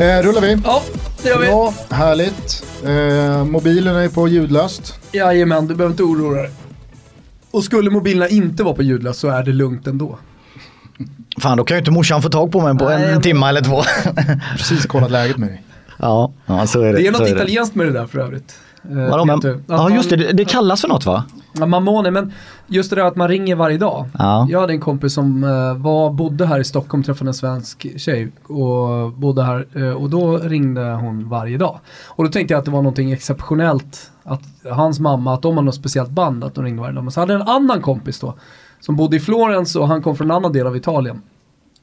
Eh, rullar vi? Ja, det gör vi. Bra, härligt. Eh, mobilen är på ljudlöst. Jajamän, du behöver inte oroa dig. Och skulle mobilerna inte vara på ljudlöst så är det lugnt ändå. Fan, då kan ju inte morsan få tag på mig på Nej, en jag- timme eller två. Precis kollat läget med dig. ja, ja, så är det. Det är något det. italienskt med det där för övrigt. Eh, Vadå, men, ja just det, det, det kallas för något va? Ja, Mamone, men just det där att man ringer varje dag. Ja. Jag hade en kompis som eh, var, bodde här i Stockholm, träffade en svensk tjej och bodde här eh, och då ringde hon varje dag. Och då tänkte jag att det var någonting exceptionellt att hans mamma, att de har något speciellt band, att de ringde varje dag. Men så hade jag en annan kompis då, som bodde i Florens och han kom från en annan del av Italien.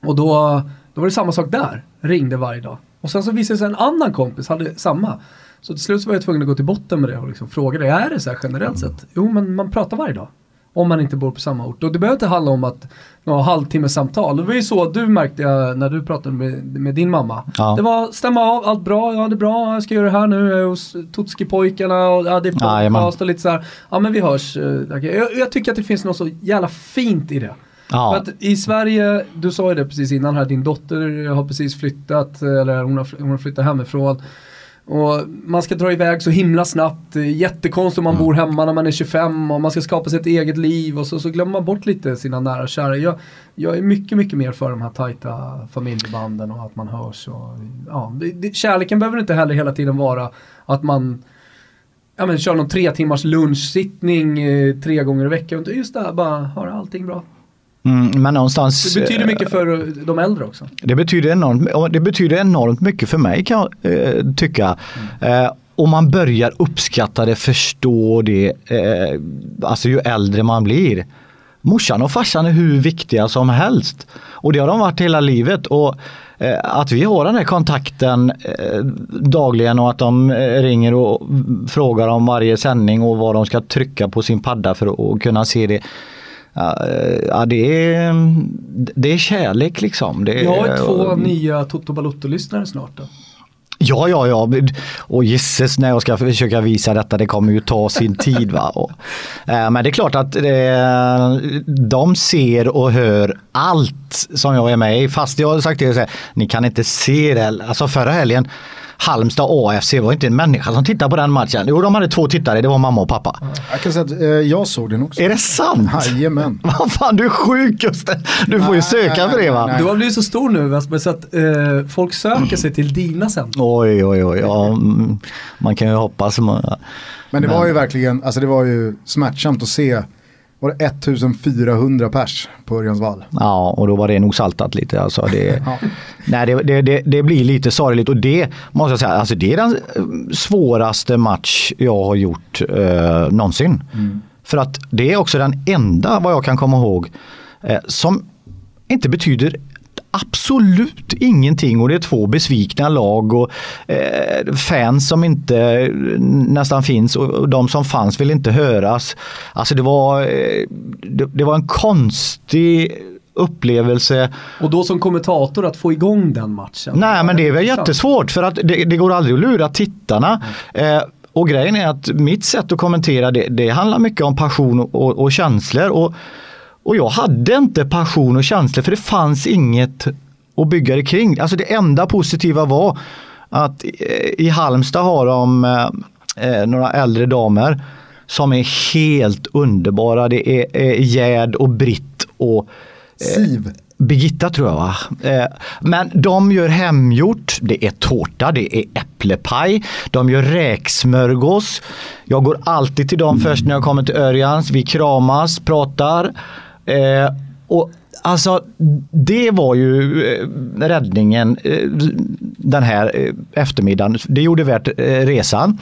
Och då, då var det samma sak där, ringde varje dag. Och sen så visade det sig en annan kompis hade samma. Så till slut var jag tvungen att gå till botten med det och liksom fråga det. Är det så här generellt sett? Jo men man pratar varje dag. Om man inte bor på samma ort. Och det behöver inte handla om att ha halvtimmes samtal. Det var ju så du märkte jag när du pratade med, med din mamma. Ja. Det var stämma av, allt bra, ja det är bra, jag ska göra det här nu jag är hos Totski-pojkarna och ja, det är podcast och lite så här. Ja men vi hörs. eh. Jag, jag tycker att det finns något så jävla fint i det. Ja. För att i Sverige, du sa ju det precis innan här, din dotter har precis flyttat, eller hon har, hon har flyttat hemifrån. Och man ska dra iväg så himla snabbt, jättekonstigt om man bor hemma när man är 25 och man ska skapa sig ett eget liv och så, så glömmer man bort lite sina nära och kära. Jag, jag är mycket, mycket mer för de här tajta familjebanden och att man hörs. Och, ja, det, kärleken behöver inte heller hela tiden vara att man ja, men, kör någon tre timmars lunchsittning eh, tre gånger i veckan. Just det här, bara har allting bra. Mm, men någonstans... Det betyder eh, mycket för de äldre också. Det betyder enormt, det betyder enormt mycket för mig kan jag eh, tycka. Eh, och man börjar uppskatta det, förstå det, eh, alltså ju äldre man blir. Morsan och farsan är hur viktiga som helst. Och det har de varit hela livet. Och att vi har den här kontakten dagligen och att de ringer och frågar om varje sändning och vad de ska trycka på sin padda för att kunna se det. Ja, eh, Ja, det är, det är kärlek liksom. Det är, Vi har två nya Toto Balotto-lyssnare snart då. Ja, ja, ja. Och gisses när jag ska försöka visa detta, det kommer ju ta sin tid. Va? Och, eh, men det är klart att eh, de ser och hör allt som jag är med i. Fast jag har sagt det, så här, ni kan inte se det. Alltså förra helgen, Halmstad AFC var inte en människa som tittade på den matchen. Jo, de hade två tittare, det var mamma och pappa. Jag kan säga att eh, jag såg den också. Är det sant? Jajamän. Vad fan, du är sjuk Gusten. Du får ju söka nej, för det va? nej. Du har blivit så stor nu Vesper så att eh, folk söker sig till dina sen. Oj, oj, oj. Ja, mm, man kan ju hoppas. Man, Men det Men- var ju verkligen, alltså det var ju smärtsamt att se, var det 1400 pers på Örjansvall? Ja, och då var det nog saltat lite. Alltså det, Ja. nej, det, det, det, blir lite sorgligt och det måste jag säga, alltså det är den eh, svåraste match jag har gjort eh, någonsin. För att det är också den enda, vad jag kan komma ihåg, eh, som inte betyder absolut ingenting och det är två besvikna lag och eh, fans som inte eh, nästan finns och, och de som fanns vill inte höras. Alltså det var, eh, det, det var en konstig upplevelse. Och då som kommentator att få igång den matchen. Nej men det är väl jättesvårt för att det, det går aldrig att lura tittarna. Eh, och grejen är att mitt sätt att kommentera det, det handlar mycket om passion och, och, och känslor. Och, och jag hade inte passion och känslor för det fanns inget att bygga det kring. Alltså det enda positiva var att eh, i Halmstad har de eh, eh, några äldre damer som är helt underbara. Det är eh, Gerd och Britt och Siv. Birgitta tror jag va? Eh, Men de gör hemgjort, det är tårta, det är äpplepaj, de gör räksmörgås. Jag går alltid till dem först när jag kommer till Örjans, vi kramas, pratar. Eh, och Alltså det var ju eh, räddningen eh, den här eh, eftermiddagen. Det gjorde värt eh, resan.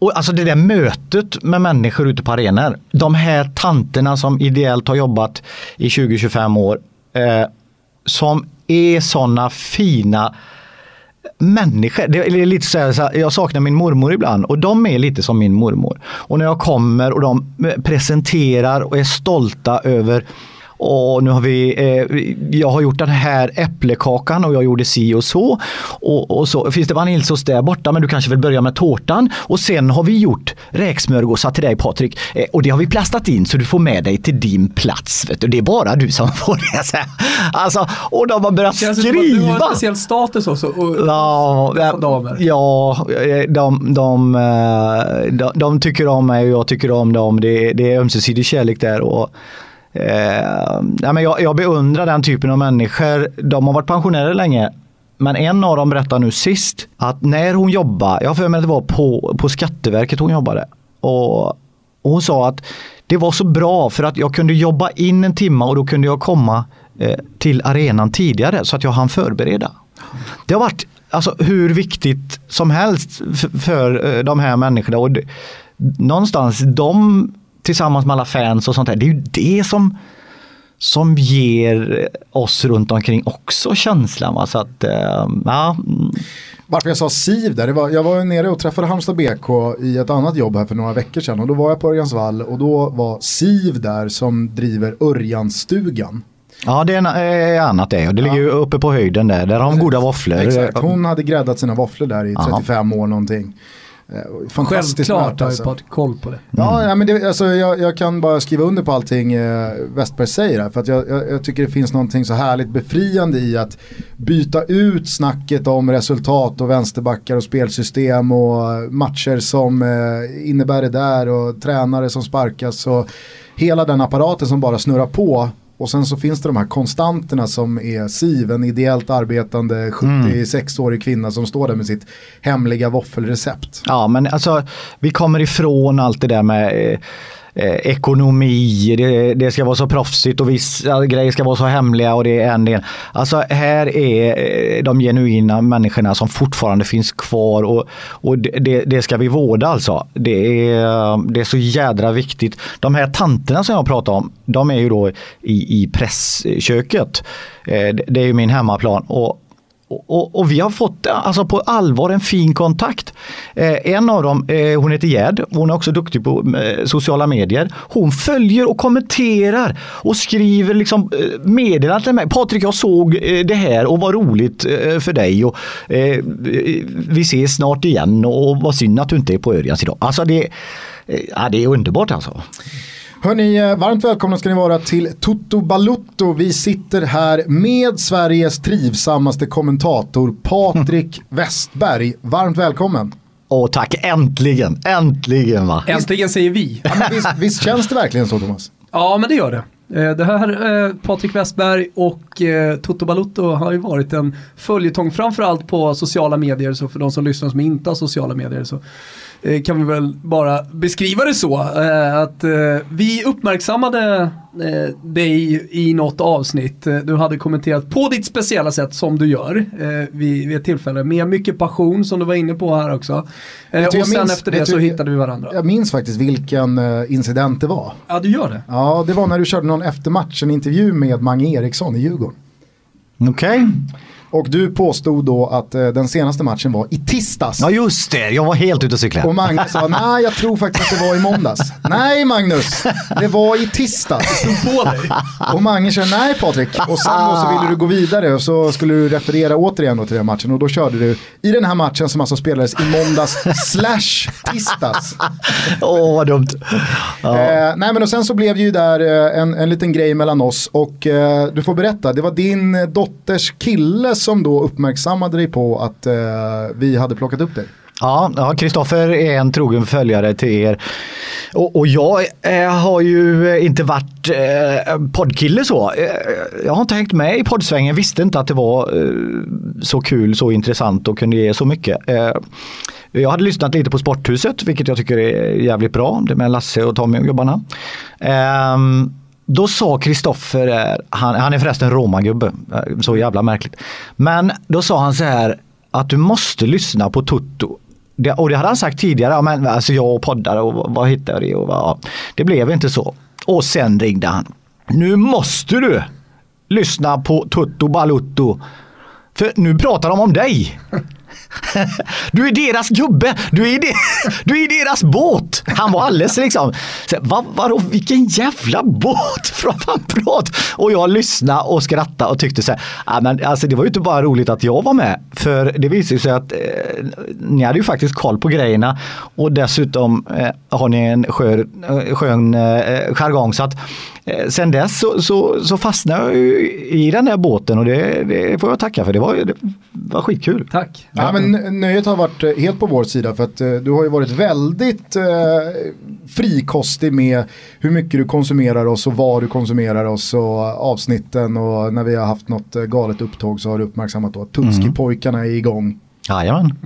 Och alltså det där mötet med människor ute på arenor. De här tanterna som ideellt har jobbat i 20-25 år. Eh, som är sådana fina människor. Det är lite så här, jag saknar min mormor ibland och de är lite som min mormor. Och när jag kommer och de presenterar och är stolta över och nu har vi, eh, jag har gjort den här äpplekakan och jag gjorde si och så. Och, och så finns det vaniljsås där borta men du kanske vill börja med tårtan. Och sen har vi gjort räksmörgåsar till dig Patrik. Eh, och det har vi plastat in så du får med dig till din plats. Vet du. Det är bara du som får det. Så här. Alltså, och de har börjat skriva. du har en speciell status också? Och, Ja, dessa damer. ja de, de, eh, de, de tycker om mig och jag tycker om dem. Det, det är ömsesidig kärlek där. Och, eh, ja, men jag, jag beundrar den typen av människor. De har varit pensionärer länge. Men en av dem berättar nu sist att när hon jobbade, jag har för mig att det var på, på Skatteverket hon jobbade. Och, och hon sa att det var så bra för att jag kunde jobba in en timme och då kunde jag komma eh, till arenan tidigare så att jag hann förbereda. Det har varit alltså, hur viktigt som helst för, för eh, de här människorna. Och det, någonstans de tillsammans med alla fans och sånt där, det är ju det som som ger oss runt omkring också känslan. Va? Så att, eh, ja. Varför jag sa SIV där, var, jag var nere och träffade Halmstad BK i ett annat jobb här för några veckor sedan och då var jag på Örjansvall och då var SIV där som driver Örjansstugan. ja, det är eh, annat det. Det ligger ju uppe på höjden där. Där har de goda våfflor. Exakt, hon hade gräddat sina våfflor där i 35 år någonting. Eh, Fantastiskt Självklart har ju alltså. Patrik koll på det. Ja, ja men det, alltså, jag, jag kan bara skriva under på allting eh, Westberg säger här. För att jag, jag, jag tycker det finns någonting så härligt befriande i att byta ut snacket om resultat och vänsterbackar och spelsystem och matcher som eh, innebär det där och tränare som sparkas och hela den apparaten som bara snurrar på. Och sen så finns det de här konstanterna som är SIV, en ideellt arbetande 76-årig kvinna som står där med sitt hemliga våffelrecept. Ja, men alltså vi kommer ifrån allt det där med eh, eh, ekonomi, det, det ska vara så proffsigt och vissa grejer ska vara så hemliga och det är en del. Alltså här är eh, de genuina människorna som fortfarande finns kvar och, och det, det- ska vi vårda alltså. Det är, det är så jädra viktigt. De här tanterna som jag pratar om, de är ju då i, i pressköket. Eh, det- Det är ju min hemmaplan. Och och, och, och vi har fått alltså på allvar en fin kontakt. Eh, en av dem, eh, hon heter Gerd, hon är också duktig på eh, sociala medier. Hon följer och kommenterar och skriver liksom, eh, meddelanden till mig. Patrik jag såg eh, det här och vad roligt eh, för dig. Och, eh, vi ses snart igen och vad synd att du inte är på Örjans idag. Alltså det, eh, ja, det är underbart alltså. Hörni, eh, varmt välkomna ska ni vara till Toto Balutto. Vi sitter här med Sveriges trivsammaste kommentator Patrik Westberg. Varmt välkommen. Och tack, äntligen, äntligen va. Äntligen säger vi. Ja, men visst, visst känns det verkligen så Thomas? Ja, men det gör det. Eh, Det här, eh, Patrik Westberg och eh, Toto Balutto har ju varit en följetong framförallt på sociala medier. Så för de som lyssnar som inte har sociala medier så kan vi väl bara beskriva det så. eh, Att eh, vi uppmärksammade eh, dig i något avsnitt. Eh, Du hade kommenterat på ditt speciella sätt som du gör eh, vid, ett tillfälle. Med mycket passion som du var inne på här också. Eh, Och sen minns- efter det så hittade vi varandra. Jag minns faktiskt vilken eh, incident det var. Ja, du gör det. Ja, det var när du körde någon eftermatch, en intervju med Mange Eriksson i Djurgården. Okej. Och du påstod då att eh, den senaste matchen var i tisdags. Ja just det, jag var helt ute och cyklade. Och Magnus sa, nej jag tror faktiskt att det var i måndags. nej Magnus, det var i tisdags. Och Mange sa, nej Patrik. Och sen då så ville du gå vidare och så skulle du referera återigen då till den matchen. Och då körde du i den här matchen som alltså spelades i måndags slash tisdags. Åh vad dumt. Ja. Eh, nej men och sen så blev det ju där eh, en, en liten grej mellan oss och eh, du får berätta, det var din dotters kille som då uppmärksammade dig på att eh, vi hade plockat upp dig. Ja, ja, Kristoffer är en trogen följare till er. Och, och jag eh, har ju inte varit eh, poddkille så. Eh, jag har inte hängt med i poddsvängen, visste inte att det var eh, så kul, så intressant och kunde ge så mycket. Eh, jag hade lyssnat lite på Sporthuset, vilket jag tycker är jävligt bra. Det med Lasse och Tommy och gubbarna. Ehm, då sa Kristoffer, han, han är förresten romagubbe, så jävla märkligt. Men då sa han så här att du måste lyssna på Toto. Det, och det hade han sagt tidigare, ja, men, alltså jag och poddar och vad, vad hittar jag det och vad, ja. Det blev inte så. Och sen ringde han. Nu måste du lyssna på Tutto Balutto. För nu pratar de om dig. Du är deras gubbe, du är, de, du är deras båt. Han var alldeles liksom, vad, vadå, vilken jävla båt? Fan prat. Och jag lyssnade och skrattade och tyckte så här, men alltså det var ju inte bara roligt att jag var med. För det visade sig att eh, ni hade ju faktiskt koll på grejerna och dessutom eh, har ni en skön, eh, skön eh, jargong. Så att Eh, sen dess så, så, så fastnade jag i den där båten och det, det får jag tacka för. Det var, det var skitkul. Tack. Ja, men nöjet har varit eh, helt på vår sida för att eh, du har ju varit väldigt eh, frikostig med hur mycket du konsumerar oss och vad du konsumerar oss och avsnitten och när vi har haft något galet upptåg så har du uppmärksammat då att Tutski-pojkarna är igång. Jajamän.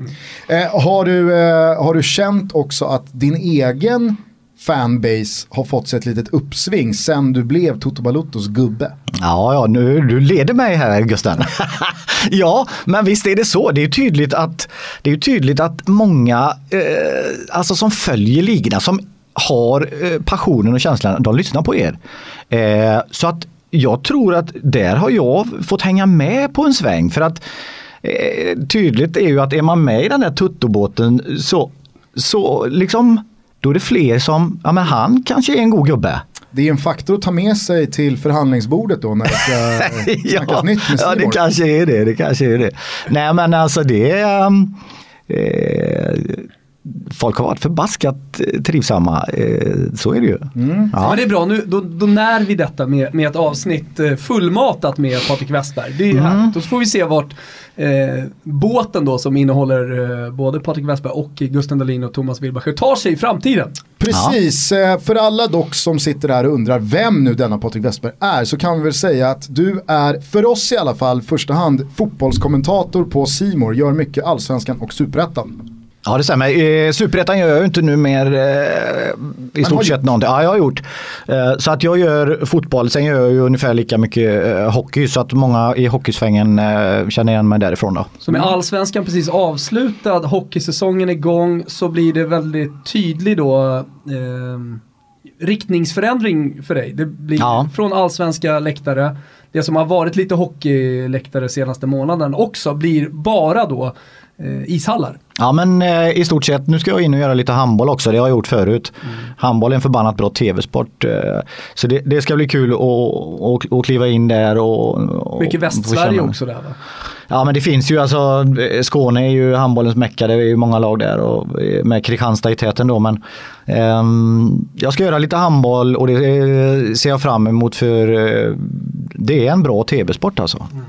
Eh, har, du, eh, har du känt också att din egen fanbase har fått sig ett litet uppsving sen du blev Toto Baluttos gubbe. Ja, ja, nu du leder mig här Gusten. ja, men visst är det så. Det är tydligt att, det är tydligt att många eh, alltså som följer ligorna, som har eh, passionen och känslan, de lyssnar på er. Eh, så att jag tror att där har jag fått hänga med på en sväng för att eh, tydligt är ju att är man med i den här tuttobåten så, så liksom då är det fler som, ja men han kanske är en god gubbe. Det är en faktor att ta med sig till förhandlingsbordet då när det ska ja, nytt med Ja, det kanske är det. det kanske är det. Nej, men alltså det. Um, eh, folk har varit förbaskat eh, trivsamma. Eh, så är det ju. Mm. Ja. Men det är bra, nu, då, då när vi detta med, med ett avsnitt eh, fullmatat med Patrik Westberg. Det är mm. härligt. Då får vi se vart eh, båten då som innehåller eh, både Patrik Westberg och Gusten Dahlin och Thomas Wilbacher tar sig i framtiden. Precis, ja. för alla dock som sitter där och undrar vem nu denna Patrik Westberg är så kan vi väl säga att du är, för oss i alla fall, första hand fotbollskommentator på Simor, gör mycket allsvenskan och superettan. Ja det stämmer. Eh, Superettan gör jag ju inte nu mer eh, i stort sett någonting. Ja jag har gjort. Eh, så att jag gör fotboll, sen gör jag ju ungefär lika mycket hockey så att många i hockeysvängen känner igen mig därifrån då. Så med allsvenskan precis avslutad, hockeysäsongen igång så blir det väldigt tydlig då eh, riktningsförändring för dig. Det blir ja. från allsvenska läktare, det som har varit lite hockeyläktare senaste månaden också blir bara då ishallar. Ja men eh, i stort sett, nu ska jag in och göra lite handboll också, det har jag gjort förut. Mm. Handboll är en förbannat bra tv-sport. Eh, så det, det, ska bli kul att, kliva in där och... och Mycket Västsverige också där va? Ja men det finns ju alltså, Skåne är ju handbollens mecka, det är ju många lag där och eh, med Kristianstad i täten då men eh, Jag ska göra lite handboll och det eh, ser jag fram emot för eh, det är en bra tv-sport alltså. Mm.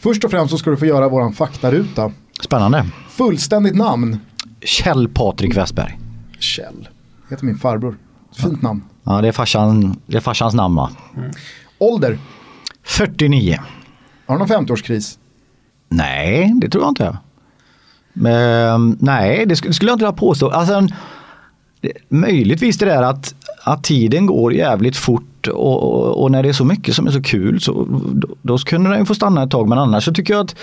Först och främst så ska du få göra våran faktaruta. Spännande. Fullständigt namn? Kjell Patrik Westberg. Kjell, heter min farbror. Fint namn. Ja, det är, farsan, det är farsans namn va? Mm. Ålder? 49. Har du någon 50-årskris? Nej, det tror jag inte. Men, nej, det skulle jag inte vilja påstå. Alltså, möjligtvis det där att, att tiden går jävligt fort och, och, och, när det är så mycket som är så kul så då, då kunde den få stanna ett tag. Men annars så tycker jag att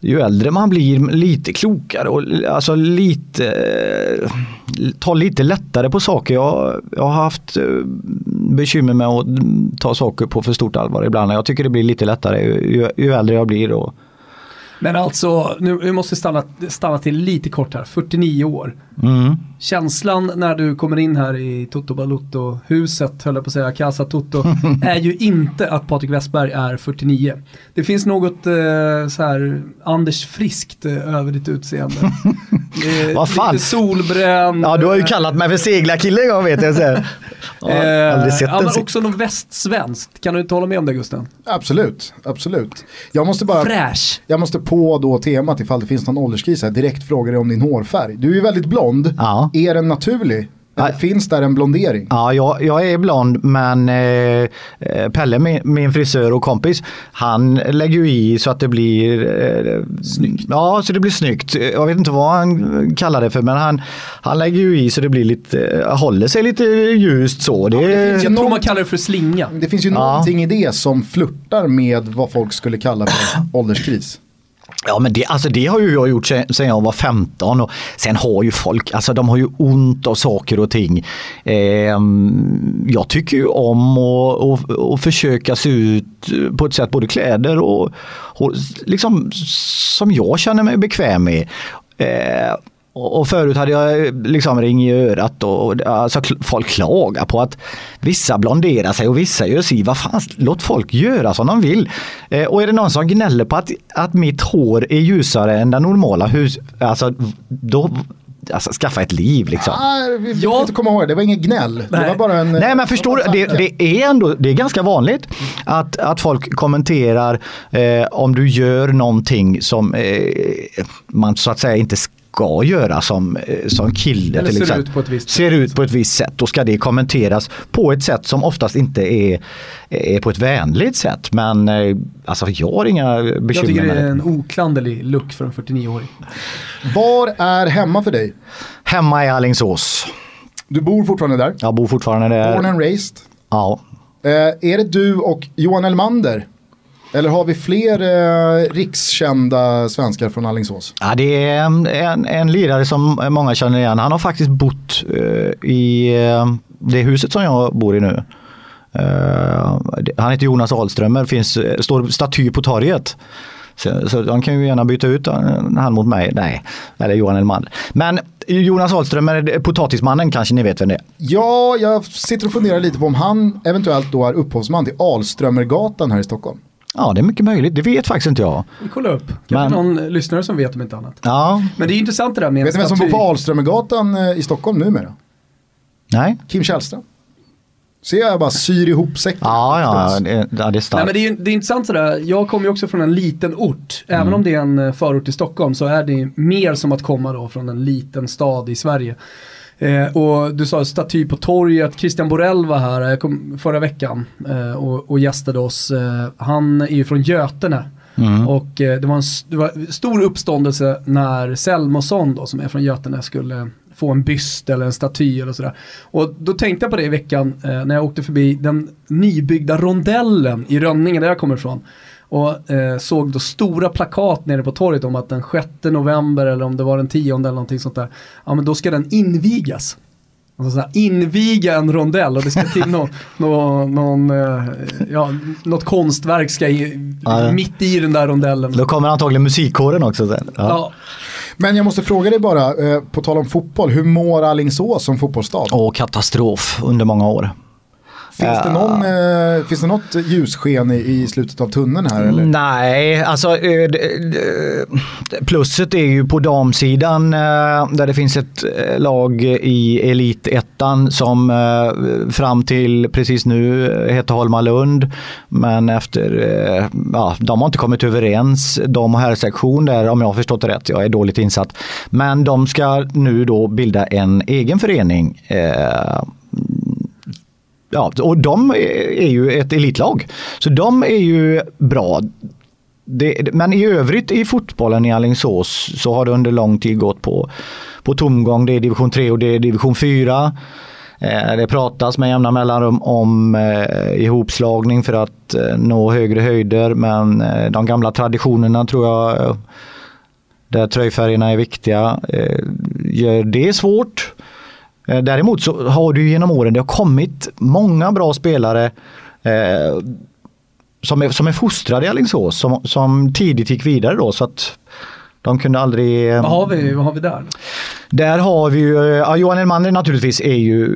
ju äldre man blir lite klokare och alltså lite ta lite lättare på saker. Jag, jag har haft eh, bekymmer med att ta saker på för stort allvar ibland. Jag tycker det blir lite lättare ju, ju äldre jag blir. Och, men alltså, nu vi måste stanna, stanna till lite kort här, 49 år. Mm. Känslan när du kommer in här i Toto Balutto-huset, höll jag på att säga, Casa Toto, är ju inte att Patrik Westberg är 49. Det finns något eh, så här Anders Friskt eh, över ditt utseende. eh, Vad fan? Lite solbränd. Ja, du har ju kallat mig för seglarkille en gång vet jag. Så. Ja, eh, ja, men också något västsvenskt. Kan du inte hålla med om det Gusten? Absolut, absolut. Jag måste bara... Fräsch. Jag måste på då temat ifall det finns någon ålderskris här, direkt fråga dig om din hårfärg. Du är ju väldigt blond. Ja. Är den naturlig? Eller finns där en blondering? Ja, jag, jag är blond men eh, Pelle, min, min, frisör och kompis, han lägger ju i så att det blir eh, snyggt. Ja, så det blir snyggt. Jag vet inte vad han kallar det för men han, han lägger ju i så det blir lite, håller sig lite ljust så. Det, ja, det finns, jag tror man kallar det för slinga. Det finns ju ja. någonting i det som flörtar med vad folk skulle kalla för ålderskris. Ja men det, alltså det har ju jag gjort sedan jag var 15 och sen har ju folk, alltså de har ju ont av saker och ting. Eh, jag tycker ju om att och, och försöka se ut på ett sätt, både kläder och, och liksom som jag känner mig bekväm med. Eh, och förut hade jag liksom ring i örat och alltså, folk klagar på att vissa blonderar sig och vissa gör si. Vad fan, låt folk göra som de vill. Eh, och är det någon som gnäller på att, att mitt hår är ljusare än den normala hus, alltså då Alltså skaffa ett liv liksom. Ah, vi vi ja. inte komma ihåg, det var inget gnäll. Nej. Det var bara en... Nej men förstår du, det, det, är ändå, det är ganska vanligt att, att folk kommenterar eh, om du gör någonting som eh, man så att säga inte ska göra som, eh, som kille. Eller till ser exempel. ut på ett visst ser sätt. ut på ett visst sätt. Då ska det kommenteras på ett sätt som oftast inte är, är på ett vänligt sätt. Men eh, alltså, jag har inga bekymmer Jag tycker det är en oklanderlig look för en 49-åring. Var är hemma för dig? Hemma i Alingsås. Du bor fortfarande där? Jag bor fortfarande där. Born and raised? Ja. Eh, är det du och Johan Elmander? Eller har vi fler eh, rikskända svenskar från Alingsås? Ja, det är en, en, en lirare som många känner igen. Han har faktiskt bott eh, i eh, det huset som jag bor i nu. Eh, han heter Jonas Ahlströmer, finns, eh, står staty på torget. Så, så de kan ju gärna byta ut han mot mig. Nej, eller Johan Elmander. Men Jonas Ahlströmer, potatismannen kanske ni vet vem det är? Ja, jag sitter och funderar lite på om han eventuellt då är upphovsman till Alströmergatan här i Stockholm. Ja, det är mycket möjligt. Det vet faktiskt inte jag. Vi kollar upp. Kanske Men- någon lyssnare som vet om inte annat. Ja, Men det är intressant det där med Vet ni vem som bor på Alströmergatan eh, i Stockholm numera? nej. Kim Källström. Ser jag bara syr ihop säcken. Ja, ja, det, ja, det är Nej starkt. men det är, det är intressant sådär, jag kommer ju också från en liten ort. Även Mm. om det är en eh, förort i Stockholm så är det mer som att komma då från en liten stad i Sverige. Eh, och du sa staty på torget, Christian Borell var här kom, förra veckan eh, och, och gästade oss. Eh, han är ju från Götene. Mm. Och eh, det, var en det var stor uppståndelse när Selmosson då, som är från Götene skulle få en byst eller en staty eller sådär. Och då tänkte jag på det i veckan eh, när jag åkte förbi den nybyggda rondellen i Rönninge där jag kommer ifrån. Och eh, såg då stora plakat nere på torget om att den 6 november eller om det var den 10 eller någonting sånt där. Ja men då ska den invigas. Alltså så här, inviga en rondell och det ska till någon, någon, någon, eh, ja, något konstverk ska i, Ja, ja. mitt i den där rondellen. Då kommer antagligen musikkåren också sen. Ja. Ja. Men jag måste fråga dig bara, eh, på tal om fotboll, hur mår Alingsås som fotbollsstad? Och katastrof under många år. Finns, det någon, eh, finns det något ljussken i, i slutet av tunneln här eller? Nej, alltså eh, plusset är ju på damsidan eh, där det finns ett eh, lag i elitettan som eh, fram till precis nu heter Holmalund. Men efter, eh, ja, de har inte kommit överens. De har herrsektion där om jag har förstått det rätt, jag är dåligt insatt. Men de ska nu då bilda en egen förening. Ja, och de är ju ett elitlag. Så de är ju bra. Det, men i övrigt i fotbollen i Alingsås så har det under lång tid gått på, på tomgång. Det är division 3 och det är division 4. Eh, Det pratas med jämna mellanrum om eh, ihopslagning för att eh, nå högre höjder men eh, de gamla traditionerna tror jag eh, där tröjfärgerna är viktiga eh, gör det svårt. Eh, Däremot så har du genom åren, det har kommit många bra spelare eh, som, är, som är fostrade i Alingsås som, som tidigt gick vidare då så att de kunde aldrig... eh, Vad, har vi, vad har vi där? Där har vi ju, eh, ja, Johan Elmander naturligtvis är ju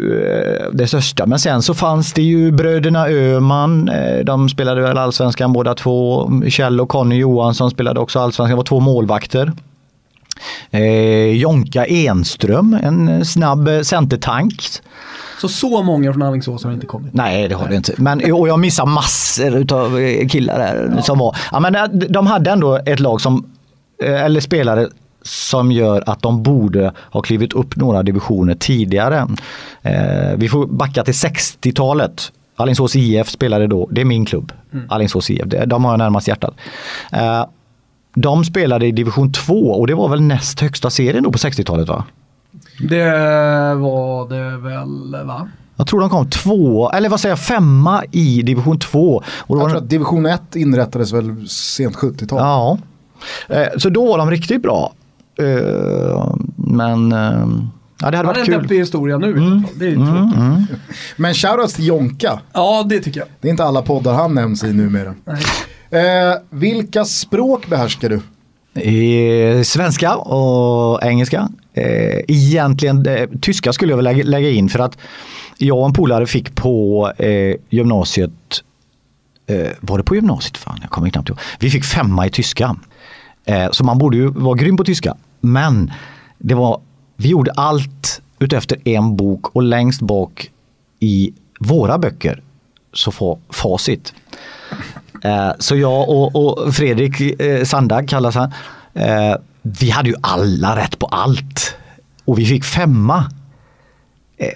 det största men sen så fanns det ju bröderna Öhman, eh, de spelade väl allsvenskan båda två. Kjell och Conny Johansson spelade också allsvenskan, var två målvakter. Eh, Jonka Enström, en snabb eh, centertank. Så så många från Alingsås har inte kommit. Nej det har det inte. Men, och jag missar massor av killar där som var. Ja, men eh, de hade ändå ett lag som, eh, eller spelare som gör att de borde ha klivit upp några divisioner tidigare. Eh, vi får backa till 60-talet. Alingsås IF spelade då, det är min klubb, Alingsås IF, de har jag närmast hjärtat. Eh, de spelade i division 2 och det var väl näst högsta serien då på 60-talet va? Det var det väl va? Jag tror de kom två, eller vad säger jag, femma i division 2. Och det Jag tror att division 1 inrättades väl sent 70-tal. Ja. Eh, så då var de riktigt bra. Eh, men eh, ja, det hade Han är varit kul. historia nu i alla fall. Det är ju tråkigt. Mm. Men shoutouts till Jonka. Ja, det tycker jag. Det är inte alla poddar han nämns i numera. Nej. Eh, vilka språk behärskar du? Eh, svenska och engelska. Eh, egentligen eh, tyska skulle jag vilja lägga, lägga in för att jag och en polare fick på eh, gymnasiet, eh, var det på gymnasiet? Fan, jag kommer knappt ihåg. Vi fick femma i tyska. Eh, så man borde ju vara grym på tyska. Men det var, vi gjorde allt utefter en bok och längst bak i våra böcker så får facit. Eh, så jag och, och Fredrik eh, Sandag kallas han. Eh, vi hade ju alla rätt på allt. Och vi fick femma.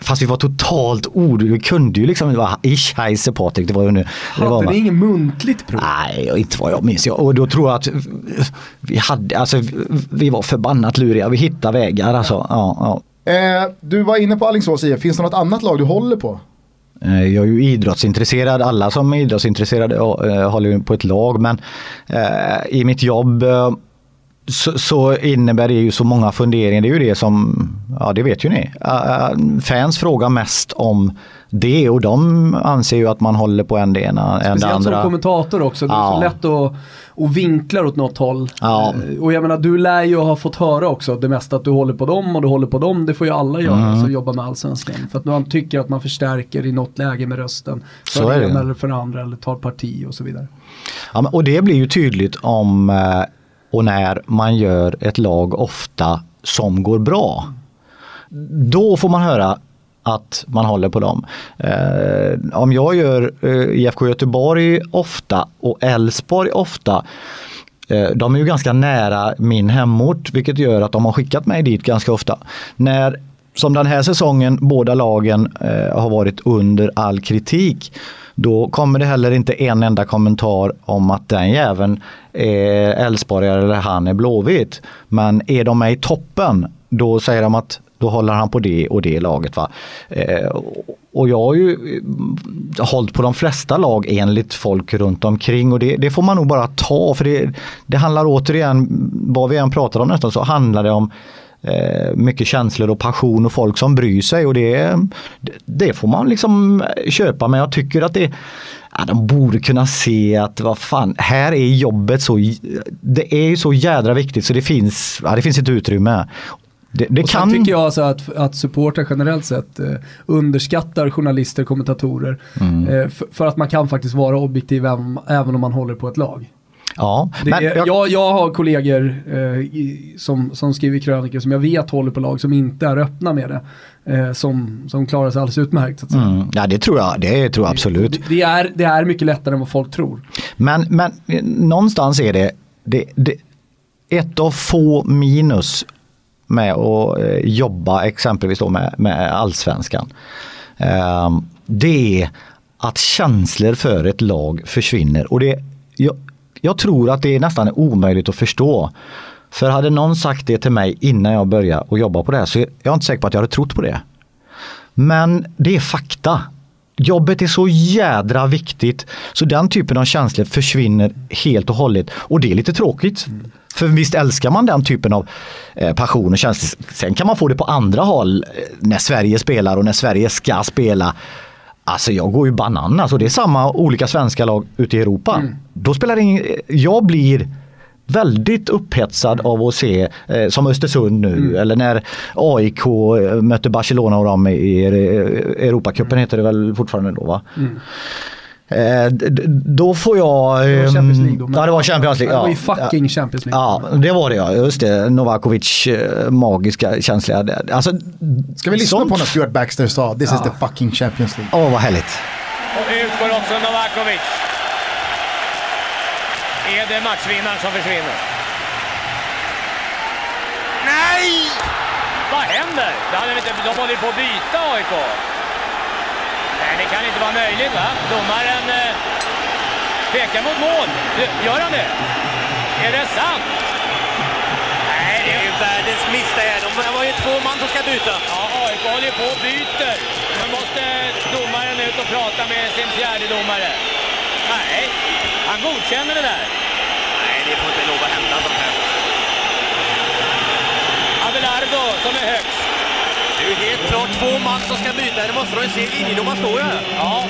Fast vi var totalt ord. Vi kunde ju liksom vara ich heiße Patrik. Det var ju nu. Det var Hade man- ni inget muntligt prov? Nej, inte vad jag minns. Och då tror jag att vi hade, alltså vi var förbannat luriga. Vi hittade vägar alltså. Ja, ja. Eh, du var inne på Alingsås IF, finns det något annat lag du håller på? Eh, jag är ju idrottsintresserad, alla som är idrottsintresserade eh, håller ju på ett lag men eh, i mitt jobb så, så innebär det ju så många funderingar. Det är ju det som, ja det vet ju ni. Fans frågar mest om det och de anser ju att man håller på en det ena än det Speciellt som andra. kommentator också. Det är Ja. så lätt att, att vinkla åt något håll. Ja. Eh, Och jag menar, du lär ju ha fått höra också det mesta att du håller på dem och du håller på dem. Det får ju alla göra Mm. som jobbar med allsvenskan. För att man tycker att man förstärker i något läge med rösten. För Så är det ena eller för det andra eller tar parti och så vidare. Ja, och det blir ju tydligt om eh, och när man gör ett lag ofta som går bra. Då får man höra att man håller på dem. Eh, om jag gör eh, IFK Göteborg ofta och Elfsborg ofta eh, de är ju ganska nära min hemort vilket gör att de har skickat mig dit ganska ofta. När som den här säsongen båda lagen eh, har varit under all kritik då kommer det heller inte en enda kommentar om att den jäveln är Elfsborgare eller han är Blåvitt. Men är de med i toppen då säger de att då håller han på det och det laget. Va? Eh, och jag har ju eh, hållit på de flesta lag enligt folk runt omkring och det, det får man nog bara ta för det, det handlar återigen, vad vi än pratar om nästan så handlar det om eh, mycket känslor och passion och folk som bryr sig och det, det får man liksom köpa men jag tycker att det Ja, de borde kunna se att vad fan, här är jobbet så, det är ju så jädra viktigt så det finns, ja, det finns ett utrymme. Det, det Och kan... tycker jag alltså att, att supportrar generellt sett eh, underskattar journalister, kommentatorer. Mm. Eh, för, för att man kan faktiskt vara objektiv även, även om man håller på ett lag. Ja, Det men jag, jag, jag har kollegor eh, som, som skriver krönikor som jag vet håller på lag som inte är öppna med det. Eh, som, som klarar sig alldeles utmärkt. Så att säga. mm, ja, det tror jag, det tror jag absolut. Det, det, är, det är mycket lättare än vad folk tror. Men, men eh, någonstans är det, det, det ett av få minus med att eh, jobba exempelvis då med, med allsvenskan. Eh, det är att känslor för ett lag försvinner. Och det, jag, jag tror att det är nästan omöjligt att förstå. För hade någon sagt det till mig innan jag började och jobba på det här så är jag inte säker på att jag hade trott på det. Men det är fakta. Jobbet är så jädra viktigt så den typen av känslor försvinner helt och hållet. Och det är lite tråkigt. För visst älskar man den typen av eh, passion och känslor. Sen kan man få det på andra håll eh, när Sverige spelar och när Sverige ska spela. Alltså jag går ju bananas och det är samma olika svenska lag ute i Europa. Mm. Då spelar det ingen, jag blir väldigt upphetsad av att se, eh, som Östersund nu, eller när AIK eh, mötte Barcelona och dem i eh, Europacupen heter det väl fortfarande då va? Eh, d- d- då får jag... Det var ehm, Champions League då. Ja det var Champions League. Det var ja. ju fucking Champions League. Ja, det var det ja. Just det. Novakovic eh, magiska känsliga. Alltså, Ska vi lyssna sånt- på när Stuart Baxter sa “This is the fucking Champions League”? Åh vad härligt. Och ut går också Novakovic. Är det matchvinnaren som försvinner? Nej! Vad händer? Det hade inte, de håller på att byta AIK. Nej, det kan inte vara möjligt va? Domaren eh, pekar mot mål. Gör han det? Är det sant? Nej, det är ju världens miss det här. Var ju två man som ska byta. Ja, AIK håller på och byter. Nu måste domaren ut och prata med sin fjärde domare. Nej, han godkänner det där. Det får inte lov att hända sånt här. Abelardo som är högst. Det är ju helt klart två man som ska byta. Det måste de se. Linjedomaren står ju här. Ja.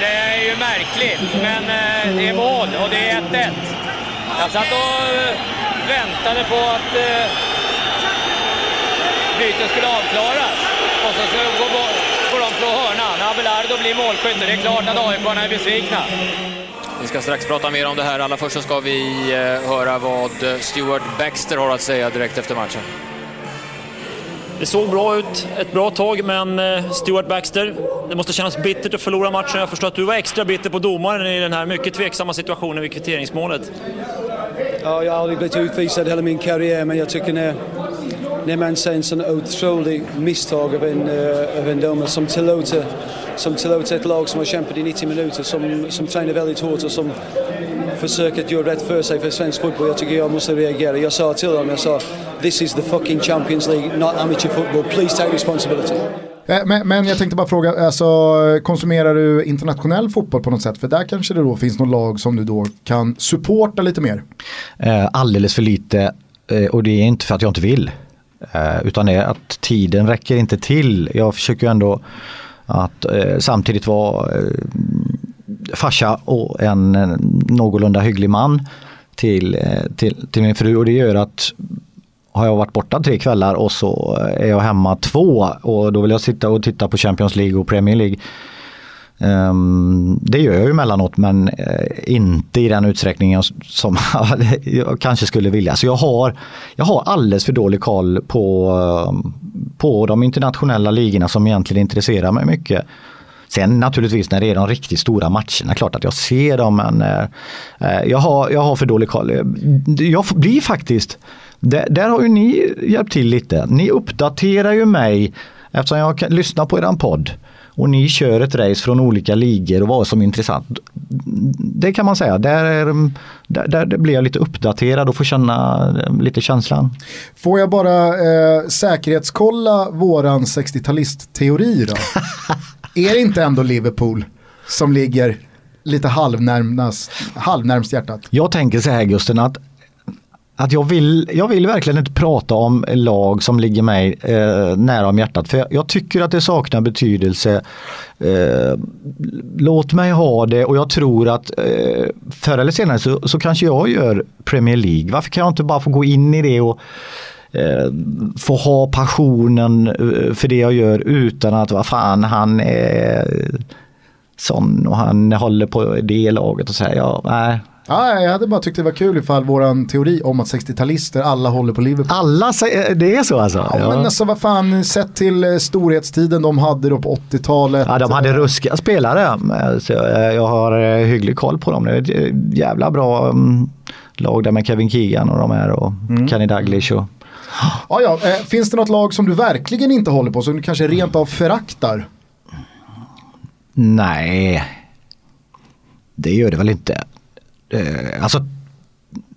Det är ju märkligt, men eh, det är mål och det är 1-1. Jag satt och eh, väntade på att eh, bytet skulle avklaras. Och så får de slå hörnan. Abelardo blir målskytt det är klart att aik är besvikna. Vi ska strax prata mer om det här. Allra först så ska vi höra vad Stuart Baxter har att säga direkt efter matchen. Det såg bra ut ett bra tag, men eh, Stuart Baxter, det måste kännas bittert att förlora matchen. Jag förstår att du var extra bitter på domaren i den här mycket tveksamma situationen vid kvitteringsmålet. Ja, jag har aldrig blivit utvisad hela min karriär, men jag tycker när, när man ser en sån otrolig misstag av en, uh, av en domare som tillåter, som tillåter ett lag som har kämpat i 90 minuter, som, som tränar väldigt hårt och som försöker att göra rätt för sig för svensk fotboll. Jag tycker jag måste reagera. Jag sa till dem, jag sa this is the fucking Champions League, not amateur football. Please take responsibility. Eh, men, men, jag tänkte bara fråga, alltså, konsumerar du internationell fotboll på något sätt? För där kanske det då finns något lag som du då kan supporta lite mer? Eh, alldeles för lite eh, och det är inte för att jag inte vill. utan det är att tiden räcker inte till. Jag försöker ändå att eh, samtidigt vara eh, farsa och en någorlunda hygglig man till, eh, till, till min fru och det gör att har jag varit borta tre kvällar och så är jag hemma två och då vill jag sitta och titta på Champions League och Premier League. Um, det gör jag ju emellanåt men uh, inte i den utsträckningen som jag kanske skulle vilja. Så jag har, jag har alldeles för dålig koll på, uh, på de internationella ligorna som egentligen intresserar mig mycket. Sen naturligtvis när det är de riktigt stora matcherna, klart att jag ser dem men uh, jag, har, jag har för dålig koll. Jag blir faktiskt där, där har ju ni hjälpt till lite. Ni uppdaterar ju mig eftersom jag kan lyssna på eran podd och ni kör ett race från olika ligor och vad som är intressant. Det kan man säga, där, är, där, där blir jag lite uppdaterad och får känna lite känslan. Får jag bara eh, säkerhetskolla våran 60-talist-teori då? är det inte ändå Liverpool som ligger lite halvnärmast, halvnärmst hjärtat? Jag tänker så här Gusten att att jag vill, jag vill verkligen inte prata om lag som ligger mig eh, nära om hjärtat. För jag, jag, tycker att det saknar betydelse. Eh, låt mig ha det och jag tror att eh, förr eller senare så, så kanske jag gör Premier League. Varför kan jag inte bara få gå in i det och eh, få ha passionen eh, för det jag gör utan att vad fan han är sån och han håller på det laget och säger ja, nej Ja, jag hade bara tyckt det var kul ifall våran teori om att 60-talister alla håller på Liverpool. Alla säger, det är så alltså? Ja, ja. men alltså vad fan, sett till eh, storhetstiden de hade då på 80-talet. Ja, de hade ruskiga spelare. Så jag har eh, hygglig koll på dem. Det är ett jävla bra mm, lag där med Kevin Keegan och de här och mm. Kenny Dalglish. Och... Ja, ja. Eh, finns det något lag som du verkligen inte håller på, som du kanske rent av föraktar? Nej, det gör det väl inte eh, alltså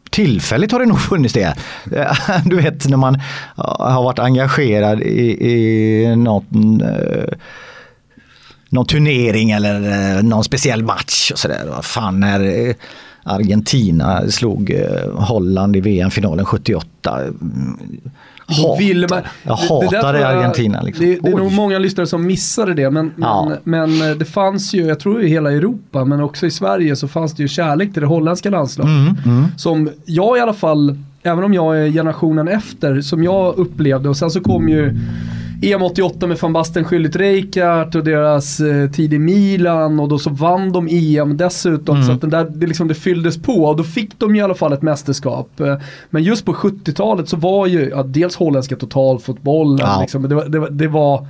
tillfälligt har det nog funnits det. Eh, du vet när man har varit engagerad i, i någon, eh, någon turnering eller eh, någon speciell match och sådär. Fan när eh, Argentina slog eh, Holland i VM-finalen 78 Hatar. Man, jag hatar det, Argentina. Liksom. Det, det är nog många lyssnare som missade det. Men, ja. men, men, det fanns ju, jag tror i hela Europa, men också i Sverige så fanns det ju kärlek till det holländska landslaget. Mm, mm. Som jag i alla fall, även om jag är generationen efter, som jag upplevde och sen så kom ju EM 88 med van Basten, Schüllit, Reykjart och deras eh, tid i Milan och då så vann de EM dessutom. Mm. Så att den där, det, liksom, det fylldes på och då fick de i alla fall ett mästerskap. Eh, men just på 70-talet så var ju ja, dels holländska totalfotbollen, ja. liksom, det, var, det, var, det var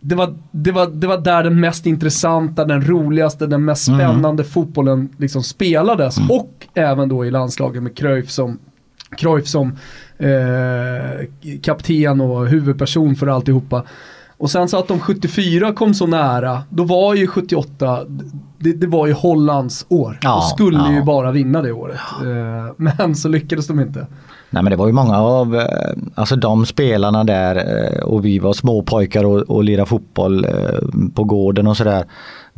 det var, det, var, det var där den mest intressanta, den roligaste, den mest mm. spännande mm. fotbollen liksom spelades. Mm. Och även då i landslaget med Cruyff som, Cruyff som eh, kapten och huvudperson för alltihopa. Och sen så att de 74 kom så nära, då var ju 78 det, det var ju Hollands år. Ja, de skulle ja. ju bara vinna det året. Eh, men så lyckades de inte. Nej men det var ju många av eh, alltså de spelarna där eh, och vi var småpojkar och, och lirade fotboll eh, på gården och sådär.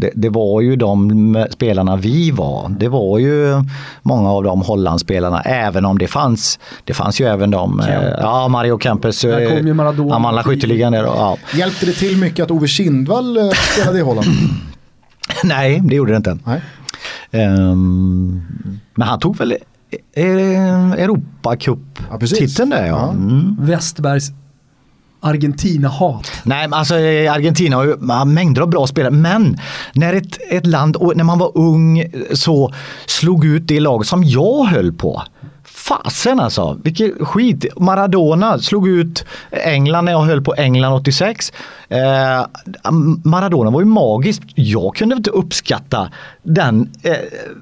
Det, det var ju de spelarna vi var. Det var ju många av de Hollandsspelarna även om det fanns det fanns ju även de, eh, ja Mario Kempes, Där kom ju Maradona. han vann skytteligan Ja. Hjälpte det till mycket att Ove Kindvall eh, spelade i Holland? Nej, det gjorde det inte. Nej. Ehm, men han tog väl eh, Ja, precis. Europacup-titeln där ja. Ja. Mm. Westbergs Argentina-hat. Nej, men alltså eh, Argentina har ju mängder av bra spelare, men när ett, ett land, och när man var ung eh, så slog ut det lag som jag höll på. Fasen alltså, vilket skit. Maradona slog ut England när jag höll på England 86. Eh, Maradona var ju magiskt. Jag kunde inte uppskatta den eh,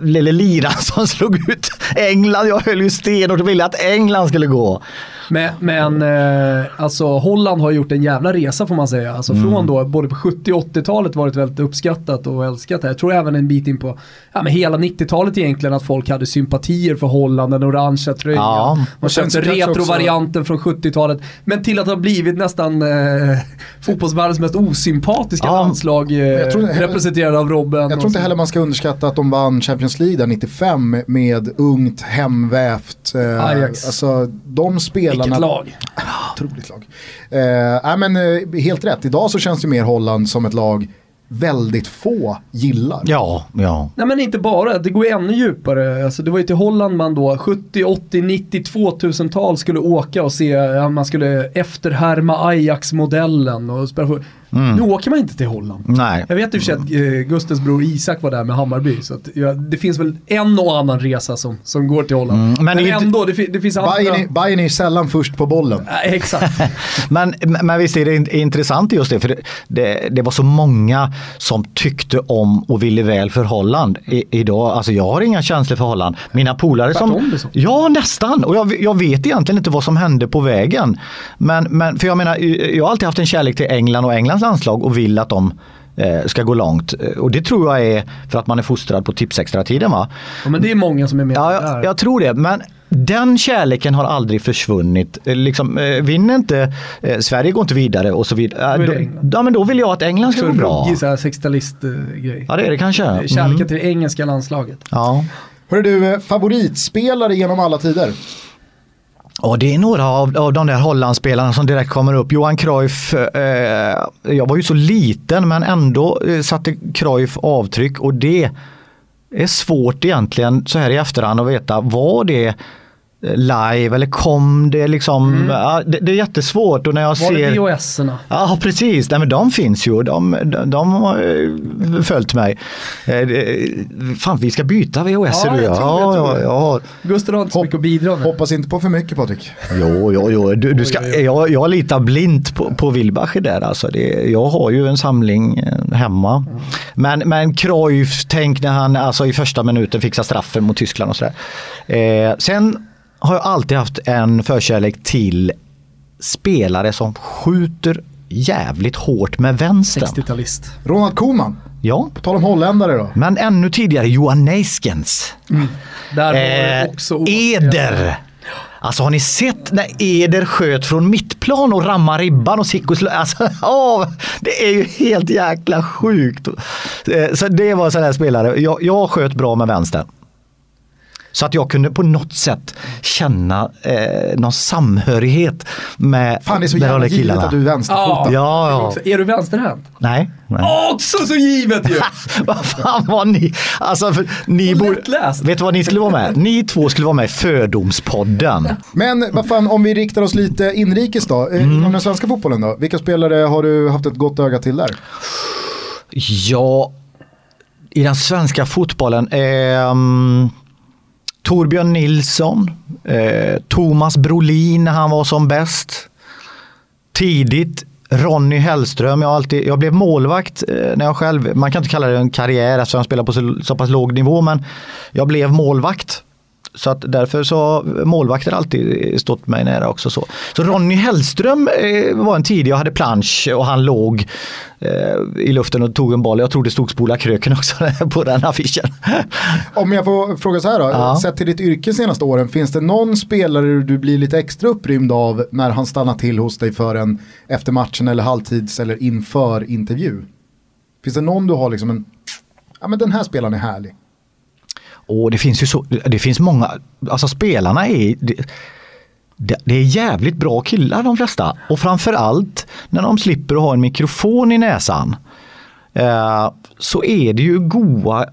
lille liran som slog ut England. Jag höll ju stenhårt och ville att England skulle gå. Men, men eh, alltså Holland har gjort en jävla resa får man säga. Alltså Mm. från då, både på 70 och 80-talet varit väldigt uppskattat och älskat. Jag tror även en bit in på ja, men hela 90-talet egentligen att folk hade sympatier för Holland, den orangea tröjan. Ja. Man köpte retrovarianten från 70-talet. Men till att ha blivit nästan eh, fotbollsvärldens mest osympatiska Ja. landslag eh, representerade av Robben. Jag tror inte heller man ska underskatta att de vann Champions League där 95 med ungt, hemvävt. Eh, Ajax. Alltså de spelarna. Vilket lag. Otroligt lag. Eh, men, eh, helt rätt, idag så känns det mer Holland som ett lag väldigt få gillar. Ja, ja. Nej men inte bara, det går ju ännu djupare. Alltså, det var ju till Holland man då 70, 80, 90, 2000-tal skulle åka och se, ja, man skulle efterhärma Ajax-modellen och för... Nu åker man inte till Holland. Nej. Jag vet och för att eh, Gustavs bror Isak var där med Hammarby. Så att, ja, det finns väl en och annan resa som, som går till Holland. Mm, men men det ändå, det, det finns andra... Bayern, är, Bayern är ju sällan först på bollen. Nej, exakt. Men, men visst är det in- intressant just det, för det, det, det var så många som tyckte om och ville väl för Holland. I, idag, alltså jag har inga känslor för Holland. Mina polare som... Liksom. Ja, nästan. Och jag, jag vet egentligen inte vad som hände på vägen. Men, men för jag menar, jag har alltid haft en kärlek till England och Englands landslag och vill att de eh, ska gå långt. Och det tror jag är för att man är fostrad på Tipsextra-tiden va? ja, men det är många som är med Ja, där. jag, jag tror det. Men den kärleken har aldrig försvunnit. Eh, Liksom, eh, vinner inte eh, Sverige går inte vidare och så vidare. Då är det ja, men då vill jag att England ska Så gå bra. så här 60-talist-grej. Ja det är det kanske. Kärleken Mm. till det engelska landslaget. Ja. Hörru du, eh, favoritspelare genom alla tider? Ja, det är några av, av de där Hollandsspelarna som direkt kommer upp. Johan Cruyff, eh, jag var ju så liten men ändå eh, satte Cruyff avtryck och det är svårt egentligen så här i efterhand att veta var det live eller kom det liksom. Ja, det, det är jättesvårt och när jag Mm. Var ser det VHS-erna? Ja precis, Nej, men de finns ju. De, de, de har eh, följt mig. Eh, Fan vi ska byta VHS Ja, du jag ja, det. ja, Gustav har inte så mycket att bidra med. Hoppas inte på för mycket Patrik. Jo, jo, jo. Du, du ska, jag, jag litar blint på, på Wilbacher där. Alltså det, jag har ju en samling eh, hemma. Men, men Cruyff, tänk när han alltså, i första minuten fixar straffen mot Tyskland och sådär. Eh, sen har jag alltid haft en förkärlek till spelare som skjuter jävligt hårt med vänstern. 60-talist. Ronald Koeman, Ja, på tal om holländare då. men ännu tidigare Johan Neiskens. Där var Eh, också... Eder. Alltså har ni sett när Eder sköt från mittplan och rammar ribban och Sicko slå, alltså, åh, Det är ju helt jäkla sjukt. Eh, Så det var en sån här spelare. Jag, jag sköt bra med vänster. Så att jag kunde på något sätt känna eh, någon samhörighet med Fan det är så jävla givet killarna. att du är vänsterfotad. Ja, ja. Är du vänsterhänt? Nej. nej. Också så givet ju! Vad fan var ni? Alltså, för, ni borde, vet du vad ni skulle vara med? Ni två skulle vara med i Fördomspodden. Men vad fan, om vi riktar oss lite inrikes då. Eh, Inom den svenska fotbollen då. Vilka spelare har du haft ett gott öga till där? Ja, i den svenska fotbollen. ehm, Torbjörn Nilsson, eh, Thomas Brolin när han var som bäst. Tidigt Ronny Hellström, jag, alltid, jag blev målvakt eh, när jag själv, man kan inte kalla det en karriär eftersom jag spelar på så, så pass låg nivå, men jag blev målvakt så att därför så har målvakter alltid stått mig nära också. Så, så Ronny Hellström eh, var en tid jag hade plansch och han låg eh, i luften och tog en boll. Jag tror det stod spola kröken också på den affischen. Om jag får fråga så här då, Ja. sett till ditt yrke senaste åren, finns det någon spelare du blir lite extra upprymd av när han stannar till hos dig för en efter matchen eller halvtids eller inför intervju? Finns det någon du har liksom en, ja men den här spelaren är härlig. Och det finns ju så, det finns många, alltså spelarna är det, det är jävligt bra killar de flesta. Och framförallt när de slipper att ha en mikrofon i näsan. Eh, så är det ju goa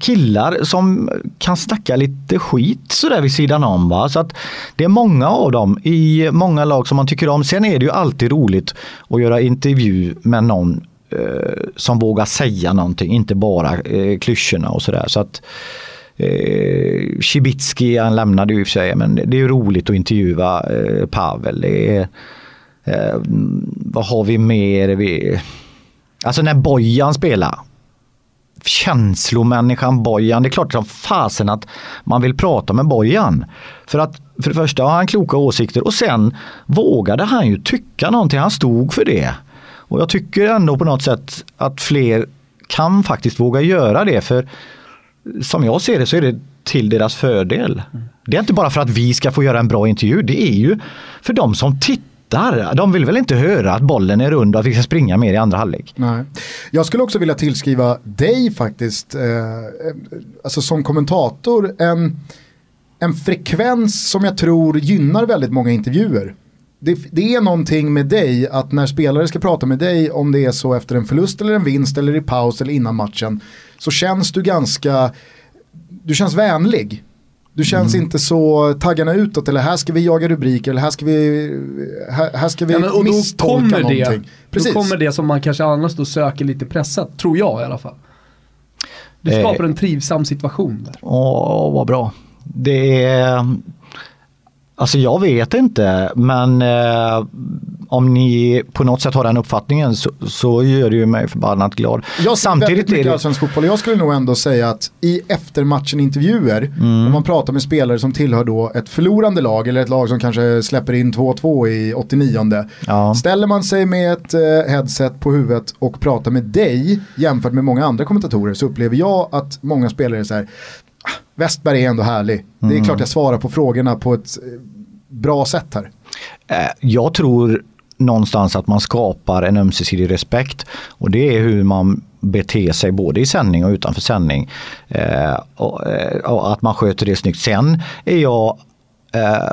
killar som kan snacka lite skit sådär vid sidan om. Va? Så att det är många av dem i många lag som man tycker om. Sen är det ju alltid roligt att göra intervju med någon eh, som vågar säga någonting, inte bara eh, klyschorna och sådär. Så att Eh, Cibicki, han lämnade ju i och för sig, men det är ju roligt att intervjua eh, Pavel. Det är, eh, vad har vi mer? Vi, alltså när Bojan spelar. Känslomänniskan Bojan, det är klart som fasen att man vill prata med Bojan. För att för det första har han kloka åsikter och sen vågade han ju tycka någonting, han stod för det. Och jag tycker ändå på något sätt att fler kan faktiskt våga göra det. För som jag ser det så är det till deras fördel. Det är inte bara för att vi ska få göra en bra intervju, det är ju för de som tittar. De vill väl inte höra att bollen är rund och att vi ska springa mer i andra halvlek. Nej. Jag skulle också vilja tillskriva dig faktiskt, eh, alltså som kommentator, en, en frekvens som jag tror gynnar väldigt många intervjuer. Det, det är någonting med dig att när spelare ska prata med dig om det är så efter en förlust eller en vinst eller i paus eller innan matchen så känns du ganska, du känns vänlig. Du känns inte så taggarna utåt eller här ska vi jaga rubriker eller här ska vi, här, här ska vi Ja, men, och då misstolka kommer, någonting. det, Precis. då kommer det som man kanske annars då söker lite pressat, tror jag i alla fall. Du Eh. skapar en trivsam situation där. Åh, vad bra. Det är... Alltså jag vet inte, men eh, om ni på något sätt har den uppfattningen så, så gör det ju mig förbannat glad. Jag Samtidigt är det... allsvensk fotboll jag skulle nog ändå säga att i eftermatchen-intervjuer, Mm. om man pratar med spelare som tillhör då ett förlorande lag eller ett lag som kanske släpper in 2-2 i 89 Ja. Ställer man sig med ett eh, headset på huvudet och pratar med dig jämfört med många andra kommentatorer så upplever jag att många spelare är så här, "Ah, Westberg är ändå härlig. Det Mm. är klart jag svarar på frågorna på ett eh, bra sätt här. Eh, Jag tror någonstans att man skapar en ömsesidig respekt och det är hur man beter sig både i sändning och utanför sändning. Eh, och, eh, och att man sköter det snyggt. Sen är jag eh,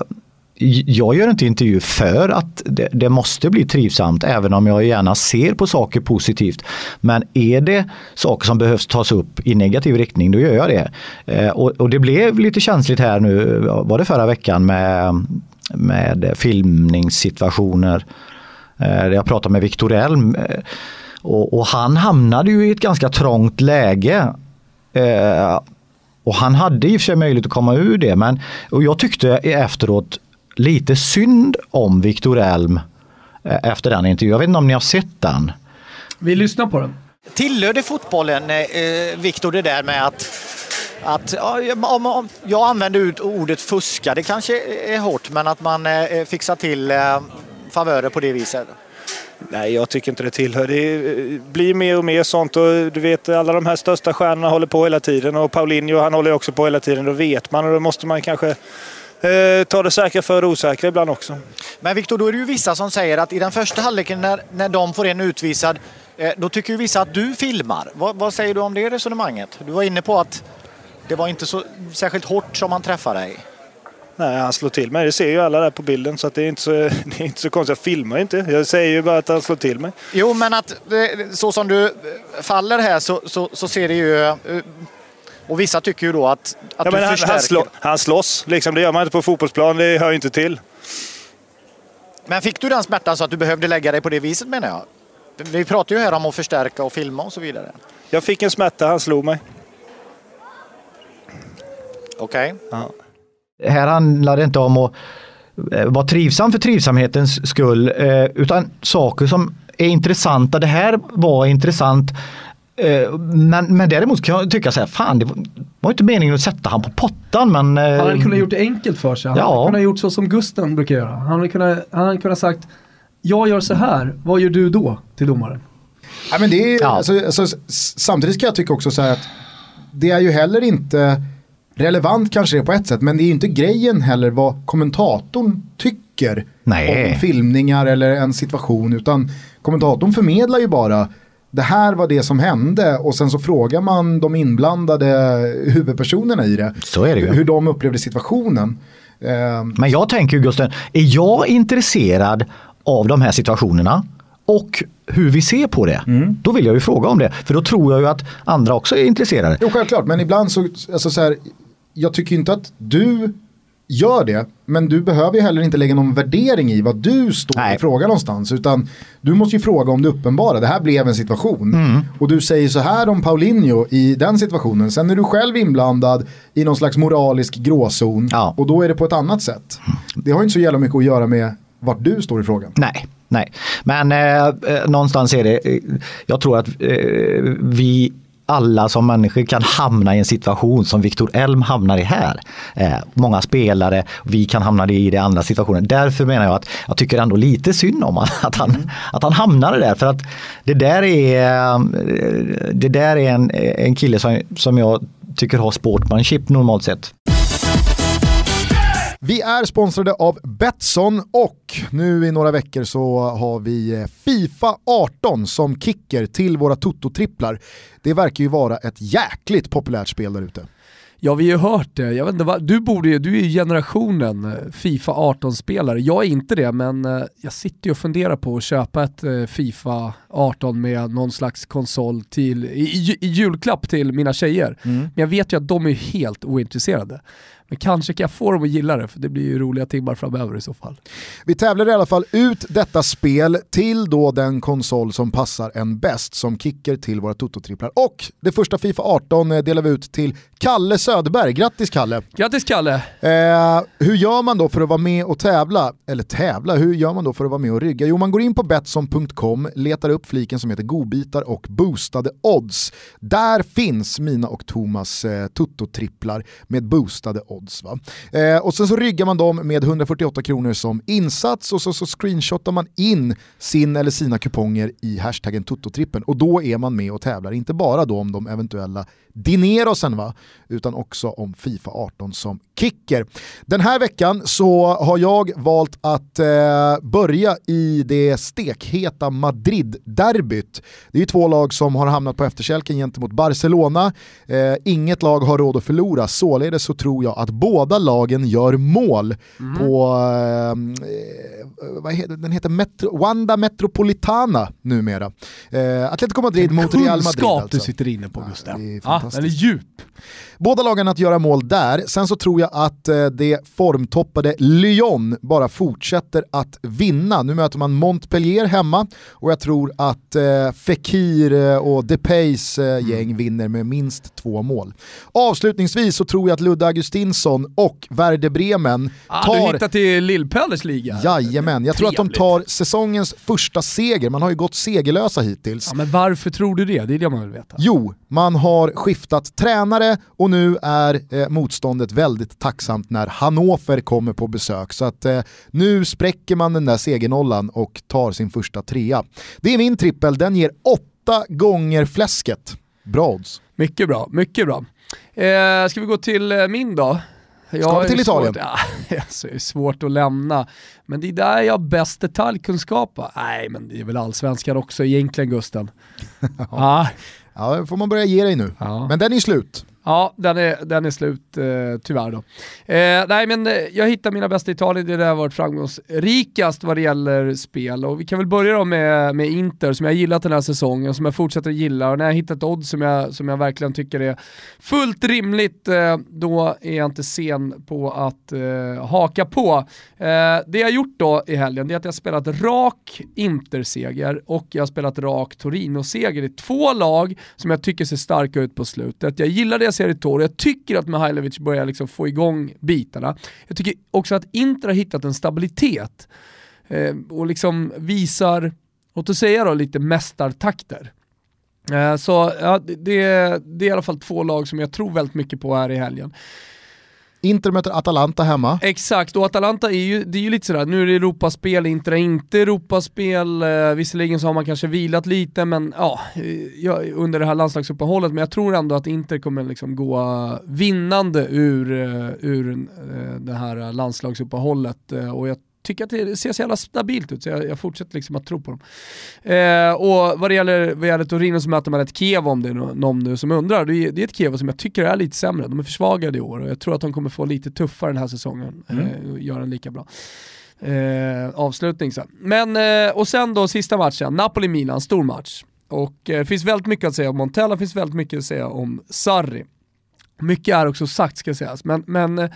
jag gör inte intervju för att det, det måste bli trivsamt även om jag gärna ser på saker positivt. Men är det saker som behövs tas upp i negativ riktning då gör jag det. Eh, och, och det blev lite känsligt här nu, var det förra veckan med, med filmningssituationer. Eh, jag pratade med Viktor Elm eh, och, och han hamnade ju i ett ganska trångt läge. Eh, och han hade i och för sig möjlighet att komma ur det men och jag tyckte efteråt lite synd om Viktor Elm eh, efter den intervjun. Jag vet inte om ni har sett den? Vi lyssnar på den. Tillhör det fotbollen, eh, Viktor, det där med att, att om, om, jag använder ut ordet fuska, det kanske är hårt, men att man eh, fixar till eh, favörer på det viset? Nej, jag tycker inte det tillhör. Det eh, blir mer och mer sånt och du vet alla de här största stjärnorna håller på hela tiden och Paulinho han håller också på hela tiden. Då vet man och då måste man kanske eh, ta det säkra för det osäkra ibland också. Men Viktor, då är det ju vissa som säger att i den första halvleken när, när de får en utvisad, eh, då tycker ju vissa att du filmar. Vad, vad säger du om det resonemanget? Du var inne på att det var inte så särskilt hårt som han träffade dig. Nej, han slår till mig. Det ser ju alla där på bilden så det, är inte så, det är inte så konstigt. Jag filmar inte. Jag säger ju bara att han slår till mig. Jo, men att eh, så som du eh, faller här så, så, så ser det ju... Och vissa tycker ju då att, att Ja, du men han, förstärker. han, slå, han slåss. Liksom. Det gör man inte på fotbollsplan. Det hör ju inte till. Men fick du den smärtan så att du behövde lägga dig på det viset menar jag? Vi pratar ju här om att förstärka och filma och så vidare. Jag fick en smärta. Han slog mig. Okej. Här handlar det inte om att eh, vara trivsam för trivsamhetens skull eh, utan saker som är intressanta. Det här var intressant men, men däremot kan jag tycka så här, fan det var, inte meningen att sätta han på pottan men... Han hade eh, kunnat gjort det enkelt för sig. Han Ja. hade kunnat gjort så som Gusten brukar göra. Han hade kunnat, han hade kunnat sagt, jag gör så här, vad gör du då? Till domaren. Ja, men det är, alltså, alltså, s- samtidigt kan jag tycka också så här att det är ju heller inte relevant kanske det på ett sätt men det är ju inte grejen heller vad kommentatorn tycker Nej. om filmningar eller en situation utan kommentatorn förmedlar ju bara det här var det som hände och sen så frågar man de inblandade huvudpersonerna i det. Så är det ju. Hur de upplevde situationen. Ehm, Men jag tänker Gusten, är jag intresserad av de här situationerna och hur vi ser på det, Mm. då vill jag ju fråga om det. För då tror jag ju att andra också är intresserade. Jo, självklart, men ibland så, alltså så här, jag tycker inte att du gör det, men du behöver ju heller inte lägga någon värdering i vad du står i frågan någonstans, utan du måste ju fråga om det uppenbara. Det här blev en situation Mm. och du säger så här om Paulinho i den situationen. Sen är du själv inblandad i någon slags moralisk gråzon och då är det på ett annat sätt. Det har ju inte så jävla mycket att göra med vart du står i frågan. Nej, nej. Men eh, eh, någonstans är det, eh, jag tror att eh, vi alla som människor kan hamna i en situation som Viktor Elm hamnar i här. Eh, många spelare, vi kan hamna i det andra situationen. Därför menar jag att jag tycker ändå lite synd om att han, att han hamnade där. För att det där är, eh, det där är en, en kille som, som jag tycker har sportmanship normalt sett. Vi är sponsrade av Betsson och nu i några veckor så har vi eh, Fifa 18 som kicker till våra Toto-tripplar. Det verkar ju vara ett jäkligt populärt spel där ute. Ja, vi har ju hört det. Jag vet inte, du, borde, du är ju generationen eh, Fifa 18-spelare. Jag är inte det, men eh, jag sitter ju och funderar på att köpa ett Fifa 18 med någon slags konsol till, i, i julklapp till mina tjejer. Mm. Men jag vet ju att de är helt ointresserade. Men kanske kan jag få dem att gilla det, för det blir ju roliga timmar framöver i så fall. Vi tävlar i alla fall ut detta spel till då den konsol som passar en bäst som kicker till våra Toto-tripplar. Och det första Fifa 18 eh, delar vi ut till Kalle Söderberg. Grattis Kalle! Grattis Kalle! Eh, hur gör man då för att vara med och tävla? Eller tävla, hur gör man då för att vara med och rygga? Jo, man går in på Betsson.com, letar upp fliken som heter godbitar och boostade odds. Där finns mina och Thomas eh, Tutto-tripplar med boostade odds. Va? Eh, och sen så ryggar man dem med 148 kronor som insats och så, så screenshotar man in sin eller sina kuponger i hashtaggen Tuttotrippen och då är man med och tävlar, inte bara då om de eventuella dinerosen va, utan också om Fifa 18 som kicker. Den här veckan så har jag valt att eh, börja i det stekheta Madrid-derbyt. Det är ju två lag som har hamnat på efterkälken gentemot Barcelona. Eh, inget lag har råd att förlora, således så tror jag att båda lagen gör mål på, eh, vad heter, den heter Metro, Wanda Metropolitana numera. Eh, Atletico Madrid mot Real Madrid. Kunskap Alltså. du sitter inne på är Ja, den är djup. Båda lagen att göra mål där. Sen så tror jag att eh, det formtoppade Lyon bara fortsätter att vinna. Nu möter man Montpellier hemma och jag tror att eh, Fekir eh, och Depays eh, gäng vinner med minst två mål. Avslutningsvis så tror jag att Ludde Augustinsson och Werder Bremen Ah, tar... Du hittar till Lill-Pellers liga. Jajamän, jag tror att de tar säsongens första seger. Man har ju gått segerlösa hittills. Ja, men varför tror du det? Det är det man vill veta. Jo, man har skiftat tränare och nu är eh, motståndet väldigt tacksamt när Hannover kommer på besök. Så att eh, nu spräcker man den där segernollan och tar sin första trea. Det är min trippel, den ger åtta gånger fläsket. Bra odds. Mycket bra, mycket bra. Eh, ska vi gå till eh, min då? Jag Ska vi till Italien? Svårt, ja, alltså, det är svårt att lämna. Men det är där jag har bäst detaljkunskap? Nej, men det är väl allsvenskan också egentligen Gusten. ja. Ja, får man börja ge dig nu. Men den är slut. Ja, den är, den är slut eh, tyvärr då. Eh, nej men eh, jag hittar mina bästa i Italien, det är där jag har varit framgångsrikast vad det gäller spel. Och vi kan väl börja då med, med Inter som jag har gillat den här säsongen som jag fortsätter att gilla. Och när jag har hittat odds som jag, som jag verkligen tycker är fullt rimligt, eh, då är jag inte sen på att eh, haka på. Eh, det jag har gjort då i helgen, det är att jag har spelat rak Inter-seger och jag har spelat rak Torino-seger. Det är två lag som jag tycker ser starka ut på slutet. Jag gillar det jag ser Toro, jag tycker att Mihailovic börjar liksom få igång bitarna. Jag tycker också att Inter har hittat en stabilitet eh, och liksom visar, låt oss säga då lite mästartakter. Eh, Så ja, det det är i alla fall två lag som jag tror väldigt mycket på här i helgen. Inter möter Atalanta hemma. Exakt, och Atalanta är ju, det är ju lite sådär, nu är det Europaspel, Inter är inte Europaspel, eh, visserligen så har man kanske vilat lite men ja, eh, under det här landslagsuppehållet, men jag tror ändå att Inter kommer liksom gå vinnande ur, eh, ur eh, det här landslagsuppehållet och jag tycker att det ser så jävla stabilt ut så jag, jag fortsätter liksom att tro på dem. Eh, och vad det gäller, vad gäller Torino så möter man ett Kiev om det är nå- någon nu som undrar. Det är, det är ett Kiev som jag tycker är lite sämre, de är försvagade i år och jag tror att de kommer få lite tuffare den här säsongen eh, och göra en lika bra eh, avslutning sen. Men, eh, och sen då sista matchen, Napoli-Milan, stor match. Och eh, det finns väldigt mycket att säga om Montella, finns väldigt mycket att säga om Sarri. Mycket är också sagt ska sägas, men, men eh,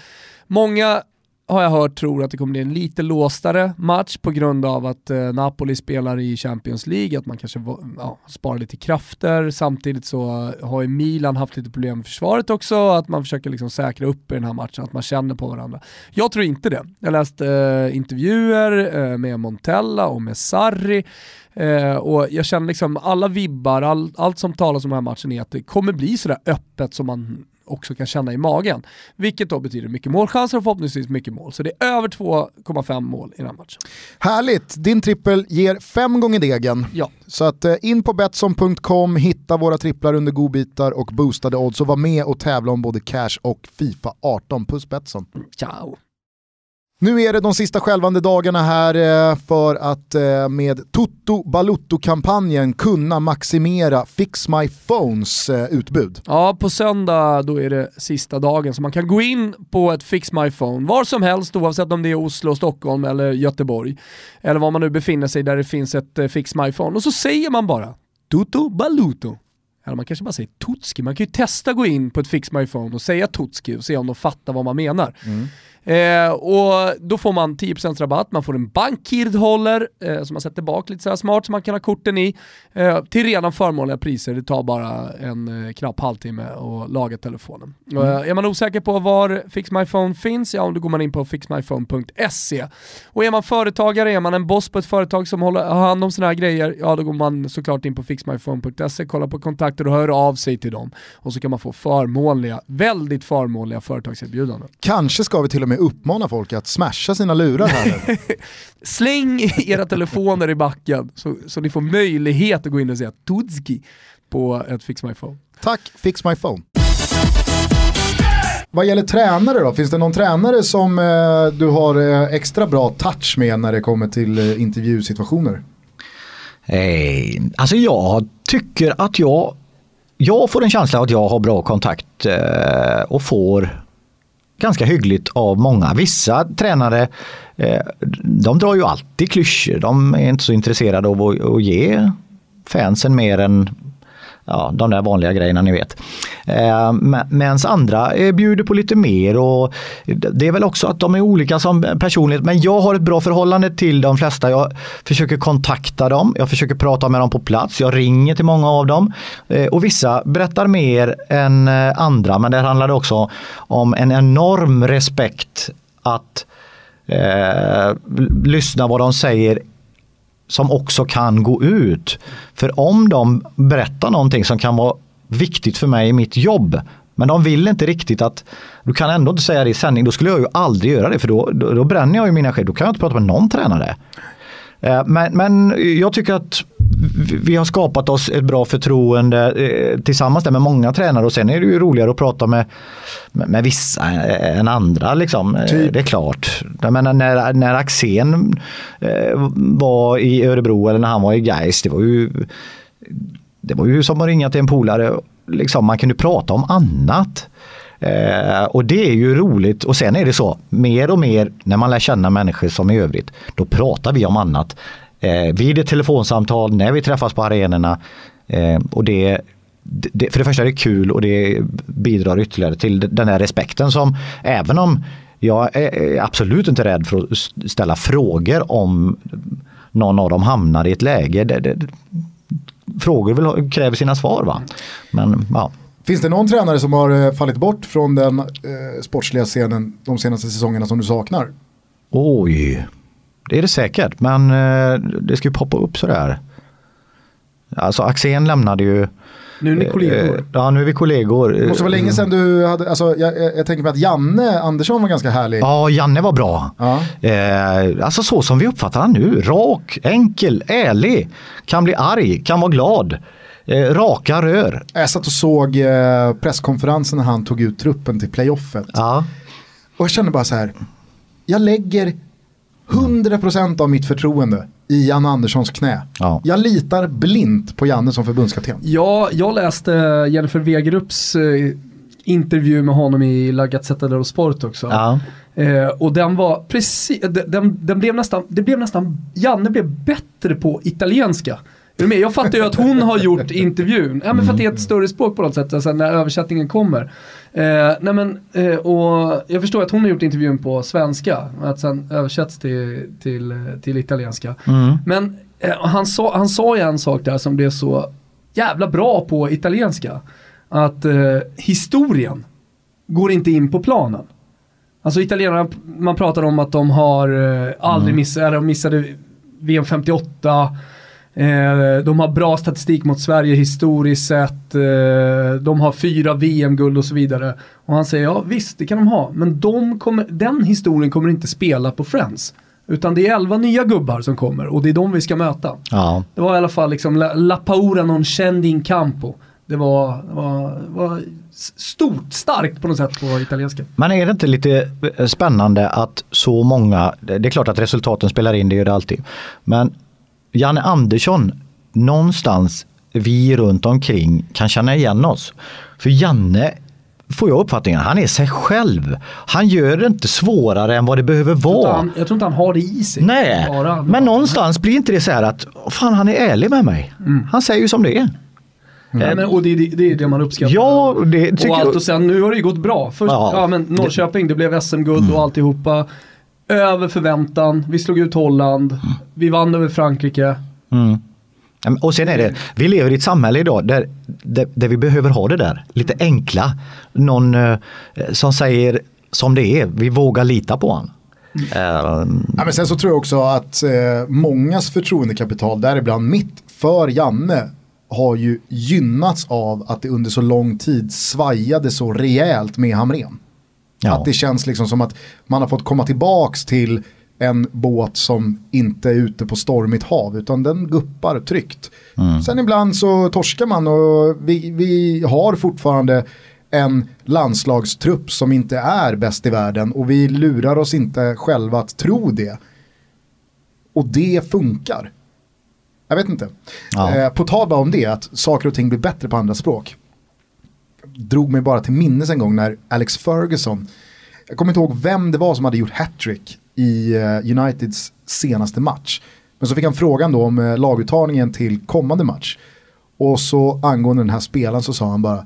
många har jag hört tror att det kommer bli en lite låstare match på grund av att eh, Napoli spelar i Champions League, att man kanske ja, sparar lite krafter. Samtidigt så har ju Milan haft lite problem med försvaret också, att man försöker liksom säkra upp i den här matchen, att man känner på varandra. Jag tror inte det. Jag läste eh, intervjuer eh, med Montella och med Sarri eh, och jag känner liksom alla vibbar, all, allt som talas om den här matchen är att det kommer bli sådär öppet som man också kan känna i magen. Vilket då betyder mycket målchanser och förhoppningsvis mycket mål. Så det är över 2,5 mål i den här matchen. Härligt, din trippel ger fem gånger degen. Ja. Så att eh, in på Betsson.com, hitta våra tripplar under godbitar och boostade odds och var med och tävla om både cash och Fifa 18. Puss Betsson. Ciao. Nu är det de sista skälvande dagarna här eh, för att eh, med Toto Balutto-kampanjen kunna maximera Fix My Phones eh, utbud. Ja, på söndag då är det sista dagen så man kan gå in på ett Fix My Phone var som helst oavsett om det är Oslo, Stockholm eller Göteborg. Eller var man nu befinner sig där det finns ett Fix My Phone och så säger man bara Toto Baluto. Eller man kanske bara säger Tutski. Man kan ju testa gå in på ett Fix My Phone och säga Tutski och se om de fattar vad man menar. Eh, och då får man 10% rabatt, man får en bankkird-håller eh, som man sätter bak lite så smart som man kan ha korten i. Eh, till redan förmånliga priser, det tar bara en eh, knapp halvtimme att laga telefonen. Mm. Eh, är man osäker på var Fix My Phone finns, ja då går man in på fixmyphone.se. Och är man företagare, är man en boss på ett företag som håller, har hand om sådana här grejer, ja då går man såklart in på fixmyphone.se, kollar på kontakter och hör av sig till dem. Och så kan man få förmånliga, väldigt förmånliga företagserbjudanden. Kanske ska vi till och med uppmana folk att smasha sina lurar här. Släng era telefoner i backen så, så ni får möjlighet att gå in och säga Tutski på ett Fix My Phone. Tack Fix My Phone. Vad gäller tränare då, finns det någon tränare som eh, du har eh, extra bra touch med när det kommer till eh, intervjusituationer? Eh, alltså jag tycker att jag, jag får en känsla att jag har bra kontakt eh, och får ganska hyggligt av många. Vissa tränare eh, de drar ju alltid klyschor. De är inte så intresserade av att, att ge fansen mer än ja, de där vanliga grejerna ni vet. Eh, Medan andra eh, bjuder på lite mer och det är väl också att de är olika som personlighet. Men jag har ett bra förhållande till de flesta. Jag försöker kontakta dem, jag försöker prata med dem på plats, jag ringer till många av dem. Eh, Och vissa berättar mer än eh, andra men det handlar också om en enorm respekt att eh, lyssna vad de säger som också kan gå ut. För om de berättar någonting som kan vara viktigt för mig i mitt jobb men de vill inte riktigt att, du kan ändå inte säga det i sändning, då skulle jag ju aldrig göra det för då, då, då bränner jag ju mina sked, då kan jag inte prata med någon tränare. Eh, men, men jag tycker att vi- har skapat oss ett bra förtroende eh, tillsammans med många tränare och sen är det ju roligare att prata med, med, vissa än andra. Liksom. Eh, Typ? Det är klart. Jag menar, när, när Axén eh, var i Örebro eller när han var i Gais, det var ju det var ju som att ringa till en polare. Liksom, man kunde prata om annat. Eh, och det är ju roligt och sen är det så, mer och mer när man lär känna människor som i övrigt, då pratar vi om annat. Eh, vid ett telefonsamtal, när vi träffas på arenorna. Eh, och det, det, för det första är det kul och det bidrar ytterligare till den här respekten som, även om jag är absolut inte rädd för att ställa frågor om någon av dem hamnar i ett läge. Det, det, frågor vill, kräver sina svar va. Men ja. Finns det någon tränare som har eh, fallit bort från den eh, sportsliga scenen de senaste säsongerna som du saknar? Oj, det är det säkert. Men eh, det ska ju poppa upp sådär. Alltså Axén lämnade ju Nu är ni kollegor. Eh, Ja, nu är vi kollegor. Det måste vara länge sedan du hade, alltså, jag, jag, jag tänker mig att Janne Andersson var ganska härlig. Ja, Janne var bra. Ja. Eh, alltså så som vi uppfattar han nu. Rak, enkel, ärlig. Kan bli arg, kan vara glad. Eh, raka rör. Jag satt och såg eh, presskonferensen när han tog ut truppen till playoffet. Ja. Och jag kände bara så här, jag lägger 100% av mitt förtroende i Janne Anderssons knä. Ja. Jag litar blint på Janne som förbundskapten. Ja, jag läste Jennifer Wegerups eh, intervju med honom i La Gazzetta dello Sport också. Ja. Eh, och den var precis, den, den, den blev nästan, det blev nästan, Janne blev bättre på italienska. Är du med? Jag fattar ju att hon har gjort intervjun, ja, men för att det är ett större språk på något sätt, alltså när översättningen kommer. Eh, nej men, eh, och jag förstår att hon har gjort intervjun på svenska, att sen översätts till, till, till italienska. Mm. Men eh, han, sa, han sa ju en sak där som blev så jävla bra på italienska. Att eh, historien går inte in på planen. Alltså italienarna, man pratar om att de har eh, aldrig missat, eller de missade VM 58. Eh, de har bra statistik mot Sverige historiskt sett. Eh, de har fyra VM-guld och så vidare. Och han säger, ja visst det kan de ha. Men de kommer, den historien kommer inte spela på Friends. Utan det är elva nya gubbar som kommer och det är de vi ska möta. Ja. Det var i alla fall liksom La, La Paura non scendi in campo. Det var, det var, var stort, starkt på något sätt på italienska. Men är det inte lite eh, spännande att så många, det är klart att resultaten spelar in, det gör det alltid. Men Janne Andersson, någonstans vi runt omkring kan känna igen oss. För Janne, får jag uppfattningen, han är sig själv. Han gör det inte svårare än vad det behöver Jag tror inte vara. han, jag tror inte han har det i sig. Nej, Bara- men någonstans blir inte det så här att fan han är ärlig med mig. Mm. Han säger ju som det är. Nej, men, och det, är det, det är det man uppskattar. Ja, det tycker och allt och sen nu har det ju gått bra. Först, Ja. ja. men Norrköping, det blev SM-guld och alltihopa. Över förväntan, vi slog ut Holland, vi vann över Frankrike. Mm. Och sen är det, vi lever i ett samhälle idag där, där, där vi behöver ha det där, lite enkla. Någon eh, som säger som det är, vi vågar lita på honom. Ja, men sen så tror jag också att eh, mångas förtroendekapital, däribland mitt, för Janne har ju gynnats av att det under så lång tid svajade så rejält med Hamren. Ja. Att det känns liksom som att man har fått komma tillbaks till en båt som inte är ute på stormigt hav utan den guppar tryggt. Sen ibland så torskar man och vi, vi har fortfarande en landslagstrupp som inte är bäst i världen och vi lurar oss inte själva att tro det. Och det funkar. Jag vet inte. Ja. Eh, på tal om det, att saker och ting blir bättre på andra språk. Drog mig bara till minnes en gång när Alex Ferguson, jag kommer inte ihåg vem det var som hade gjort hattrick i eh, Uniteds senaste match. Men så fick han frågan då om eh, laguttagningen till kommande match. Och så angående den här spelaren så sa han bara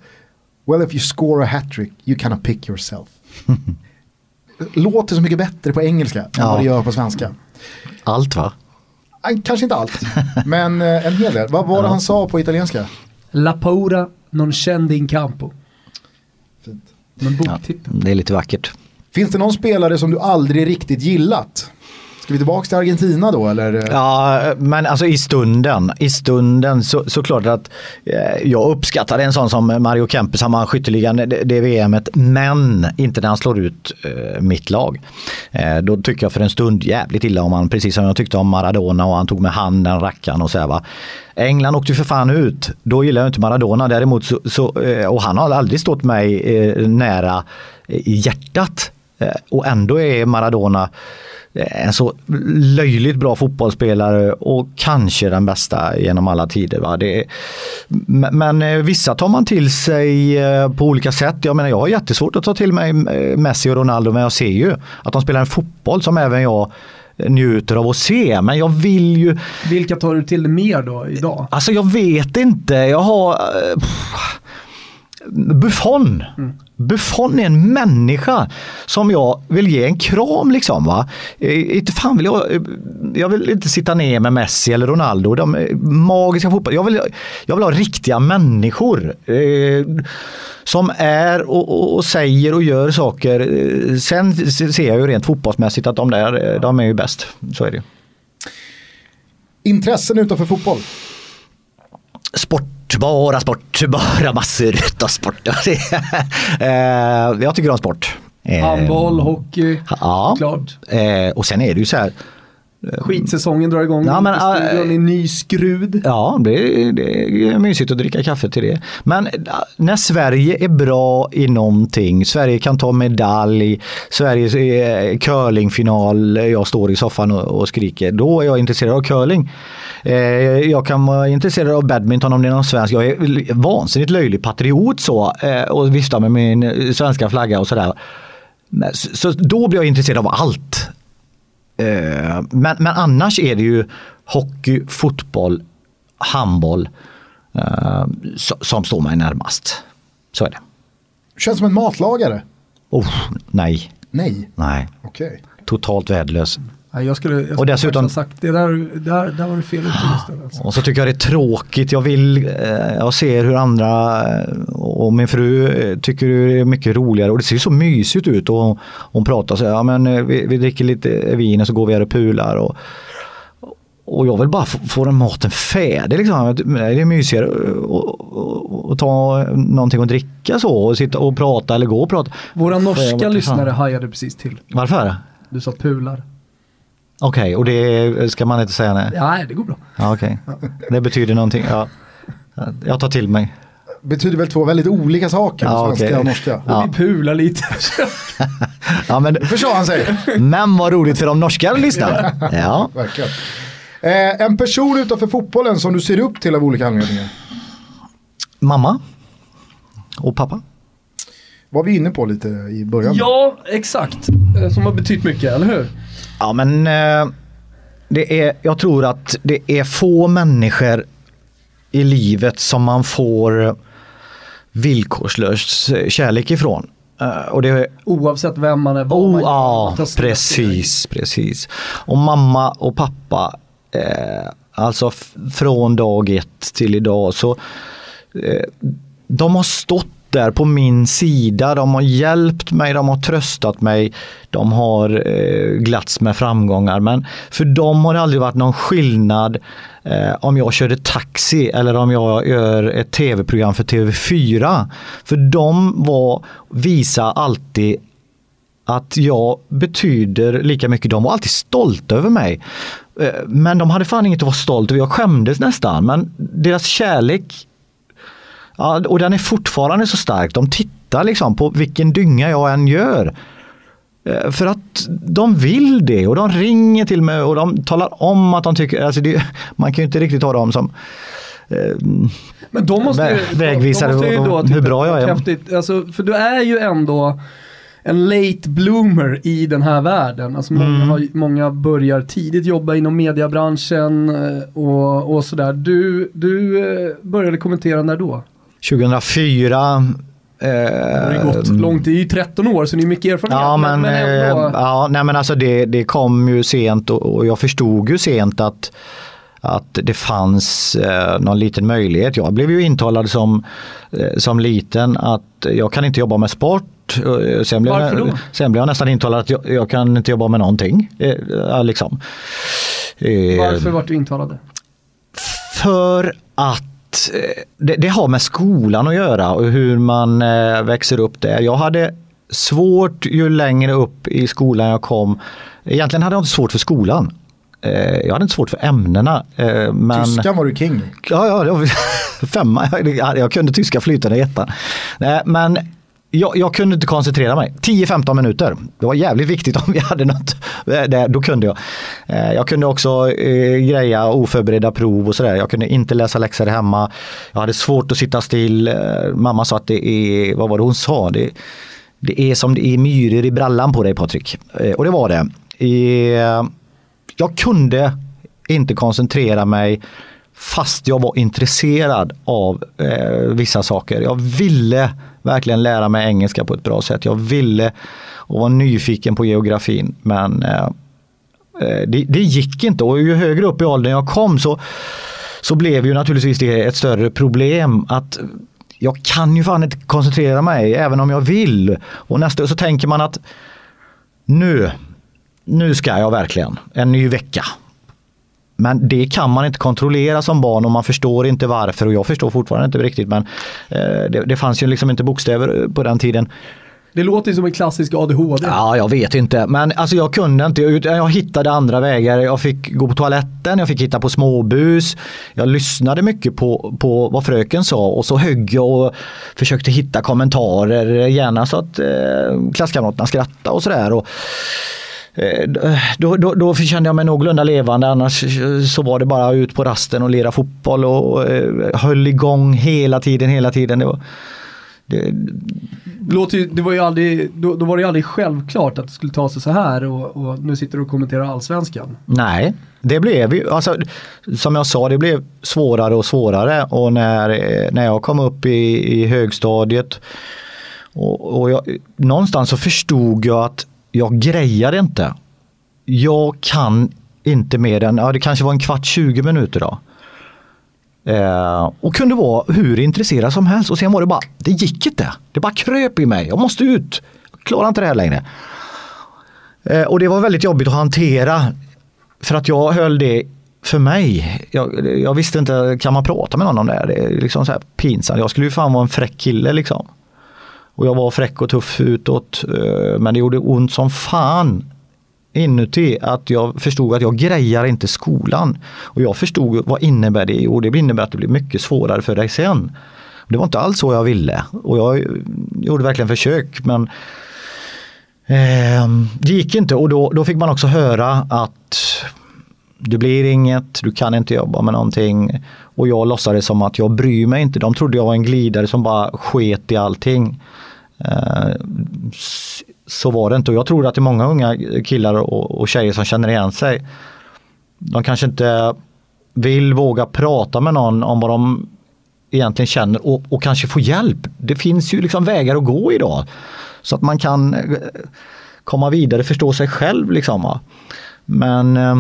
Well if you score a hattrick you cannot pick yourself. Låter så mycket bättre på engelska än Ja. vad det gör på svenska. Allt va? Kanske inte allt, men eh, en hel del. Vad var det han sa på italienska? La paura non scende in campo. Fint. Men Ja, boktiteln. det är lite vackert. Finns det någon spelare som du aldrig riktigt gillat? Ska vi tillbaka till Argentina då eller? Ja, men alltså i stunden, i stunden så, såklart att eh, jag uppskattar en sån som Mario Kempes, han vann skytteligan det, det VMet, men inte när han slår ut eh, mitt lag. Eh, då tycker jag för en stund jävligt illa om han, precis som jag tyckte om Maradona och han tog med handen rackaren och så här va. England åkte ju för fan ut, då gillar jag inte Maradona däremot så, så eh, och han har aldrig stått mig eh, nära eh, i hjärtat. Eh, och ändå är Maradona en så löjligt bra fotbollsspelare och kanske den bästa genom alla tider. Va? Det är, men eh, vissa tar man till sig eh, på olika sätt. Jag menar jag har jättesvårt att ta till mig eh, Messi och Ronaldo men jag ser ju att de spelar en fotboll som även jag njuter av att se. Men jag vill ju, Vilka tar du till dig mer då idag? alltså jag vet inte. Jag har eh, pff, Buffon. Buffon är en människa som jag vill ge en kram liksom. Va? Eh, Inte fan vill jag, eh, jag vill inte sitta ner med Messi eller Ronaldo. De är magiska fotboll. Jag vill, jag vill ha riktiga människor. Eh, som är och, och, och säger och gör saker. Eh, Sen ser jag ju rent fotbollsmässigt att de där, eh, de är ju bäst. Så är det. Intressen utanför fotboll? Sport, bara sport, bara massor av sport. Eh, jag tycker om sport. Eh, Handboll, hockey, Ja, klart. eh, och sen är det ju så här. Skitsäsongen drar igång. Ja, men, studion äh, i ny skrud. Ja, det, det är mysigt att dricka kaffe till det. Men äh, när Sverige är bra i någonting, Sverige kan ta medalj, Sveriges curlingfinal, jag står i soffan och, och skriker, då är jag intresserad av curling. Eh, jag kan vara intresserad av badminton om det är någon svensk. Jag är vansinnigt löjlig patriot så eh, och viftar med min svenska flagga och sådär. Så då blir jag intresserad av allt. Eh, Men, men annars är det ju hockey, fotboll, handboll eh, so- som står mig närmast. Så är det. Känns som en matlagare. Oh, nej, Nej, nej. okej. Totalt värdelös. Nej, jag skulle, jag skulle Och dessutom- sagt, det där, där, där var du fel ute alltså. Och så tycker jag det är tråkigt. Jag vill, eh, jag ser hur andra eh, och min fru eh, tycker det är mycket roligare och det ser så mysigt ut och hon pratar så här, ja men vi, vi dricker lite vin och så går vi här och pular och och jag vill bara få, få den maten färdig. Liksom. Det är mysigare att ta någonting att dricka så och sitta och prata eller gå och prata. Våra norska lyssnare hajade precis till. Varför? Du sa pular. Okej, och det ska man inte säga nej? Nej, det går bra. Ja, Okej, det betyder någonting. Ja. Jag tar till mig. Betyder väl två väldigt olika saker, Ja, svenska okej. och norska. Ja. Vi pular lite. Ja, men, Förstår han säger. men vad roligt för de norska lyssnarna. Ja. Verkligen. Eh, en person utanför fotbollen som du ser upp till av olika anledningar. Mamma och pappa. Var vi inne på lite i början. ja, exakt. Eh, Som har betytt mycket, eller hur? Ja men eh, det är, jag tror att det är få människor i livet som man får villkorslös kärlek ifrån. Eh, och det är Oavsett vem man är, vad Oh, man ja, precis, precis. Och mamma och pappa, eh, alltså f- från dag ett till idag så eh, de har stått där på min sida, de har hjälpt mig, de har tröstat mig, de har eh, glatts med framgångar. Men för dem har det aldrig varit någon skillnad eh, om jag körde taxi eller om jag gör ett tv-program för TV4. För de var, visa alltid att jag betyder lika mycket. De var alltid stolta över mig. Eh, men de hade fan inget att vara stolt över. Jag skämdes nästan. Men deras kärlek, ja, och den är fortfarande så stark. De tittar liksom på vilken dynga jag än gör. Eh, För att de vill det och de ringer till mig och de talar om att de tycker, alltså det, man kan ju inte riktigt ha dem som eh, Men de måste ju, Vä- vägvisare de måste ju då tycka hur bra att det jag är. Alltså, för du är ju ändå en late bloomer i den här världen. Alltså många, Mm. har, många börjar tidigt jobba inom mediebranschen eh, och, och sådär. Du, du eh, började kommentera när då? 2004 Det har gått eh, långt, det är ju 13 år så det är mycket erfarenhet. Ja men, ändå. eh, ja, nej, men alltså det, det kom ju sent och, och jag förstod ju sent att, att det fanns eh, någon liten möjlighet. Jag blev ju intalad som, eh, som liten att jag kan inte jobba med sport. Sen blev, Varför då? jag, sen blev jag nästan intalad att jag, jag kan inte jobba med någonting. Eh, liksom. Eh, Varför vart du intalad? för att eh, det, det har med skolan att göra och hur man eh, växer upp där. Jag hade svårt ju längre upp i skolan jag kom. Egentligen hade jag inte svårt för skolan. Eh, jag hade inte svårt för ämnena. Men... Tyskan var du king. Ja, ja, femma. Jag, kunde tyska flytande i ettan. Men jag, jag kunde inte koncentrera mig. 10-15 minuter. Det var jävligt viktigt om vi hade något. Eh, det, då kunde jag. Eh, jag kunde också eh, greja oförberedda prov och sådär. Jag kunde inte läsa läxor hemma. Jag hade svårt att sitta still. Eh, mamma sa att det är, vad var det hon sa? Det, det är som det är myror i brallan på dig Patrik. Och det var det. Jag kunde inte koncentrera mig fast jag var intresserad av eh, vissa saker. Jag ville verkligen lära mig engelska på ett bra sätt. Jag ville och var nyfiken på geografin men eh, eh, det, det gick inte och ju högre upp i åldern jag kom så, så blev ju naturligtvis det ett större problem att jag kan ju fan inte koncentrera mig även om jag vill. Och nästa så tänker man att nu, nu ska jag verkligen, en ny vecka. Men det kan man inte kontrollera som barn och man förstår inte varför och jag förstår fortfarande inte riktigt men eh, det, det fanns ju liksom inte bokstäver på den tiden. Det låter ju som en klassisk ADHD. Ja, jag vet inte. Men alltså jag kunde inte. Jag hittade andra vägar. Jag fick gå på toaletten, jag fick hitta på småbus. Jag lyssnade mycket på, på vad fröken sa och så högg jag och försökte hitta kommentarer. Gärna så att eh, klasskamraterna skrattade och sådär. Och, eh, då, då, då kände jag mig någorlunda levande annars så var det bara ut på rasten och lira fotboll och eh, höll igång hela tiden, hela tiden. Det var, det, Låter det var ju aldrig, då, då, var det ju aldrig självklart att det skulle ta sig så här och, och nu sitter du och kommenterar allsvenskan. Nej, det blev ju, alltså, som jag sa, det blev svårare och svårare och när, när jag kom upp i, i högstadiet och, och jag, någonstans så förstod jag att jag grejar inte. Jag kan inte mer än, ja det kanske var en kvart, 20 minuter då. Eh, och kunde vara hur intresserad som helst och sen var det bara, det gick inte. Det bara kröp i mig, jag måste ut. Jag klarar inte det här längre. Eh, och det var väldigt jobbigt att hantera. För att jag höll det för mig. Jag, jag visste inte, kan man prata med någon om det här? Det är liksom så här pinsamt. Jag skulle ju fan vara en fräck kille liksom. Och jag var fräck och tuff utåt. Eh, men det gjorde ont som fan inuti att jag förstod att jag grejar inte skolan. Och jag förstod vad innebär det? Och det innebär att det blir mycket svårare för dig sen. Det var inte alls så jag ville och jag gjorde verkligen försök men eh, det gick inte och då, då fick man också höra att det blir inget, du kan inte jobba med någonting. Och jag låtsades som att jag bryr mig inte. De trodde jag var en glidare som bara sket i allting. Eh, så var det inte och jag tror att det är många unga killar och, tjejer som känner igen sig. De kanske inte vill våga prata med någon om vad de egentligen känner och, och kanske få hjälp. Det finns ju liksom vägar att gå idag. Så att man kan eh, komma vidare, förstå sig själv. Liksom, Men eh,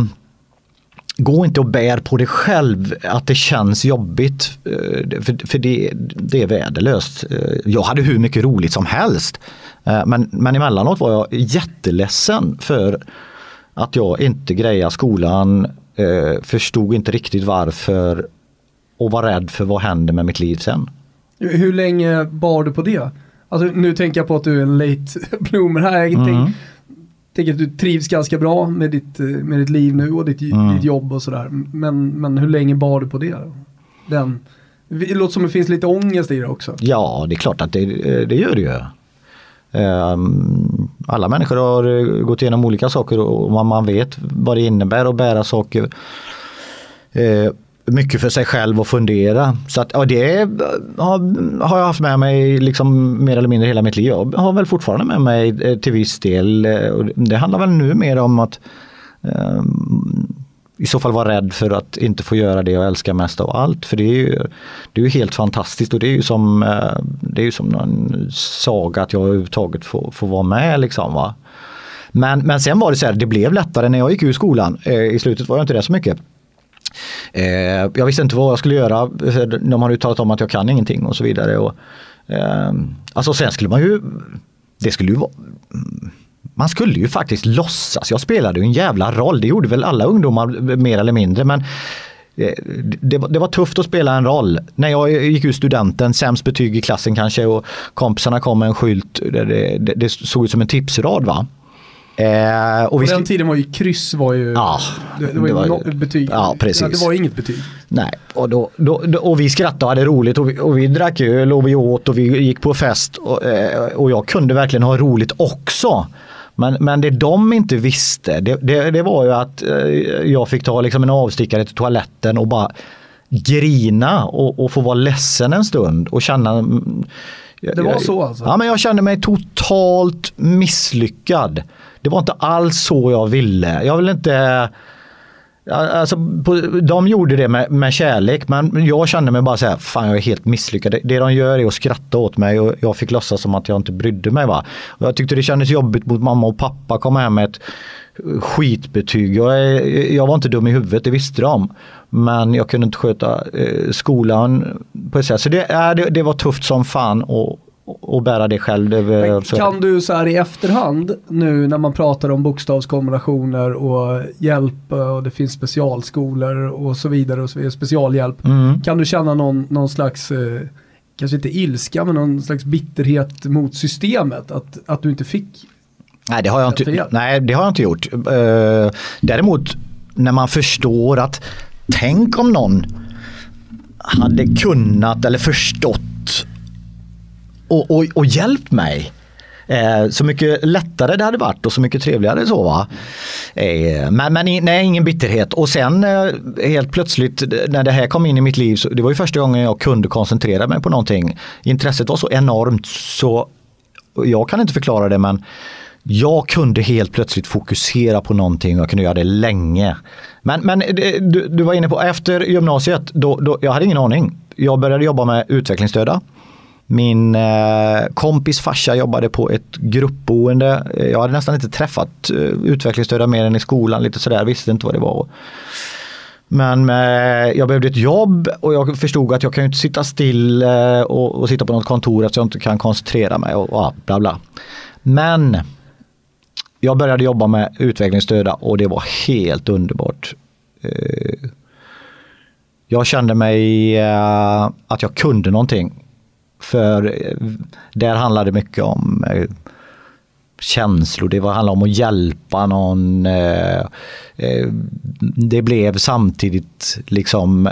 gå inte och bär på det själv, att det känns jobbigt. Eh, för, för det, det är värdelöst. Eh, jag hade hur mycket roligt som helst. Eh, men, men emellanåt var jag jätteledsen för att jag inte grejade skolan, förstod inte riktigt varför och var rädd för vad händer med mitt liv sen. Hur länge bar du på det? Alltså, nu tänker jag på att du är en late bloomer här. Mm tänker att du trivs ganska bra med ditt, eh, med ditt liv nu och ditt, mm. ditt jobb och sådär. Men, men hur länge bar du på det? Den, det låter som det finns lite ångest i det också. Ja, det är klart att det, eh, det gör det ju. Ehm, alla människor har eh, gått igenom olika saker och man vet vad det innebär att bära saker mycket för sig själv och fundera. Så att, ja, det har, har jag haft med mig liksom mer eller mindre hela mitt liv. Jag har väl fortfarande med mig eh, till viss del. Eh, det handlar väl nu mer om att eh, i så fall vara rädd för att inte få göra det jag älskar mest av allt. För det är ju, det är ju helt fantastiskt och det är ju som, eh, det är ju som någon saga att jag överhuvudtaget får, får vara med. Liksom, va? Men, men sen var det så här, det blev lättare när jag gick ur skolan. I slutet var jag inte det så mycket. Eh, jag visste inte vad jag skulle göra. De hade ju talat om att jag kan ingenting och så vidare. Och, eh, alltså sen skulle man ju, det skulle ju vara man skulle ju faktiskt låtsas. Jag spelade ju en jävla roll. Det gjorde väl alla ungdomar mer eller mindre. Men eh, det, det, var tufft att spela en roll. När jag gick ut studenten, sämst betyg i klassen kanske och kompisarna kom med en skylt. Det, det, det såg ut som en tipsrad va. Eh, och På den tiden var ju kryss var ju, ja, det, det var ju var, ett betyg. Ja, precis. Ja, det var inget betyg. Nej, och, då, då, och vi skrattade och hade roligt och vi, och vi drack öl och vi åt och vi gick på fest och, eh, och jag kunde verkligen ha roligt också. Men, men det de inte visste det, det, det var ju att eh, jag fick ta liksom en avstickare till toaletten och bara grina och, och få vara ledsen en stund och känna det var så alltså? Ja, men jag kände mig totalt misslyckad. Det var inte alls så jag ville. Jag ville inte Alltså, de gjorde det med, med kärlek men jag kände mig bara så här, fan jag är helt misslyckad. Det de gör är att skratta åt mig och jag fick låtsas som att jag inte brydde mig. Va? Och jag tyckte det kändes jobbigt mot mamma och pappa komma hem med ett skitbetyg. Jag, jag var inte dum i huvudet, det visste de. Men jag kunde inte sköta eh, skolan på ett sätt. Så det, äh, det, det var tufft som fan och, och, och bära det själv. Men kan du så här i efterhand nu när man pratar om bokstavskombinationer och hjälp eh, och det finns specialskolor och så vidare och så vidare, specialhjälp. Mm. Kan du känna någon, någon slags, eh, kanske inte ilska men någon slags bitterhet mot systemet? Att, att du inte fick Nej det har jag inte, nej, det har jag inte gjort. Däremot när man förstår att tänk om någon hade kunnat eller förstått och, och, och hjälpt mig. Eh, så mycket lättare det hade varit och så mycket trevligare så va. Eh, men men nej, ingen bitterhet. Och sen eh, helt plötsligt när det här kom in i mitt liv, så, det var ju första gången jag kunde koncentrera mig på någonting. Intresset var så enormt så jag kan inte förklara det men jag kunde helt plötsligt fokusera på någonting och jag kunde göra det länge. Men, men eh, du, du var inne på efter gymnasiet, då, då, jag hade ingen aning. Jag började jobba med utvecklingsstörda. Min eh, kompis farsa jobbade på ett gruppboende. Jag hade nästan inte träffat eh, utvecklingsstörda mer än i skolan, lite sådär, visste inte vad det var. Men eh, jag behövde ett jobb och jag förstod att jag kan ju inte sitta still eh, och, och sitta på något kontor eftersom jag inte kan koncentrera mig och, och bla bla. Men jag började jobba med utvecklingsstörda och det var helt underbart. Eh, jag kände mig eh, att jag kunde någonting. För eh, där handlade det mycket om känslor, det handlade om att hjälpa någon. Det blev samtidigt liksom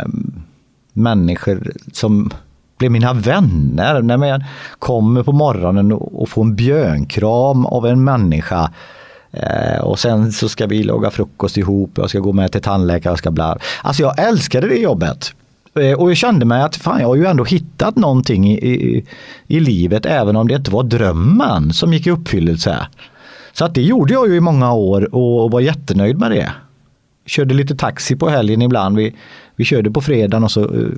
människor som blev mina vänner. När man kommer på morgonen och får en björnkram av en människa Eh, och sen så ska vi laga frukost ihop, jag ska gå med till tandläkare, jag ska bla. Alltså jag älskade det jobbet. Eh, och jag kände mig att fan, jag har ju ändå hittat någonting i, i, i livet även om det inte var drömmen som gick i uppfyllelse. Så att det gjorde jag ju i många år och var jättenöjd med det. Körde lite taxi på helgen ibland. Vi, vi körde på fredagen och så, eh,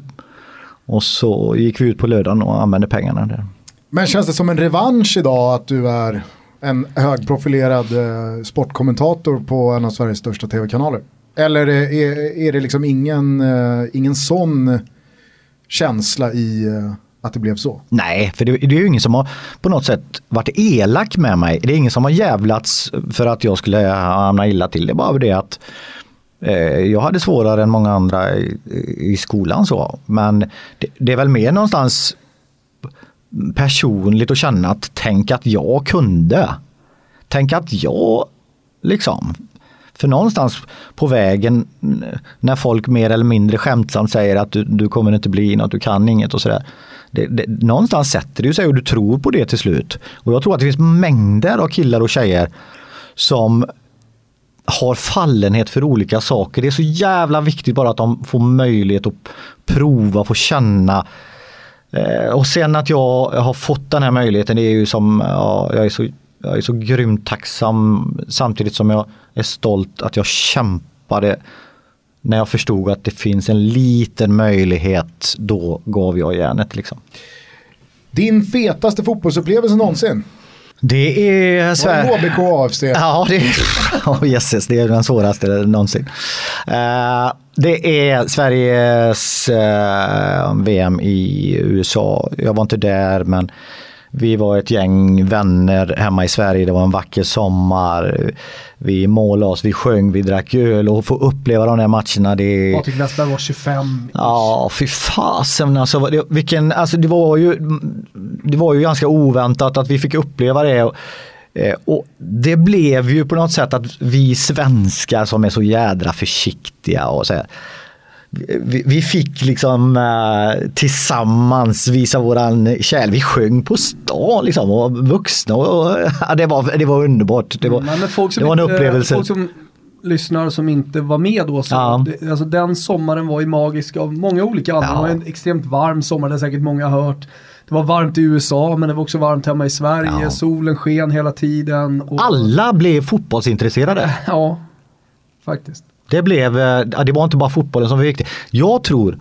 och så gick vi ut på lördagen och använde pengarna där. Men känns det som en revansch idag att du är en högprofilerad eh, sportkommentator på en av Sveriges största tv-kanaler? Eller är, är det liksom ingen, eh, ingen sån känsla i eh, att det blev så? Nej, för det, det är ju ingen som har på något sätt varit elak med mig. Det är ingen som har jävlats för att jag skulle eh, hamna illa till. Det är bara det att eh, jag hade svårare än många andra i, i skolan så. Men det, det är väl mer någonstans personligt och känna att tänk att jag kunde. Tänk att jag liksom för någonstans på vägen mm, när folk mer eller mindre skämtsamt säger att du, du kommer inte bli något, du kan inget och sådär. Det, det, någonstans sätter det sig och du tror på det till slut. Och jag tror att det finns mängder av killar och tjejer som har fallenhet för olika saker. Det är så jävla viktigt bara att de får möjlighet att prova, få känna. Eh, och sen att jag har fått den här möjligheten, det är ju som, ja, jag är så jag är så grymt tacksam samtidigt som jag är stolt att jag kämpade när jag förstod att det finns en liten möjlighet, då gav jag järnet. Liksom. Din fetaste fotbollsupplevelse någonsin? Det är Var det Sverige. HBK AFC? Ja, det är, oh, Jesus, det är den svåraste någonsin. Eh, det är Sveriges eh, VM i USA. Jag var inte där men vi var ett gäng vänner hemma i Sverige. Det var en vacker sommar. Vi målade oss, vi sjöng, vi drack öl och få uppleva de där matcherna. Det, Patrik Westberg var 25. Ja, fy fasen alltså, det, vilken, alltså det, var ju, det var ju ganska oväntat att vi fick uppleva det. Och, eh, och det blev ju på något sätt att vi svenskar som är så jädra försiktiga och så här, vi, vi fick liksom eh, tillsammans visa våran kärlek. Vi sjöng på stan liksom och vuxna. Och, och, ja, det, var, det var underbart. Det var, som det var en inte- upplevelse. Lyssnar som inte var med då. Så Ja. det, alltså den sommaren var ju magisk av många olika anledningar. Det var en extremt varm sommar, det har säkert många hört. Det var varmt i USA men det var också varmt hemma i Sverige. Ja. Solen sken hela tiden. Och, Alla blev fotbollsintresserade. Ja, faktiskt. Det, blev, eh, det var inte bara fotbollen som var viktig. Jag tror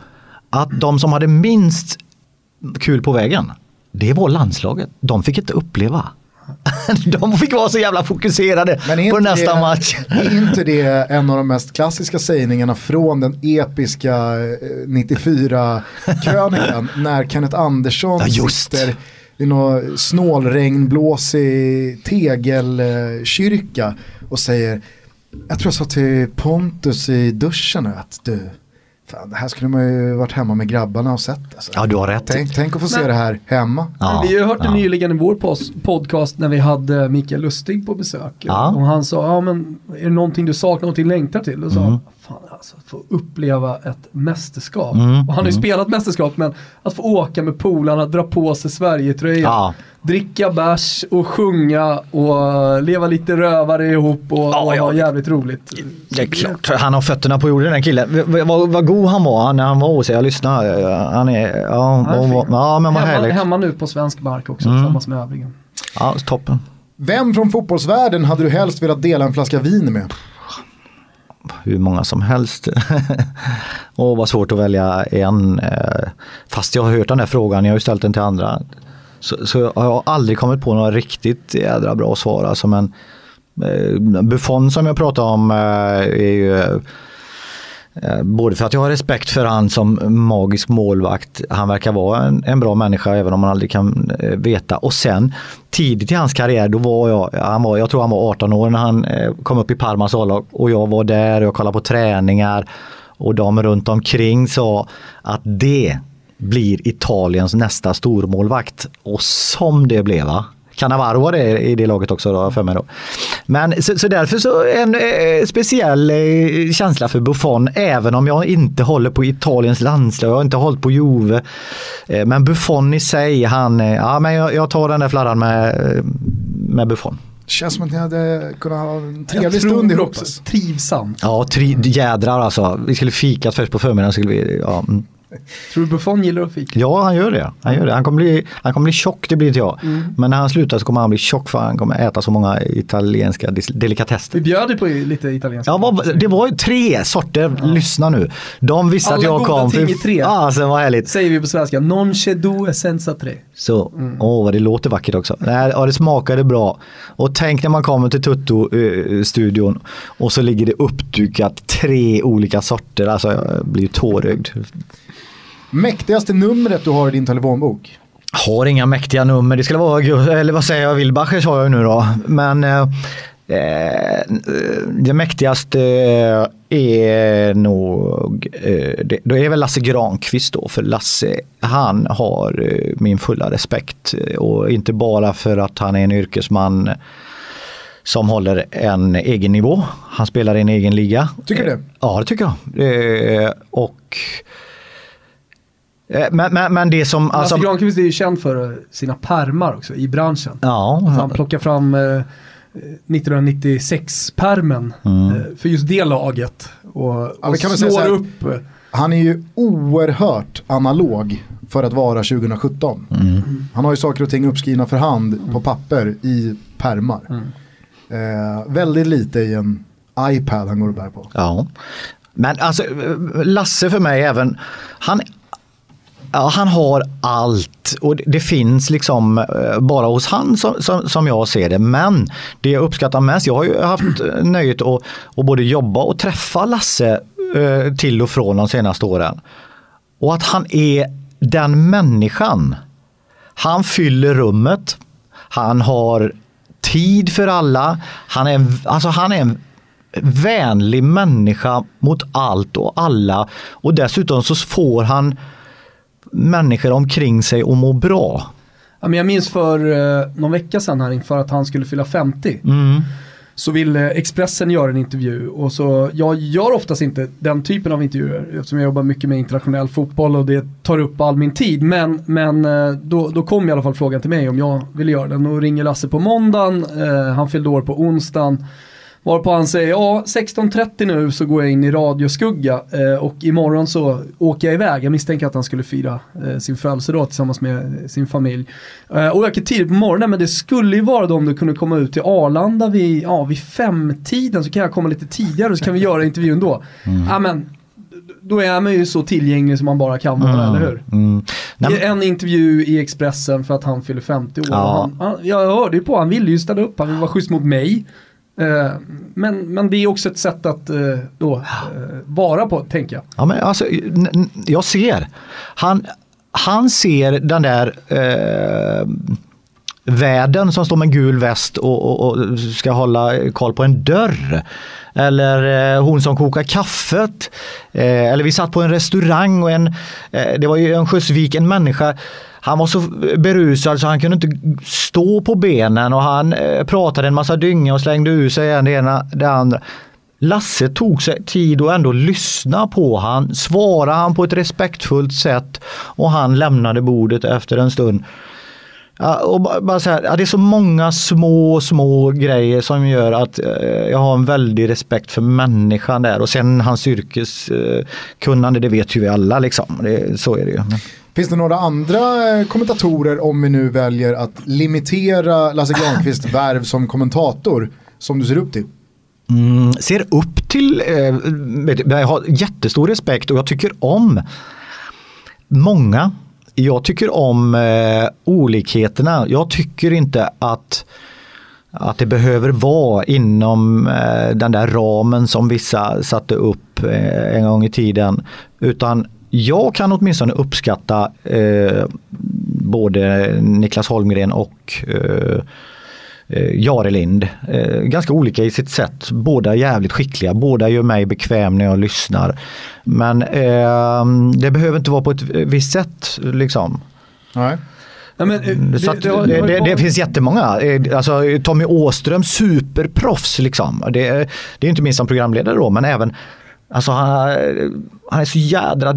att de som hade minst kul på vägen, det var landslaget. De fick inte uppleva. De fick vara så jävla fokuserade på nästa det, match. Är inte det en av de mest klassiska sägningarna från den episka eh, 94-krönikan när Kenneth Andersson Ja, sitter i någon snålregnblåsig tegelkyrka och säger jag tror jag sa till Pontus i duschen nu att du, fan, det här skulle man ju varit hemma med grabbarna och sett. Alltså. Ja, du har rätt. Tänk, tänk att få se det här hemma. Ja, vi har ju hört det ja. nyligen i vår podcast när vi hade Mikael Lustig på besök. Ja. Och han sa, ja men är det någonting du saknar, någonting du längtar till? Och sa Mm. fan alltså, att få uppleva ett mästerskap. Mm, Och han har ju mm. spelat mästerskap, men att få åka med polarna, dra på sig Sverigetröjan. Ja. Dricka bärs och sjunga och leva lite rövare ihop och, Ja, och ja. ha jävligt roligt. Det är klart, han har fötterna på jorden den killen. Vad, vad god han var när han var hos er. Jag lyssnade. Han är, ja, Han är och, ja men vad hemma, härligt. hemma nu på svensk mark också Mm. tillsammans med övriga. Ja, toppen. Vem från fotbollsvärlden hade du helst velat dela en flaska vin med? Hur många som helst. och vad svårt att välja en. eh, Fast jag har hört den här frågan, jag har ju ställt den till andra. Så, så har jag aldrig kommit på några riktigt jädra bra svar. Alltså, men eh, Buffon som jag pratade om eh, är ju eh, eh, Både för att jag har respekt för han som magisk målvakt. Han verkar vara en, en bra människa även om man aldrig kan eh, veta. Och sen tidigt i hans karriär, då var jag, han var, jag tror han var 18 år när han eh, kom upp i Parmas A-lag och jag var där och jag kollade på träningar och de runt omkring sa att det blir Italiens nästa stormålvakt. Och som det blev va? Cannavaro var det i det laget också då, för mig då. Men så, så därför så en eh, speciell eh, känsla för Buffon, även om jag inte håller på Italiens landslag, jag har inte hållit på Juve. Eh, men Buffon i sig, han, eh, ja men jag, jag tar den där fladdan med, eh, med Buffon. Känns som att ni hade kunnat ha en trevlig stund ihop. också. Trivsamt. Ja, tri, jädrar alltså. Vi skulle fikat först på förmiddagen. Skulle vi, ja. Mm. Tror du Buffon gillar att fika? ja, han gör det. Han, gör det. Han, kommer bli, han kommer bli tjock, det blir inte jag. Men när han slutar så kommer han bli tjock för han kommer äta så många italienska delikatesser. Vi bjöd på lite italienska. Ja, vad, det var ju tre sorter, lyssna nu. De visste att Alla jag goda kom. ting i tre. Ja, alltså, vad härligt. Säger vi på svenska. Non c'è due senza tre. Så, åh vad det låter vackert också. Nej, ja, det smakade bra. Och tänk när man kommer till Tutto-studion och så ligger det uppdukat tre olika sorter. Alltså jag blir tårögd. Mäktigaste numret du har i din telefonbok? Har inga mäktiga nummer. Det skulle vara, eller vad säger jag, Wilbacher sa jag nu då. Men eh, eh, det mäktigaste är nog, eh, det, då är väl Lasse Granqvist då. För Lasse, han har eh, min fulla respekt. Och inte bara för att han är en yrkesman som håller en egen nivå. Han spelar i en egen liga. Tycker du det? Ja, det tycker jag. Eh, och eh, men, men, men det som... Lasse Alltså, Granqvist är ju känd för eh, sina permar också i branschen. ja, Han plockar fram eh, 1996-permen Mm. eh, för just det laget. Och, och säga så slår här- upp. eh, Han är ju oerhört analog för att vara 2017. Han har ju saker och ting uppskrivna för hand på papper i permar. Eh, väldigt lite i en iPad han går och bär på. Ja. Men alltså Lasse för mig även, han, ja, han har allt och det, finns liksom eh, bara hos han som, som, som jag ser det. Men det jag uppskattar mest, jag har ju haft eh, nöjet att, att både jobba och träffa Lasse eh, till och från de senaste åren. Och att han är den människan. Han fyller rummet. Han har tid för alla. Han är, en- alltså han är en vänlig människa mot allt och alla. Och dessutom så får han människor omkring sig att må bra. Ja, men jag minns för eh, någon vecka sedan här inför att han skulle fylla 50. Mm. Så ville Expressen göra en intervju och så, jag gör oftast inte den typen av intervjuer eftersom jag jobbar mycket med internationell fotboll och det tar upp all min tid. Men, men eh, då, då kom i alla fall frågan till mig om jag ville göra den och ringer Lasse på måndagen, eh, han fyllde år på onsdagen. Varpå han säger, ja 16.30 nu så går jag in i radioskugga eh, och imorgon så åker jag iväg. Jag misstänker att han skulle fira eh, sin födelsedag tillsammans med sin familj. Eh, och åker tidigt på morgonen men det skulle ju vara då om du kunde komma ut till Arlanda vid, ja, vid femtiden så kan jag komma lite tidigare och så kan vi göra intervjun då. Ja men, då är man ju så tillgänglig som man bara kan vara, eller hur? Mm. Nej, en intervju i Expressen för att han fyller 50 år. Ja. Han, han, jag hörde ju på, han ville ju ställa upp, han ville vara schysst mot mig. Eh, men, men det är också ett sätt att eh, då, eh, vara på, tänker jag. Ja, men alltså, jag ser. Han, han ser den där eh, värden som står med gul väst och, och, och, ska hålla koll på en dörr. Eller eh, hon som kokar kaffet. Eh, eller vi satt på en restaurang och en, eh, det var ju en skjutsvik, en människa han var så berusad så han kunde inte stå på benen och han eh, pratade en massa dynga och slängde ur sig en det ena det andra. Lasse tog sig tid att ändå lyssna på han, svara han på ett respektfullt sätt och han lämnade bordet efter en stund. Och bara så här, det är så många små, små grejer som gör att eh, jag har en väldig respekt för människan där och sen hans yrkeskunnande, det vet ju vi alla liksom. Det, så är det ju. Finns det några andra eh, kommentatorer om vi nu väljer att limitera Lasse Granqvist värv som kommentator som du ser upp till? Mm, ser upp till, eh, jag har jättestor respekt och jag tycker om många. Jag tycker om eh, olikheterna. Jag tycker inte att att det behöver vara inom eh, den där ramen som vissa satte upp eh, en gång i tiden. Utan jag kan åtminstone uppskatta eh, både Niklas Holmgren och eh, eh, Jarelind. Eh, ganska olika i sitt sätt. Båda jävligt skickliga, båda gör mig bekväm när jag lyssnar. Men eh, det behöver inte vara på ett visst sätt liksom. Nej. Ja, men, eh, det, det, det, det, det, finns jättemånga. Eh, alltså, Tommy Åström, superproffs. Liksom. Det, det är inte minst som programledare då, men även Alltså han, han är så jädra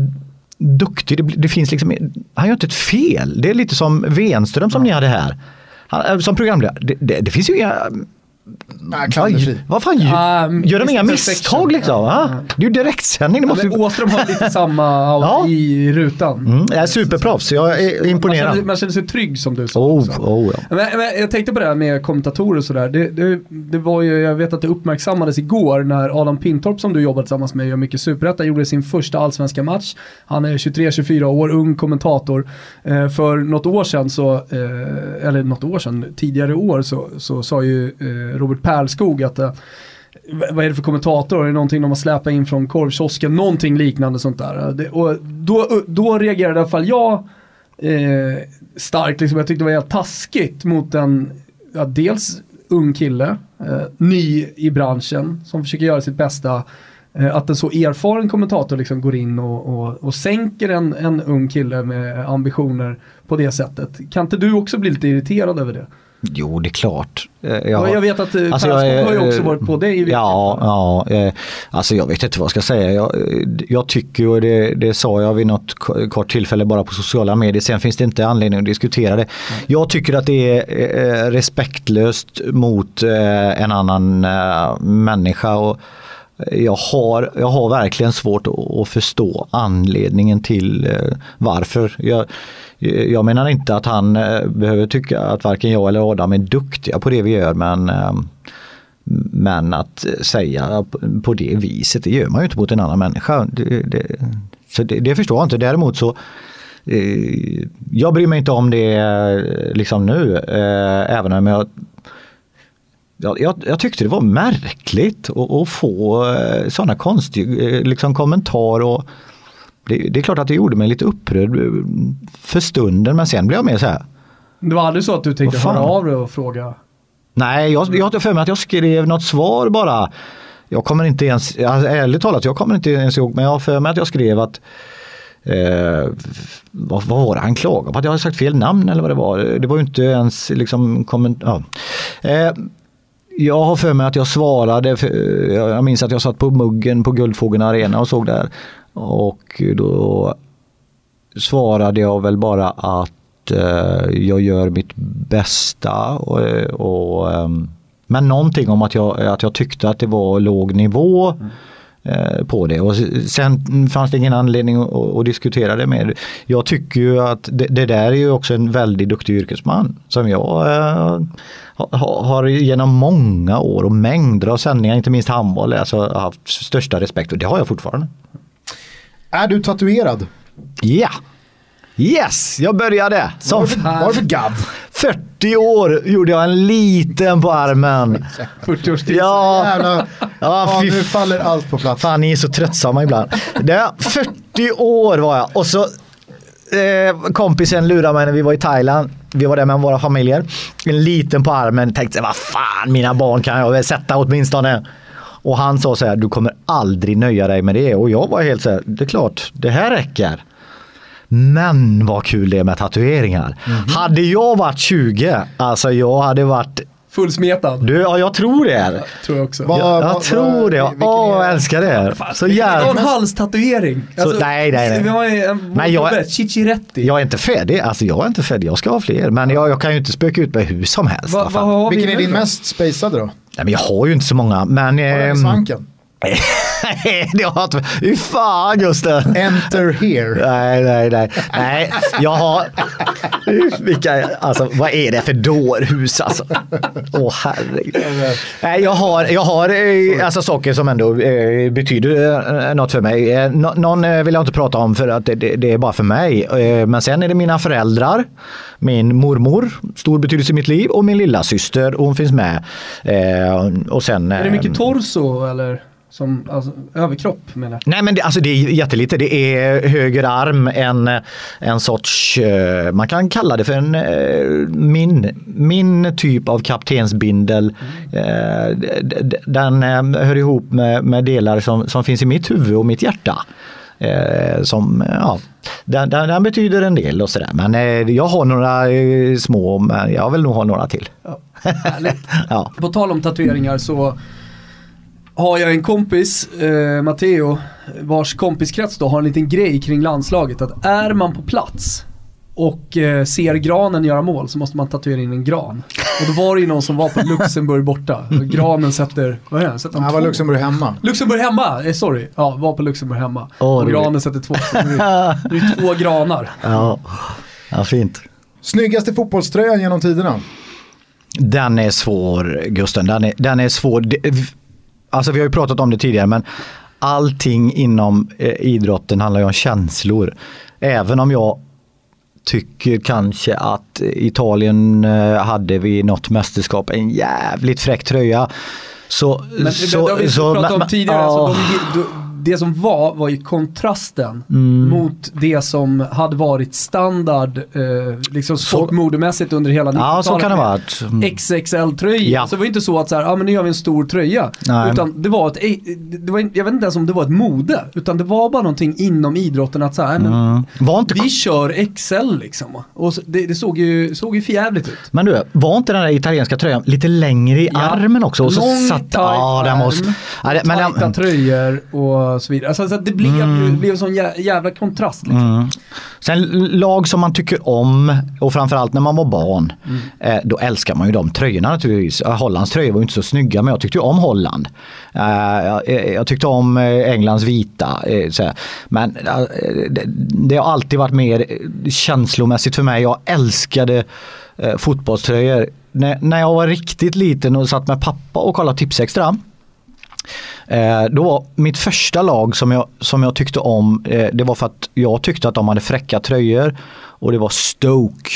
duktig. Det, det, finns liksom, han gör inte ett fel. Det är lite som Wenström som ja. ni hade här. Han, som programledare. Det, det, det finns ju inga Nej, vad, fan, uh, gör de inga misstag liksom? Ja. Ja. Det är ju direktsändning. Det måste... Åström har lite samma ja. i rutan. Mm, jag är superproffs, jag är imponerad. Man känner, man känner sig trygg som du sa. Oh, oh, ja. men, men, jag tänkte på det här med kommentatorer och sådär. Det, det, det, var ju, jag vet att det uppmärksammades igår när Adam Pintorp som du jobbar tillsammans med, gör mycket superrätta, gjorde sin första allsvenska match. Han är 23-24 år, ung kommentator. Eh, för något år sedan så, eh, eller något år sedan, tidigare år så, så sa ju eh, Robert Pärlskog att eh, vad är det för kommentator? Är det någonting de har släpat in från korvkiosken? Någonting liknande sånt där. Eh, det, och då, eh, då reagerade i alla fall jag eh, starkt. Liksom, jag tyckte det var helt taskigt mot en, ja, dels ung kille, eh, ny i branschen, som försöker göra sitt bästa. Eh, att en så erfaren kommentator liksom går in och, och, och sänker en, en ung kille med ambitioner på det sättet. Kan inte du också bli lite irriterad över det? Jo, det är klart. Eh, jag, jag vet att eh, alltså, jag, har ju också varit på det Ja, ja eh, alltså jag vet inte vad jag ska säga. Jag, jag tycker, och det, det sa jag vid något kort tillfälle bara på sociala medier, sen finns det inte anledning att diskutera det. Mm. Jag tycker att det är respektlöst mot en annan människa. Och, jag har, jag har verkligen svårt att, förstå anledningen till eh, varför. Jag, jag menar inte att han eh, behöver tycka att varken jag eller Adam är duktiga på det vi gör men ehm, men att säga på det viset, det gör man ju inte mot en annan människa. Det, det, så det, det, förstår jag inte. Däremot så eh, jag bryr mig inte om det liksom nu, även om jag jag, jag, tyckte det var märkligt att, få sådana konstiga liksom, kommentarer. Och, det, det, är klart att det gjorde mig lite upprörd för stunden men sen blev jag mer så här. Det var aldrig så att du tänkte höra av dig och fråga? Nej, jag, jag har för mig att jag skrev något svar bara. Jag kommer inte ens, alltså, ärligt talat, jag kommer inte ens ihåg, men jag har för mig att jag skrev att eh, vad, vad var det han klagade på? Att jag hade sagt fel namn eller vad det var. Det var ju inte ens liksom komment ja. eh, jag har för mig att jag svarade, för, jag minns att jag satt på muggen på Guldfågeln Arena och såg där. Och då svarade jag väl bara att eh, jag gör mitt bästa. Och, och eh, men någonting om att jag, att jag tyckte att det var låg nivå. Mm på det. Och sen fanns det ingen anledning att, att diskutera det mer. Jag tycker ju att det, det, där är ju också en väldigt duktig yrkesman som jag eh, har, genom många år och mängder av sändningar, inte minst handboll, alltså haft största respekt och det har jag fortfarande. Är du tatuerad? Ja. Yes, jag började. Som Vad var det för gadd? 40 år gjorde jag en liten på armen. 40-årskris. Ja, Jävla, ja, nu faller allt på plats. Fan, ni är så tröttsamma ibland. Det är 40 år var jag och så eh, kompisen lurade mig när vi var i Thailand. Vi var där med våra familjer. En liten på armen. Tänkte vad fan mina barn kan jag väl sätta åtminstone. Och han sa så här, du kommer aldrig nöja dig med det. Och jag var helt så här, det är klart, det här räcker. Men vad kul det är med tatueringar. Hade jag varit 20, alltså jag hade varit Fullsmetad. du, ja, jag tror det. Tror jag också. Vad- Jag, jag vad- tror det. Åh, är- jag älskar det. Så Vi har en jävla... halstatuering. Alltså, Så- nej, nej, nej. Vi har en Nej, jag-. Cicciretti. Jag är inte färdig. Alltså jag är inte färdig. Jag ska ha fler. Men jag, jag kan ju inte spöka ut mig hur som helst. Va, fan. vi Vilken är din då? mest spacade då? Nej, men jag har ju inte så många. Men... Har i ehm, svanken? Nej, det har jag inte. Hur fan Gusten? Enter here. Nej, nej, nej. Nej, jag har... Vilka, alltså vad är det för dårhus alltså? Åh herregud. Nej, jag har, jag har eh, alltså, saker som ändå eh, betyder eh, något för mig. Nå- någon vill jag inte prata om för att det, det, det är bara för mig. Men sen är det mina föräldrar, min mormor, stor betydelse i mitt liv och min lilla syster hon finns med. Eh, och sen... Är det mycket torso eller som, alltså, överkropp menar jag? Nej men det, alltså det är jättelite. Det är höger arm, en, en sorts, eh, man kan kalla det för en eh, min, min typ av kaptensbindel. Eh, d- d- Den eh, hör ihop med, med delar som, som finns i mitt huvud och mitt hjärta. Eh, som, ja, den, den, den betyder en del och sådär. Men eh, jag har några eh, små, men jag vill nog ha några till. Härligt. Ja. På tal om tatueringar så har jag en kompis, eh, Matteo, vars kompiskrets då har en liten grej kring landslaget. Att är man på plats och eh, ser granen göra mål så måste man tatuera in en gran. Och då var det ju någon som var på Luxemburg borta. Och granen sätter, vad är det? Sätter han Han var? Luxemburg hemma. Luxemburg hemma, eh, sorry. Ja, var på Luxemburg hemma. Åh, och granen sätter två. Det är- det är två granar. Ja, ja fint. Snyggaste fotbollströjan genom tiderna? Den är svår Gusten, den är, den är svår. Alltså vi har ju pratat om det tidigare men allting inom eh, idrotten handlar ju om känslor. Även om jag tycker kanske att Italien eh, hade vid något mästerskap en jävligt fräck tröja. Så, Men så, det har vi så- pratat om men- tidigare. ja. Alltså, de, de, det som var, var ju kontrasten Mm. mot det som hade varit standard, eh, liksom sportmodemässigt under hela 90-talet. Ja, så kan det med vara. Mm. XXL-tröja. Ja. Så det var inte så att så här, ja men nu gör vi en stor tröja. Nej. Utan det var ett, det var, jag vet inte ens om det var ett mode. Utan det var bara någonting inom idrotten att så här, men Mm. Var inte, vi kör XL liksom. Och det, det såg ju, såg ju förjävligt ut. men du, var inte den där italienska tröjan lite längre i Ja. armen också? Och så Lång, satt, tajt den arm, måste, det, men tajta tröjor och så vidare. Alltså, så det blev, ju, det blev en sån jä, jävla kontrast. Liksom. Mm. Sen lag som man tycker om och framförallt när man var barn. Eh, då älskar man ju de tröjorna naturligtvis. Eh, Hollands tröjor var inte så snygga men jag tyckte om Holland. Eh, jag, jag tyckte om eh, Englands vita. Eh. Men eh, det, det har alltid varit mer eh, känslomässigt för mig. Jag älskade eh, fotbollströjor. När, när jag var riktigt liten och satt med pappa och kollade Tipsextra. Eh, då var mitt första lag som jag, som jag tyckte om, eh, det var för att jag tyckte att de hade fräcka tröjor och det var Stoke.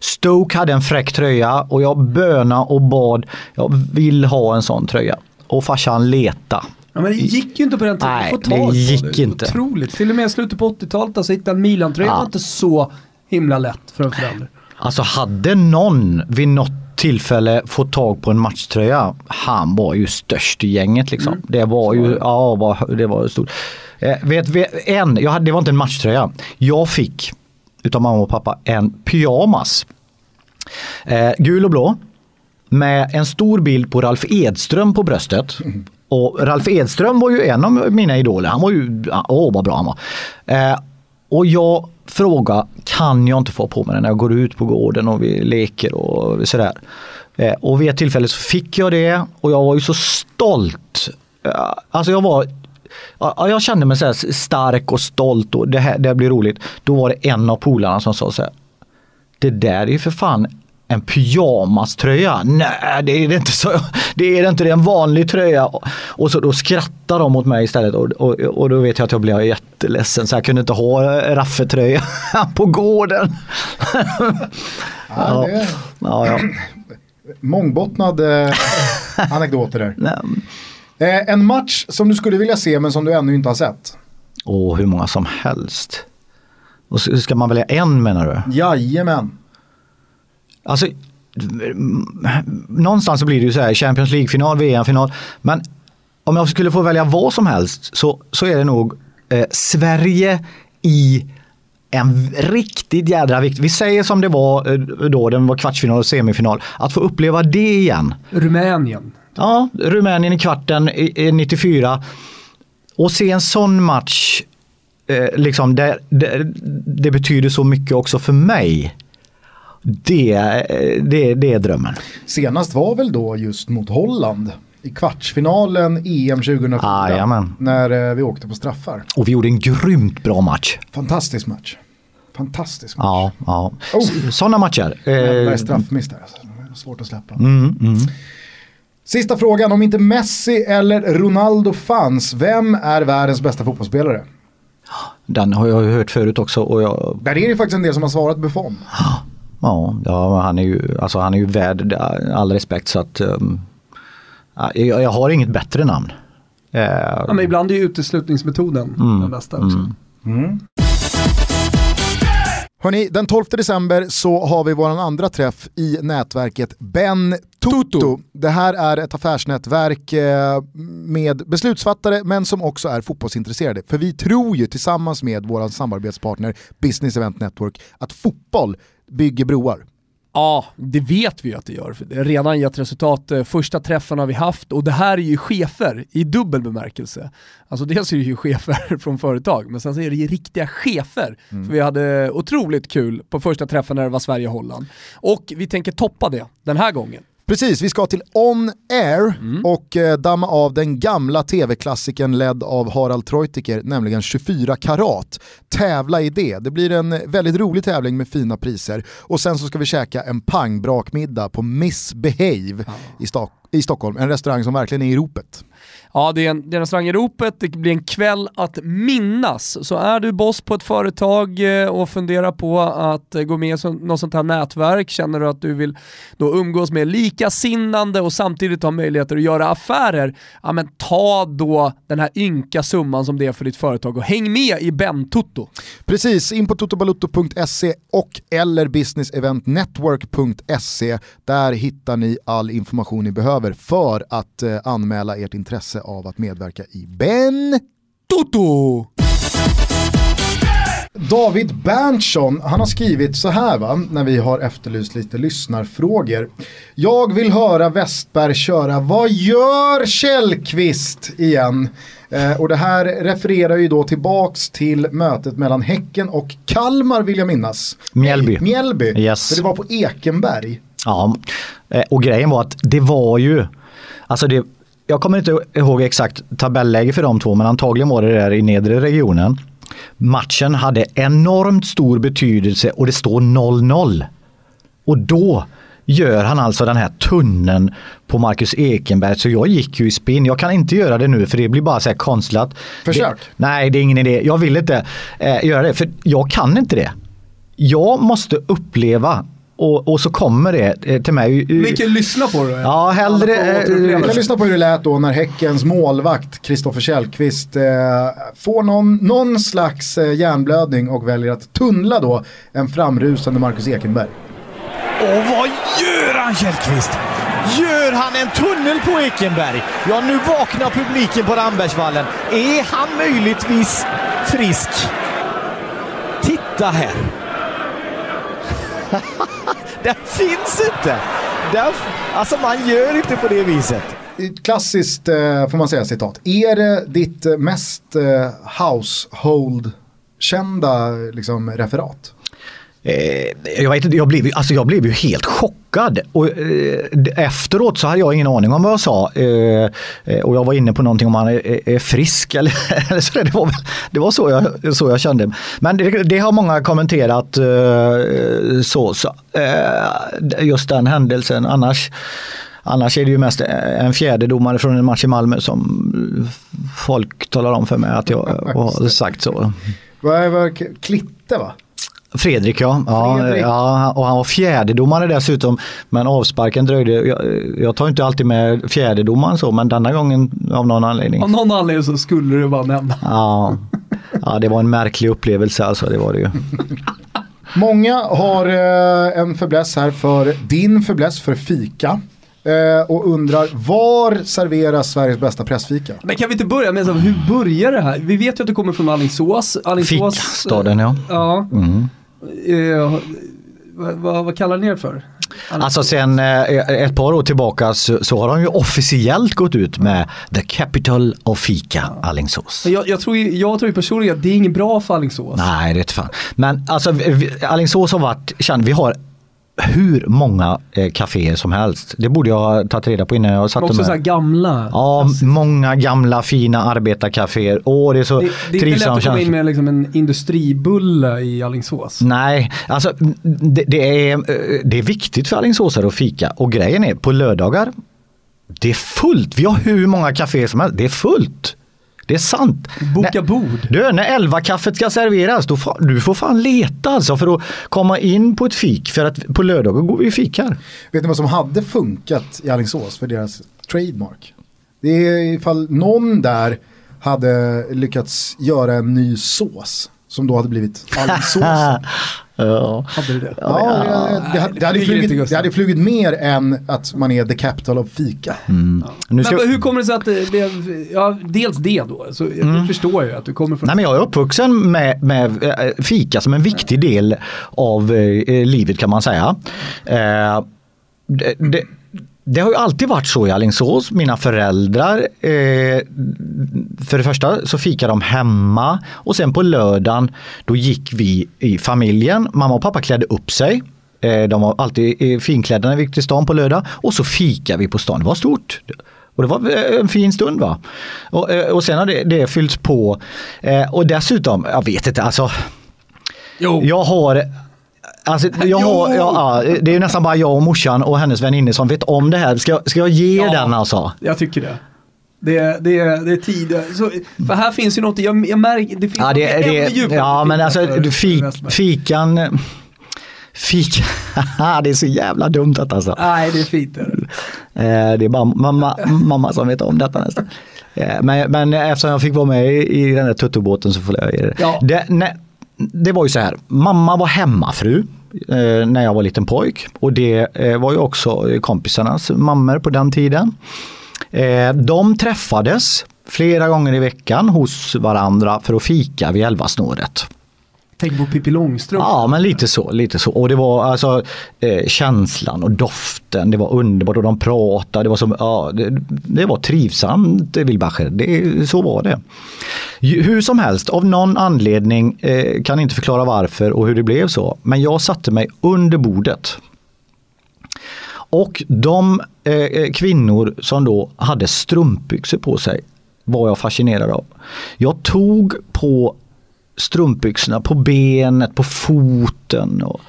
Stoke hade en fräck tröja och jag böna och bad, jag vill ha en sån tröja. Och farsan leta. Ja, men det gick ju inte på den tiden. Nej, tag det gick inte. Otroligt. Till och med slutet på 80-talet, alltså hitta en Milan-tröja Ja. var inte så himla lätt för en förälder. Alltså hade någon vid något tillfälle fått tag på en matchtröja, han var ju störst i gänget liksom. Mm. Det var ju, ja var, det var stort. Eh, vet, vet, en, jag hade, det var inte en matchtröja. Jag fick utav mamma och pappa en pyjamas. Eh, gul och blå. Med en stor bild på Ralf Edström på bröstet. Och Ralf Edström var ju en av mina idoler. Han var ju, åh vad bra han var. Eh, och jag fråga, kan jag inte få på mig den när jag går ut på gården och vi leker och sådär. Eh, och vid ett tillfälle så fick jag det och jag var ju så stolt. Eh, alltså jag var jag kände mig så här stark och stolt och det här det här blir roligt. Då var det en av polarna som sa så här. Det där är ju för fan en pyjamaströja. Nej, det är det inte. Så, det är det inte, det är en vanlig tröja. Och så då skrattar de mot mig istället och, och, och då vet jag att jag blev jätteledsen så jag kunde inte ha raffetröja på gården. Ja, det Ja, ja. mångbottnad eh, anekdoter där. Eh, en match som du skulle vilja se men som du ännu inte har sett. Och hur många som helst. Och så ska man välja en menar du? Jajamän. Alltså, någonstans så blir det ju så här, Champions League-final, VM-final. Men om jag skulle få välja vad som helst så, så är det nog eh, Sverige i en riktigt jädra vikt. Vi säger som det var eh, då, den var kvartsfinal och semifinal. Att få uppleva det igen. Rumänien. Ja, Rumänien i kvarten i, i 94. Och se en sån match, eh, liksom, det, det, det betyder så mycket också för mig. Det, eh, det, det är drömmen. Senast var väl då just mot Holland i kvartsfinalen EM 2004. Jajamän. när eh, vi åkte på straffar. Och vi gjorde en grymt bra match. Fantastisk match. Fantastisk match. Ja, ja. Oh. Sådana matcher. Jävla Eh, straffmiss där. Alltså. Svårt att släppa. mm, mm. Sista frågan, om inte Messi eller Ronaldo fanns, vem är världens bästa fotbollsspelare? Den har jag hört förut också. Och jag, Där är det faktiskt en del som har svarat Buffon. Ja, ja, han är ju, alltså, han är ju värd all respekt så att um, ja, jag, jag har inget bättre namn. Eh, Ja, men ibland är ju uteslutningsmetoden Mm, den bästa också. mm. Hörni, den 12 december så har vi vår andra träff i nätverket Ben Toto. Det här är ett affärsnätverk eh, med beslutsfattare men som också är fotbollsintresserade. För vi tror ju tillsammans med vår samarbetspartner Business Event Network att fotboll bygger broar. Ja, det vet vi ju att det gör. Det har redan gett resultat. Eh, Första träffen har vi haft och det här är ju chefer i dubbel bemärkelse. Alltså dels är det ju chefer från företag, men sen så är det ju riktiga chefer. Mm. För vi hade otroligt kul på första träffen när det var Sverige-Holland. Och vi tänker toppa det den här gången. Precis, vi ska till On Air och eh, damma av den gamla tv-klassikern ledd av Harald Treutiger, nämligen 24 karat. Tävla i det. Det blir en väldigt rolig tävling med fina priser. Och sen så ska vi käka en pangbrakmiddag på Misbehave i, Stock- i Stockholm. En restaurang som verkligen är i ropet. Ja, det är, en, det är en restaurang i ropet, det blir en kväll att minnas. Så är du boss på ett företag eh, och funderar på att eh, gå med i något sånt här nätverk, känner du att du vill då umgås med likasinnande och samtidigt ha möjligheter att göra affärer, ja men ta då den här ynka summan som det är för ditt företag och häng med i Ben-Toto. Precis, in på totobalutto.se och eller businesseventnetwork.se. Där hittar ni all information ni behöver för att eh, anmäla ert intresse av att medverka i Ben Toto! David Berntsson, han har skrivit så här va, när vi har efterlyst lite lyssnarfrågor. Jag vill höra Westberg köra Vad gör Källqvist igen? Eh, och det här refererar ju då tillbaks till mötet mellan Häcken och Kalmar vill jag minnas. Mjällby. Mjällby, Yes. för det var på Ekenberg. Ja, eh, och grejen var att det var ju, alltså det, jag kommer inte ihåg exakt tabelläge för de två, men antagligen var det där i nedre regionen. Matchen hade enormt stor betydelse och det står 0-0. Och då gör han alltså den här tunneln på Marcus Ekenberg. Så jag gick ju i spinn. Jag kan inte göra det nu för det blir bara så här konstlat. Försök. Det, nej, det är ingen idé. Jag vill inte eh, göra det för jag kan inte det. Jag måste uppleva och, och så kommer det eh, till mig. Micke, lyssna på det. Ja, hellre... Får eh, kan lyssna på hur det lät då när Häckens målvakt Kristoffer Källqvist eh, får någon, någon slags eh, hjärnblödning och väljer att tunnla då en framrusande Marcus Ekenberg. Och vad gör han Källqvist? Gör han en tunnel på Ekenberg? Ja, nu vaknar publiken på Rambergsvallen. Är han möjligtvis frisk? Titta här! Den finns inte! Den, alltså man gör inte på det viset. Klassiskt eh, får man säga citat. Är det ditt eh, mest eh, household-kända liksom, referat? Eh, jag, vet inte, jag, blev, ju- alltså jag blev ju helt chockad. Och, eh, efteråt så hade jag ingen aning om vad jag sa. Eh, eh och jag var inne på någonting om han är, är frisk eller, eller så. Det var, väl, det var så, jag, så jag kände. Men det, det har många kommenterat eh, så. så eh, just den händelsen. Annars Annars är det ju mest en fjärde domare från en match i Malmö som folk talar om för mig att jag har sagt så. Vad är Klitte va? Fredrik ja. ja, Fredrik. ja och han var fjärdedomare dessutom. Men avsparken dröjde. Jag, jag tar inte alltid med fjärdedomaren så men denna gången av någon anledning. Av någon anledning så skulle du bara nämna. Ja. Ja, det var en märklig upplevelse alltså, det var det ju. Många har eh, en fäbless här för din fäbless för fika. Eh, och undrar var serveras Sveriges bästa pressfika? Men kan vi inte börja med så, hur börjar det här? Vi vet ju att du kommer från Alingsås. Alingsås Fikastaden ja. Ja. Mm. Eh, vad, vad, vad kallar ni er för? Alltså sen eh, ett par år tillbaka så, så har de ju officiellt gått ut med The Capital of Fika, Alingsås. Jag, jag, tror jag tror personligen att det är inget bra för Alingsås. Nej, det är inte fan. Men alltså Alingsås har varit känd, vi har hur många eh, kaféer som helst. Det borde jag ha tagit reda på innan jag satte också mig. så här gamla. Ja, många gamla fina arbetarkaféer. Åh, det är så Det, det är inte lätt att komma in med liksom en industribulle i Alingsås. Nej, alltså det, det, är, eh, det är viktigt för Alingsåsare att fika och grejen är på lördagar det är fullt. Vi har hur många kaféer som helst. Det är fullt. Det är sant. Boka bord. Du, när elva kaffet ska serveras, då får, du får fan leta alltså för att komma in på ett fik. För att på lördagar går vi och fikar. Vet ni vad som hade funkat i Alingsås för deras trademark? Det är ifall någon där hade lyckats göra en ny sås som då hade blivit Alingsås. Ja. Hade du det? Ja, det, det, hade- det, hade flugit, Gustav. det hade flugit mer än att man är the capital of fika. Mm. Nu ska, Men hur kommer det sig att det blev, ja dels det då, så jag förstår ju att du kommer från... Nej, men jag är uppvuxen med, med eh, fika som en viktig del av eh, livet kan man säga. Eh, det, det, har ju alltid varit så i Alingsås. Mina föräldrar, eh, för det första så fikar de hemma och sen på lördagen då gick vi i familjen. Mamma och pappa klädde upp sig. Eh, de var alltid eh, finklädda när vi gick till stan på lördag och så fikar vi på stan. Det var stort. Och det var eh, en fin stund va. Och, eh, och sen har det, det fyllts på. Eh, och dessutom, jag vet inte, alltså. Jag har Alltså, jag har, ja, ja, det är nästan bara jag och morsan och hennes väninnor som vet om det här. Ska, ska jag ge den alltså? Jag tycker det. Det, det, det är tid. Så, för här finns ju något, jag, jag märker, det finns Ja, något det, ännu det, djupare ja men alltså för- fik, fikan, fika, det är så jävla dumt att alltså. Nej, det är fint. det är det. Eh, är bara mamma, mamma som vet om detta nästan. Eh, Men, men eftersom jag fick vara med i i den här tuttobåten så får jag ge det. Ja. Det, nej, det var ju så här, mamma var hemmafru eh, när jag var liten pojk och det eh, var ju också kompisarnas mammor på den tiden. Eh, de träffades flera gånger i veckan hos varandra för att fika vid elvasnåret. Tänk på Pippi Långstrump. Ja men lite så, lite så. Och det var alltså eh, känslan och doften, det var underbart och de pratade, det var som, ja det, det var trivsamt eh, Wilbacher, det, så var det. Hur som helst, av någon anledning, eh, kan inte förklara varför och hur det blev så, men jag satte mig under bordet. Och de eh, eh kvinnor som då hade strumpbyxor på sig var jag fascinerad av. Jag tog på strumpbyxorna på benet, på foten. Och,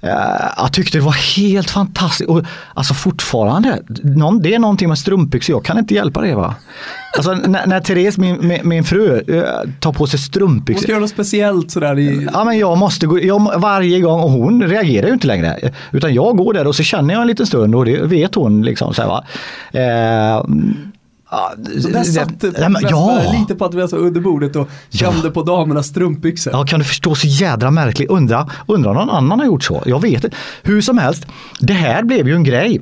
eh, jag tyckte det var helt fantastiskt. Och, alltså fortfarande, någon, det är någonting med strumpbyxor, jag kan inte hjälpa det va. Alltså när, när Therese, min, min, min fru, eh, tar på sig Hon strumpbyxor. ska göra något speciellt sådär i... Ja men jag måste gå, jag, varje gång och hon reagerar ju inte längre. Utan jag går där och så känner jag en liten stund och det vet hon liksom. Så här, va? Eh, ja, Så där satt det, ja, men, ja. lite på att vi var så under bordet och kände på damernas strumpbyxor. Ja, kan du förstå så jädra märkligt. Undra, undra om någon annan har gjort så. Jag vet inte. Hur som helst, det här blev ju en grej.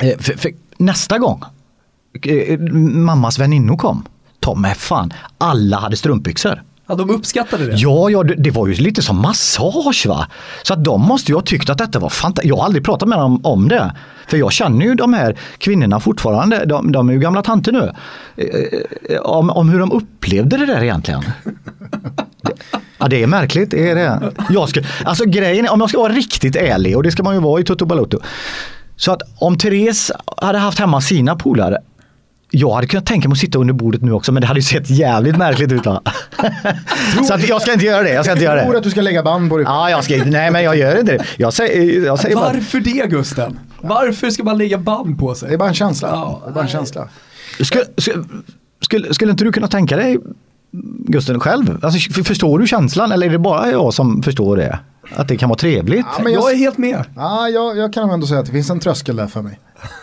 Eh, För, för nästa gång eh, mammas väninnor kom, ta mig fan, alla hade strumpbyxor. Ja, de uppskattade det. Ja, ja det, det var ju lite som massage va. Så att de måste ju ha tyckt att detta var fantastiskt. Jag har aldrig pratat med dem om det. För jag känner ju de här kvinnorna fortfarande, de, de är ju gamla tanter nu. Eh, eh om, om hur de upplevde det där egentligen. Ja det är märkligt, det är det. Jag ska, alltså grejen är, om jag ska vara riktigt ärlig och det ska man ju vara i Toto Balotto. Så att om Therese hade haft hemma sina polare jag hade kunnat tänka mig att sitta under bordet nu också men det hade ju sett jävligt märkligt ut. va? Så att jag ska inte göra det. Jag ska inte göra Jag tror det. att du ska lägga band på dig. Ja, jag ska, nej men jag gör inte det. Jag säger, jag säger bara, Varför det Gusten? Varför ska man lägga band på sig? Det är bara en känsla. Ja, det är bara en känsla. skulle, skulle, skulle inte du kunna tänka dig Gusten själv? Alltså, förstår du känslan eller är det bara jag som förstår det? Att det kan vara trevligt? Ja, men jag- Jag är helt med. Ja, jag, jag kan ändå säga att det finns en tröskel där för mig.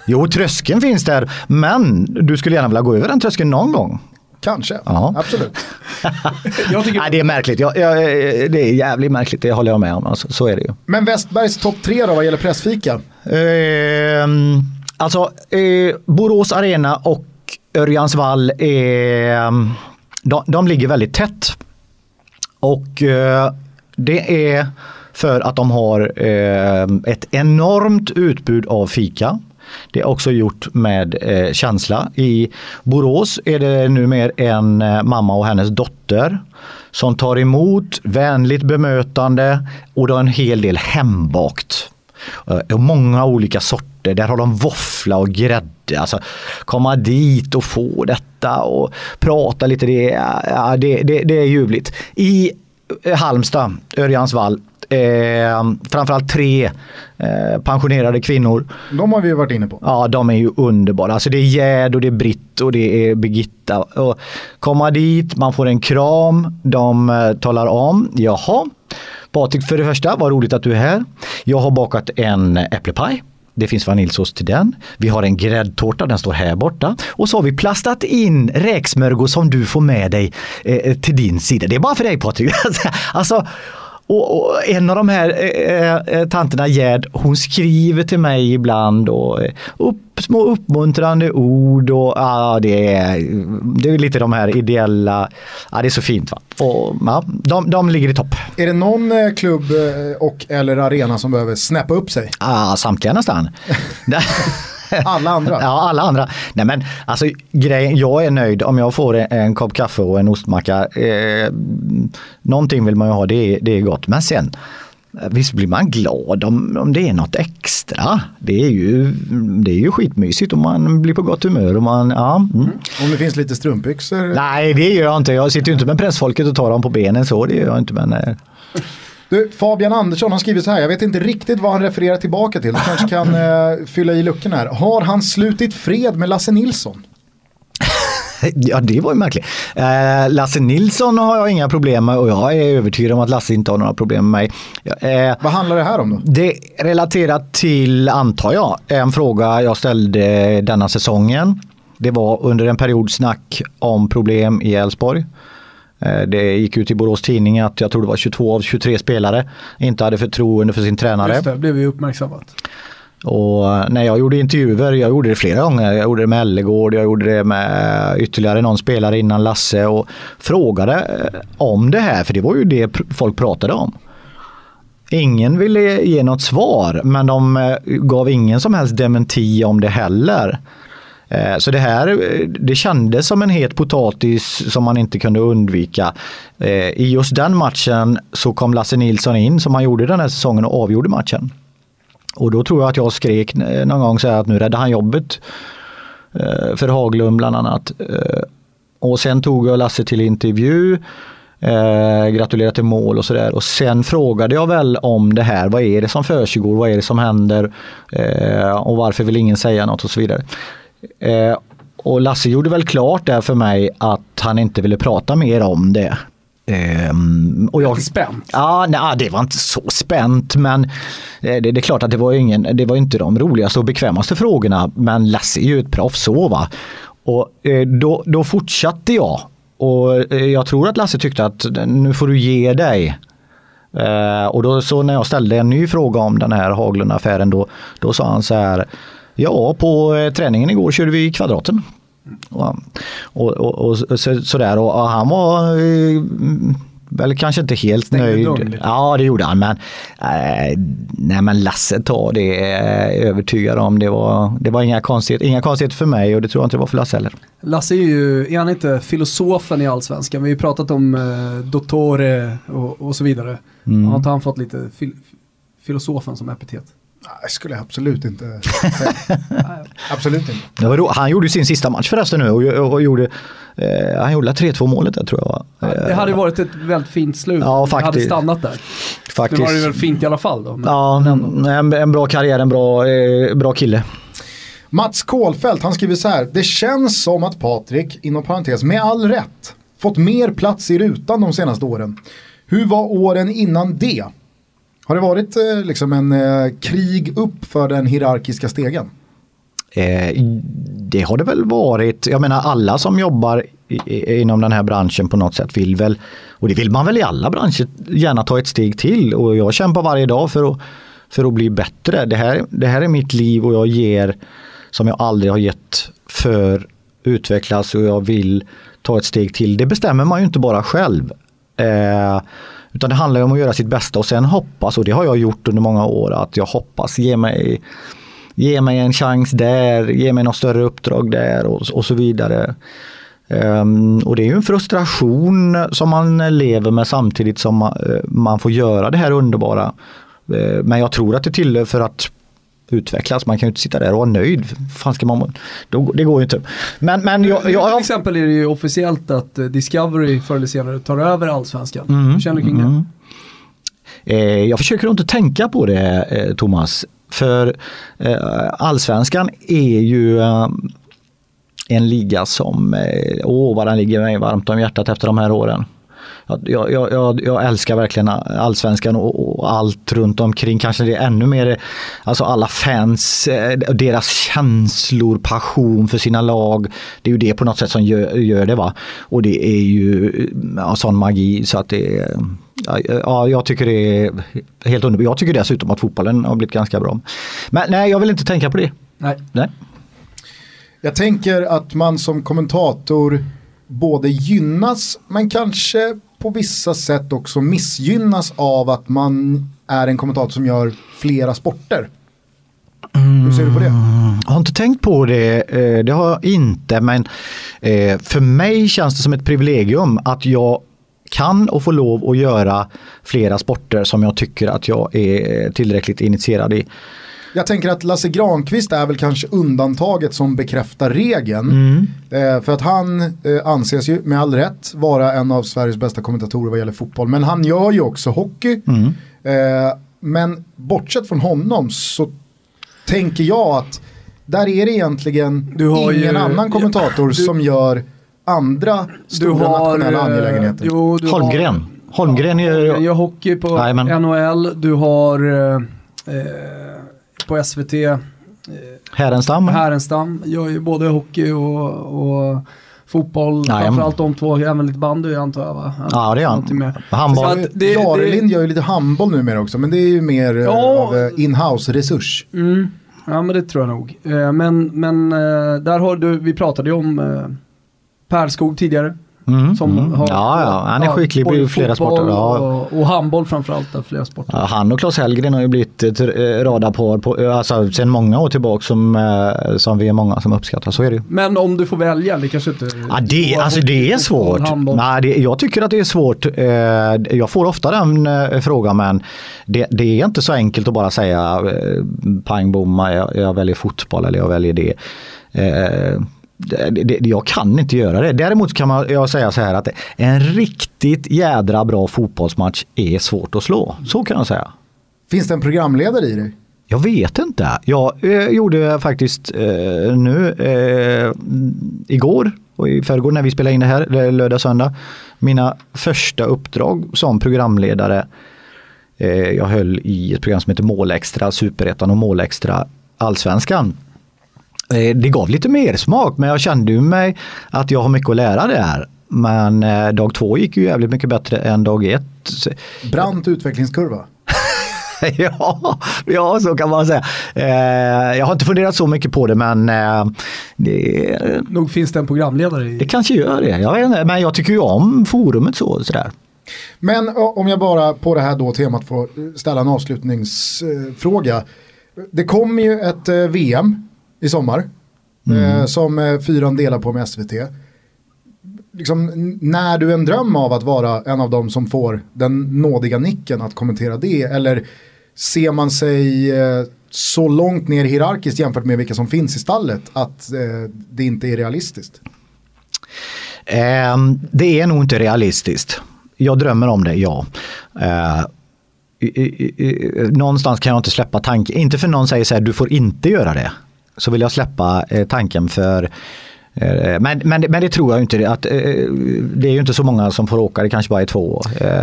Jo, tröskeln finns där, men du skulle gärna vilja gå över den tröskeln någon gång. Kanske, Ja. absolut. Jag tycker Nej, det är märkligt. Jag, jag, det är jävligt märkligt, det håller jag med om. Alltså, så är det ju. Men Westbergs topp tre då vad gäller pressfika? Ehm, alltså, eh, Borås Arena och Örjansvall, är, de, de ligger väldigt tätt. Och eh, det är för att de har eh, ett enormt utbud av fika. Det är också gjort med eh, känsla. I Borås är det numera en eh, mamma och hennes dotter som tar emot vänligt bemötande och då en hel del hembakt. Eh, Och många olika sorter. Där har de våffla och grädde. Alltså komma dit och få detta och prata lite. Det, är- ja, det, det, det är ljuvligt. I eh, Halmstad, Örjansvall, eh, framförallt tre eh, pensionerade kvinnor. De har vi ju varit inne på. Ja, de är ju underbara. Alltså det är Gerd och det är Britt och det är Birgitta. Och komma dit, man får en kram, de eh, talar om, jaha, Patrik för det första, vad roligt att du är här. Jag har bakat en äpplepaj. Det finns vaniljsås till den. Vi har en gräddtårta, den står här borta. Och så har vi plastat in räksmörgås som du får med dig eh, till din sida. Det är bara för dig Patrik. alltså, och, och en av de här eh, eh, tanterna Gerd, hon skriver till mig ibland och eh, upp, små uppmuntrande ord och ja, det, är, det är lite de här ideella, ja det är så fint va. Och, ja, de, de ligger i topp. Är det någon eh, klubb eh, och eller arena som behöver snäppa upp sig? Ja, samtliga nästan. Alla andra? Ja, alla andra. Nej men alltså grejen, jag är nöjd om jag får en, en kopp kaffe och en ostmacka. Eh, någonting vill man ju ha, det är, det är gott. Men sen, eh, visst blir man glad om, om det är något extra. Det är ju, det är ju skitmysigt och man blir på gott humör. Och man, ja, mm. Om det finns lite strumpbyxor? Nej, det gör jag inte. Jag sitter ju inte med pressfolket och tar dem på benen så, det gör jag inte. Men, eh, Du, Fabian Andersson har skrivit så här, jag vet inte riktigt vad han refererar tillbaka till. Du kanske kan eh, fylla i luckorna här. Har han slutit fred med Lasse Nilsson? Ja, det var ju märkligt. Eh, Lasse Nilsson har jag inga problem med och jag är övertygad om att Lasse inte har några problem med mig. Eh, Vad handlar det här om då? Det är relaterat till, antar jag, en fråga jag ställde denna säsongen. Det var under en period snack om problem i Elfsborg. Eh, Det gick ut i Borås Tidning att jag tror det var 22 av 23 spelare inte hade förtroende för sin tränare. Just det, blev ju uppmärksammat. Och när jag gjorde intervjuer, jag gjorde det flera gånger, jag gjorde det med Ellegård, jag gjorde det med ytterligare någon spelare innan Lasse och frågade eh, om det här, för det var ju det folk pratade om. Ingen ville ge något svar, men de eh, gav ingen som helst dementi om det heller. Eh, så det här eh, det kändes som en het potatis som man inte kunde undvika. Eh, I just den matchen så kom Lasse Nilsson in som han gjorde den här säsongen och avgjorde matchen. Och då tror jag att jag skrek någon gång så här att nu räddar han jobbet för Haglund bland annat. Och sen tog jag Lasse till intervju, eh, gratulerade till mål och sådär. Och sen frågade jag väl om det här, vad är det som försiggår, vad är det som händer eh, och varför vill ingen säga något och så vidare. Eh, Och Lasse gjorde väl klart där för mig att han inte ville prata mer om det. Ehm, och jag, spänt? Ja, nej, det var inte så spänt men eh, det, det är klart att det var, ingen, det var inte de roligaste och bekvämaste frågorna men Lasse är ju ett proffs så va. Och eh, då, då fortsatte jag och eh, jag tror att Lasse tyckte att nu får du ge dig. Eh, och då så när jag ställde en ny fråga om den här Haglund-affären då, då sa han så här Ja, på eh, träningen igår körde vi kvadraten. Och, och, och, och så, sådär och, han var eh, väl kanske inte helt Stängde nöjd. Ja det gjorde han men eh, nej men Lasse tar det är övertygad om. Det var, det var inga konstigheter, inga konstigheter för mig och det tror jag inte det var för Lasse heller. Lasse är ju, är han inte filosofen i allsvenskan? Vi har ju pratat om eh, Dottore och, och så vidare. Mm. Har inte han fått lite fil, filosofen som epitet? Nej, skulle jag absolut inte säga. absolut inte. Det var då, han gjorde sin sista match förresten nu och, och, och gjorde, eh, han gjorde 3-2 målet där tror jag. va? Det hade ju varit ett väldigt fint slut Ja, om det hade stannat där. Faktiskt. Nu var det väl fint i alla fall då. Men, Ja, en, en bra karriär, en bra, eh, bra kille. Mats Kålfelt, han skriver så här. Det känns som att Patrik, inom parentes, med all rätt, fått mer plats i rutan de senaste åren. Hur var åren innan det? Har det varit eh, liksom en eh, krig upp för den hierarkiska stegen? Eh, det har det väl varit. Jag menar alla som jobbar i, inom den här branschen på något sätt vill väl, och det vill man väl i alla branscher, gärna ta ett steg till och jag kämpar varje dag för att, för att bli bättre. Det här, det här är mitt liv och jag ger som jag aldrig har gett för utvecklas och jag vill ta ett steg till. Det bestämmer man ju inte bara själv. Eh, utan det handlar om att göra sitt bästa och sen hoppas, och det har jag gjort under många år, att jag hoppas ge mig, ge mig en chans där, ge mig något större uppdrag där och, och så vidare. Um, och det är ju en frustration som man lever med samtidigt som man, uh, eh, man får göra det här underbara. Uh, men jag tror att det tillhör för att utvecklas. Man kan ju inte sitta där och vara nöjd. Fan ska man, då, det går ju inte. Men, men jag, jag, Till exempel är det ju officiellt att eh, Discovery förr eller senare tar över Allsvenskan. Mm, Hur känner du kring mm. det? Eh, jag försöker inte tänka på det eh, Thomas. För eh, allsvenskan är ju eh, en liga som, eh, åh vad den ligger mig varmt om hjärtat efter de här åren. Jag, jag, jag, jag älskar verkligen allsvenskan och, och, allt runt omkring. Kanske det är ännu mer, alltså alla fans, eh, deras känslor, passion för sina lag. Det är ju det på något sätt som gör, gör det. va. Och det är ju ja, sån magi så att det är Ja, jag tycker det är helt underbart. Jag tycker dessutom att fotbollen har blivit ganska bra. Men nej, jag vill inte tänka på det. Nej. nej. Jag tänker att man som kommentator både gynnas men kanske på vissa sätt också missgynnas av att man är en kommentator som gör flera sporter. Hur ser du på det? Mm. Jag har inte tänkt på det, eh, det har jag inte, men eh, för mig känns det som ett privilegium att jag kan och får lov att göra flera sporter som jag tycker att jag är tillräckligt initierad i. Jag tänker att Lasse Granqvist är väl kanske undantaget som bekräftar regeln. Mm. Eh, för att han eh, anses ju med all rätt vara en av Sveriges bästa kommentatorer vad gäller fotboll. Men han gör ju också hockey. Mm. Eh, men bortsett från honom så tänker jag att där är det egentligen Du har ingen ju- annan kommentator du- som gör andra stora nationella eh, angelägenheter. Jo, du Holmgren. Har, Holmgren gör... gör hockey på Jajamän. NHL. Du har eh, eh, på SVT eh, Härenstam. Härenstam. Gör ju både hockey och, och fotboll. Jajamän. Framförallt de två. Även lite bandy antar jag va? Ja, det gör han. Handboll. Det- Jarelind gör ju lite handboll numera också men det är ju mer eh, Ja. av eh, in-house resurs. Mm. Ja men det tror jag nog. Men men där har du, vi pratade ju om Perskog tidigare. Mm, Som mm. har, Ja, ja, han är skicklig i flera sporter. Ja. Och, och handboll framförallt, flera sporter. Ja, han och Claes Hellgren har ju blivit ett eh, radarpar på, alltså, sedan många år tillbaka som, eh, som vi är många som uppskattar. Så är det ju. Men om du får välja, det kanske inte... Ja, det, alltså, det är svårt. Nej, det, jag tycker att det är svårt. Eh, Jag får ofta den eh, frågan men det, det är inte så enkelt att bara säga eh, pang bom, jag, jag väljer fotboll eller jag väljer det. Eh, det, det, jag kan inte göra det. Däremot kan man jag säga så här att en riktigt jädra bra fotbollsmatch är svårt att slå. Så kan jag säga. Finns det en programledare i dig? Jag vet inte. Jag eh, gjorde faktiskt eh, nu eh, igår och i förrgår när vi spelade in det här, eller lördag söndag, mina första uppdrag som programledare. Eh, jag höll i ett program som heter Målextra, Superettan och Målextra Allsvenskan. Eh, det gav lite mer smak men jag kände ju mig att jag har mycket att lära där. Men eh, dag två gick ju jävligt mycket bättre än dag ett. Brant utvecklingskurva. ja, ja, så kan man säga. Eh, jag har inte funderat så mycket på det men eh, det, Nog finns det en programledare i... det kanske gör det. Jag vet inte, men jag tycker ju om forumet så. Sådär. Men o- om jag bara på det här då temat får ställa en avslutningsfråga. Det kommer ju ett eh, VM i sommar. Eh, som eh, fyran delar på med SVT. Liksom, när du en dröm av att vara en av dem som får den nådiga nicken att kommentera det? Eller ser man sig eh, så långt ner hierarkiskt jämfört med vilka som finns i stallet att det inte är realistiskt? Eh, det är nog inte realistiskt. Jag drömmer om det, ja. Eh, i- i- i- någonstans kan jag inte släppa tanken, inte för någon säger så här, du får inte göra det. Så vill jag släppa eh, tanken för eh, men, men, men det tror jag inte. Att, eh, det är ju inte så många som får åka, det kanske bara är två.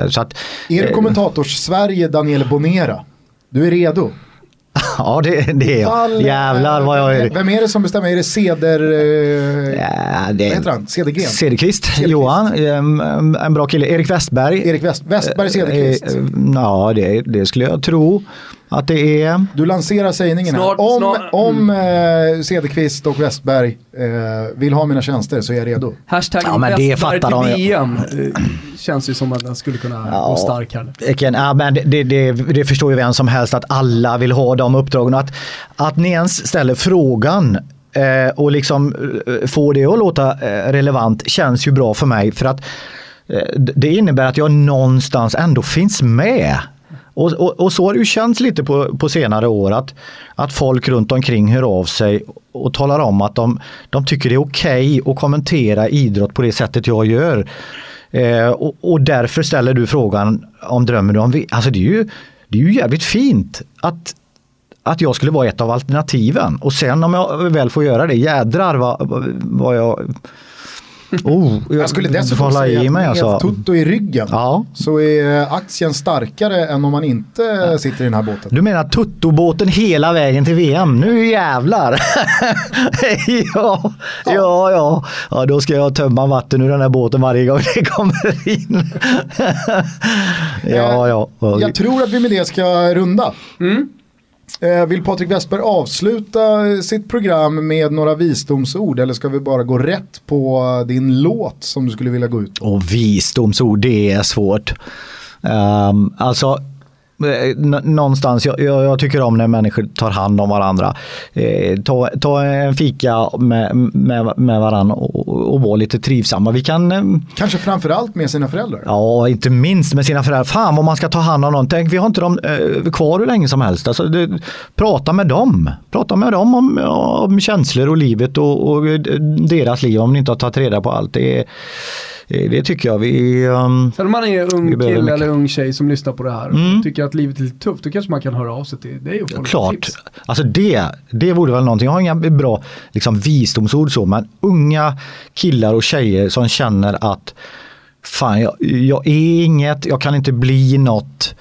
Så att, Är du kommentators-Sverige Daniel Bonera? Du är redo? Ja, det, det är jag. Fall, Jävlar vad jag är. Vem är det som bestämmer? Är det Ceder... Ja, det vad heter han? Cedergren? Cederqvist, Johan, en bra kille. Erik Westberg. Erik West, Westberg Cederqvist. Ja, det, det skulle jag tro att det är. Du lanserar sägningen här. Snart- Om, snart- om eh, Cederqvist och Westberg eh, vill ha mina tjänster så är jag redo. Hashtag Ja, men det fattar till de. VM. eh, Känns ju som att den skulle kunna gå stark här. Vilken, ja, men det, det, det, förstår ju vem som helst att alla vill ha de uppdragen. Att, att ni ens ställer frågan eh, och liksom eh, får det att låta eh, relevant känns ju bra för mig. För att eh, det innebär att jag någonstans ändå finns med. Och, och, och så har det ju känts lite på, på senare år att, att folk runt omkring hör av sig och talar om att de, de tycker det är okej att kommentera idrott på det sättet jag gör. Eh, och, och därför ställer du frågan om drömmer du om vi- Alltså det är ju, det är ju jävligt fint att, att jag skulle vara ett av alternativen. Och sen om jag väl får göra det, jädrar vad- vad jag... Oh, Jag skulle dessutom säga i att med alltså. Tutto i ryggen Ja. så är aktien starkare än om man inte sitter i den här båten. Du menar tuttobåten hela vägen till VM? Nu jävlar! ja, ja, ja. Ja, då ska jag tömma vatten ur den här båten varje gång det kommer in. ja, ja. Jag tror att vi med det ska runda. Eh, Eh, vill Patrik Westberg avsluta sitt program med några visdomsord eller ska vi bara gå rätt på eh, din låt som du skulle vilja gå ut? Och visdomsord, det är svårt. Um, alltså, någonstans, jag, jag, tycker om när människor tar hand om varandra. Eh, ta, ta en fika med, med, med varandra och, och vara lite trivsamma. Vi kan eh, Kanske framförallt med sina föräldrar. Ja, inte minst med sina föräldrar. Fan vad man ska ta hand om någon. Tänk, vi har inte dem eh, kvar hur länge som helst. Alltså, det, prata med dem. Prata med dem om, om känslor och livet och, och eh, deras liv om ni inte har tagit reda på allt. Det, eh, det tycker jag vi... Um, Sen om man är ung kille mycket. eller ung tjej som lyssnar på det här och Mm. tycker att livet är lite tufft, då kanske man kan höra av sig till dig och få Klart, tips. alltså det, det vore väl någonting. Jag har inga bra liksom, visdomsord så, men unga killar och tjejer som känner att fan, jag, jag är inget, jag kan inte bli något.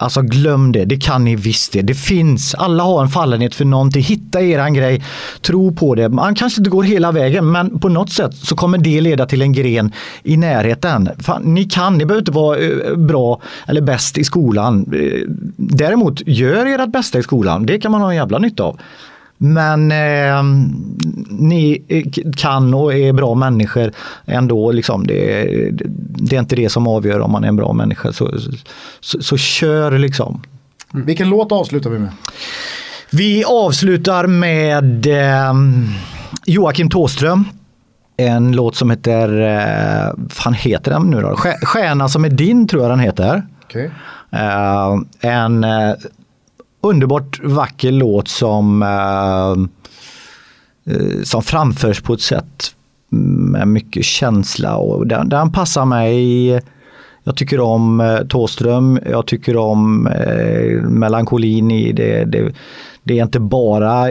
Alltså glöm det, det kan ni visst det. Det finns, alla har en fallenhet för någonting. Hitta eran grej, tro på det. Man kanske inte går hela vägen men på något sätt så kommer det leda till en gren i närheten. Fan, ni kan, ni behöver inte vara eh, bra eller bäst i skolan. Eh, däremot, gör ert bästa i skolan. Det kan man ha en jävla nytta av. Men eh, ni eh, kan och är bra människor ändå. Liksom. Det, det är inte det som avgör om man är en bra människa. Så, så, så kör liksom. Vilken låt avslutar vi med? Vi avslutar med eh, Joakim Tåström. En låt som heter, eh, fan heter den nu då? Stjär- Stjärna som är din tror jag den heter. Okej. Eh, en eh, underbart vacker låt som, eh, eh, som framförs på ett sätt med mycket känsla och den, den passar mig. Jag tycker om eh, Tåström, jag tycker om eh, melankolin i det. det. Det är inte bara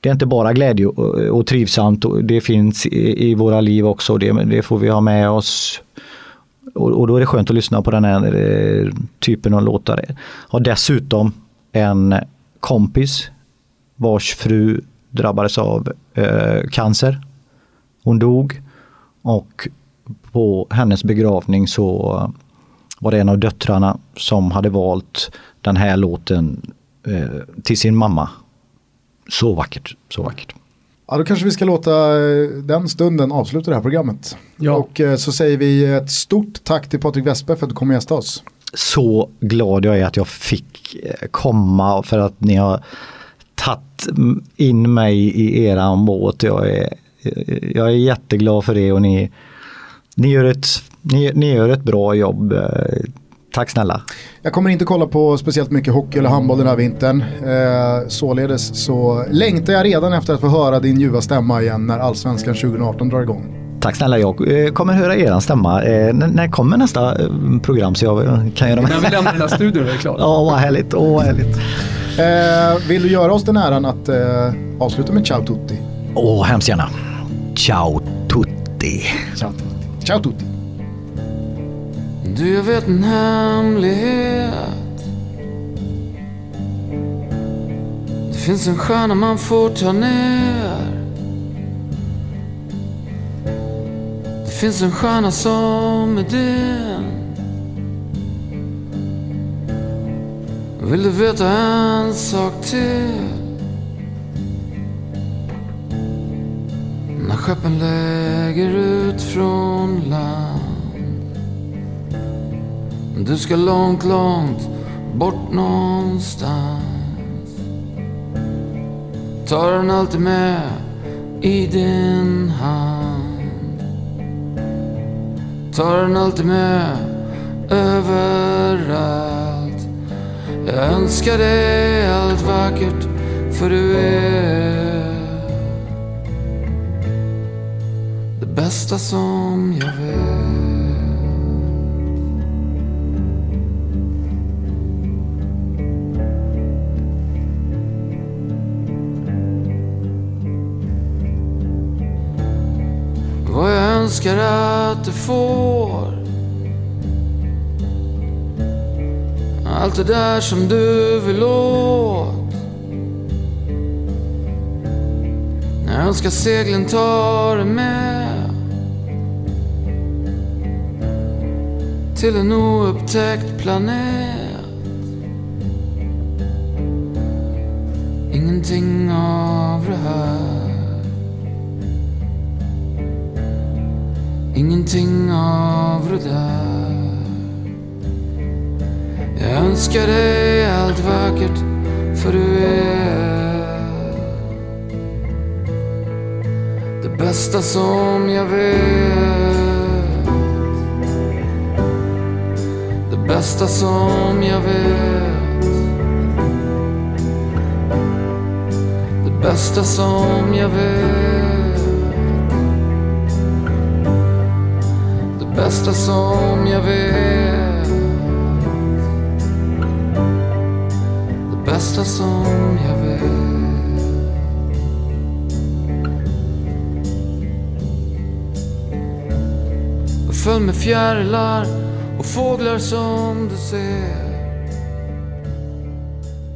det är inte bara glädje och, och trivsamt, det finns i, i våra liv också. Det, det får vi ha med oss och, och då är det skönt att lyssna på den här eh, typen av låtar. Har dessutom en kompis vars fru drabbades av eh, cancer. Hon dog och på hennes begravning så var det en av döttrarna som hade valt den här låten eh, till sin mamma. Så vackert, så vackert. Ja, då kanske vi ska låta eh, den stunden avsluta det här programmet. Ja. Och eh, så säger vi ett stort tack till Patrik Westberg för att du kom och gästade oss. så glad jag är att jag fick eh, komma för att ni har tagit in mig i eran båt. Jag är, jag är jätteglad för det och ni, ni, gör, ett, ni, ni gör ett bra jobb. Tack snälla. Jag kommer inte kolla på speciellt mycket hockey eller handboll den här vintern. Eh, således så längtar jag redan efter att få höra din ljuva stämma igen när Allsvenskan 2018 drar igång. Tack snälla, jag eh, kommer höra eran stämma. Eh, n- när kommer nästa eh, program så jag kan göra När vi lämnar den här studion är det klart. Ja, vad härligt. Åh, vad härligt. Eh, vill du göra oss den äran att eh, avsluta med Ciao Tutti? Åh, hemskt gärna. Ciao tutti. Ciao Tutti. Ciao Tutti. Du, jag vet en hemlighet Det finns en stjärna man får ta ner. Det finns en stjärna som är din. Vill du veta en sak till? När skeppen lägger ut från land du ska långt, långt bort någonstans. Tar den alltid med i din hand. Tar den alltid med överallt. Jag önskar dig allt vackert för du är det bästa som jag vet. Vad jag önskar att du får. Allt det där som du vill åt. Jag önskar seglen tar dig med. Till en oupptäckt planet. Ingenting av det här. Ingenting av det där. Jag önskar dig allt vackert för du är det bästa som jag vet. Det bästa som jag vet. Det bästa som jag vet. Bästa som jag vet. Det bästa som jag vet. Jag föll med fjärilar och fåglar som du ser.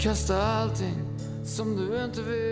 Kasta allting som du inte vill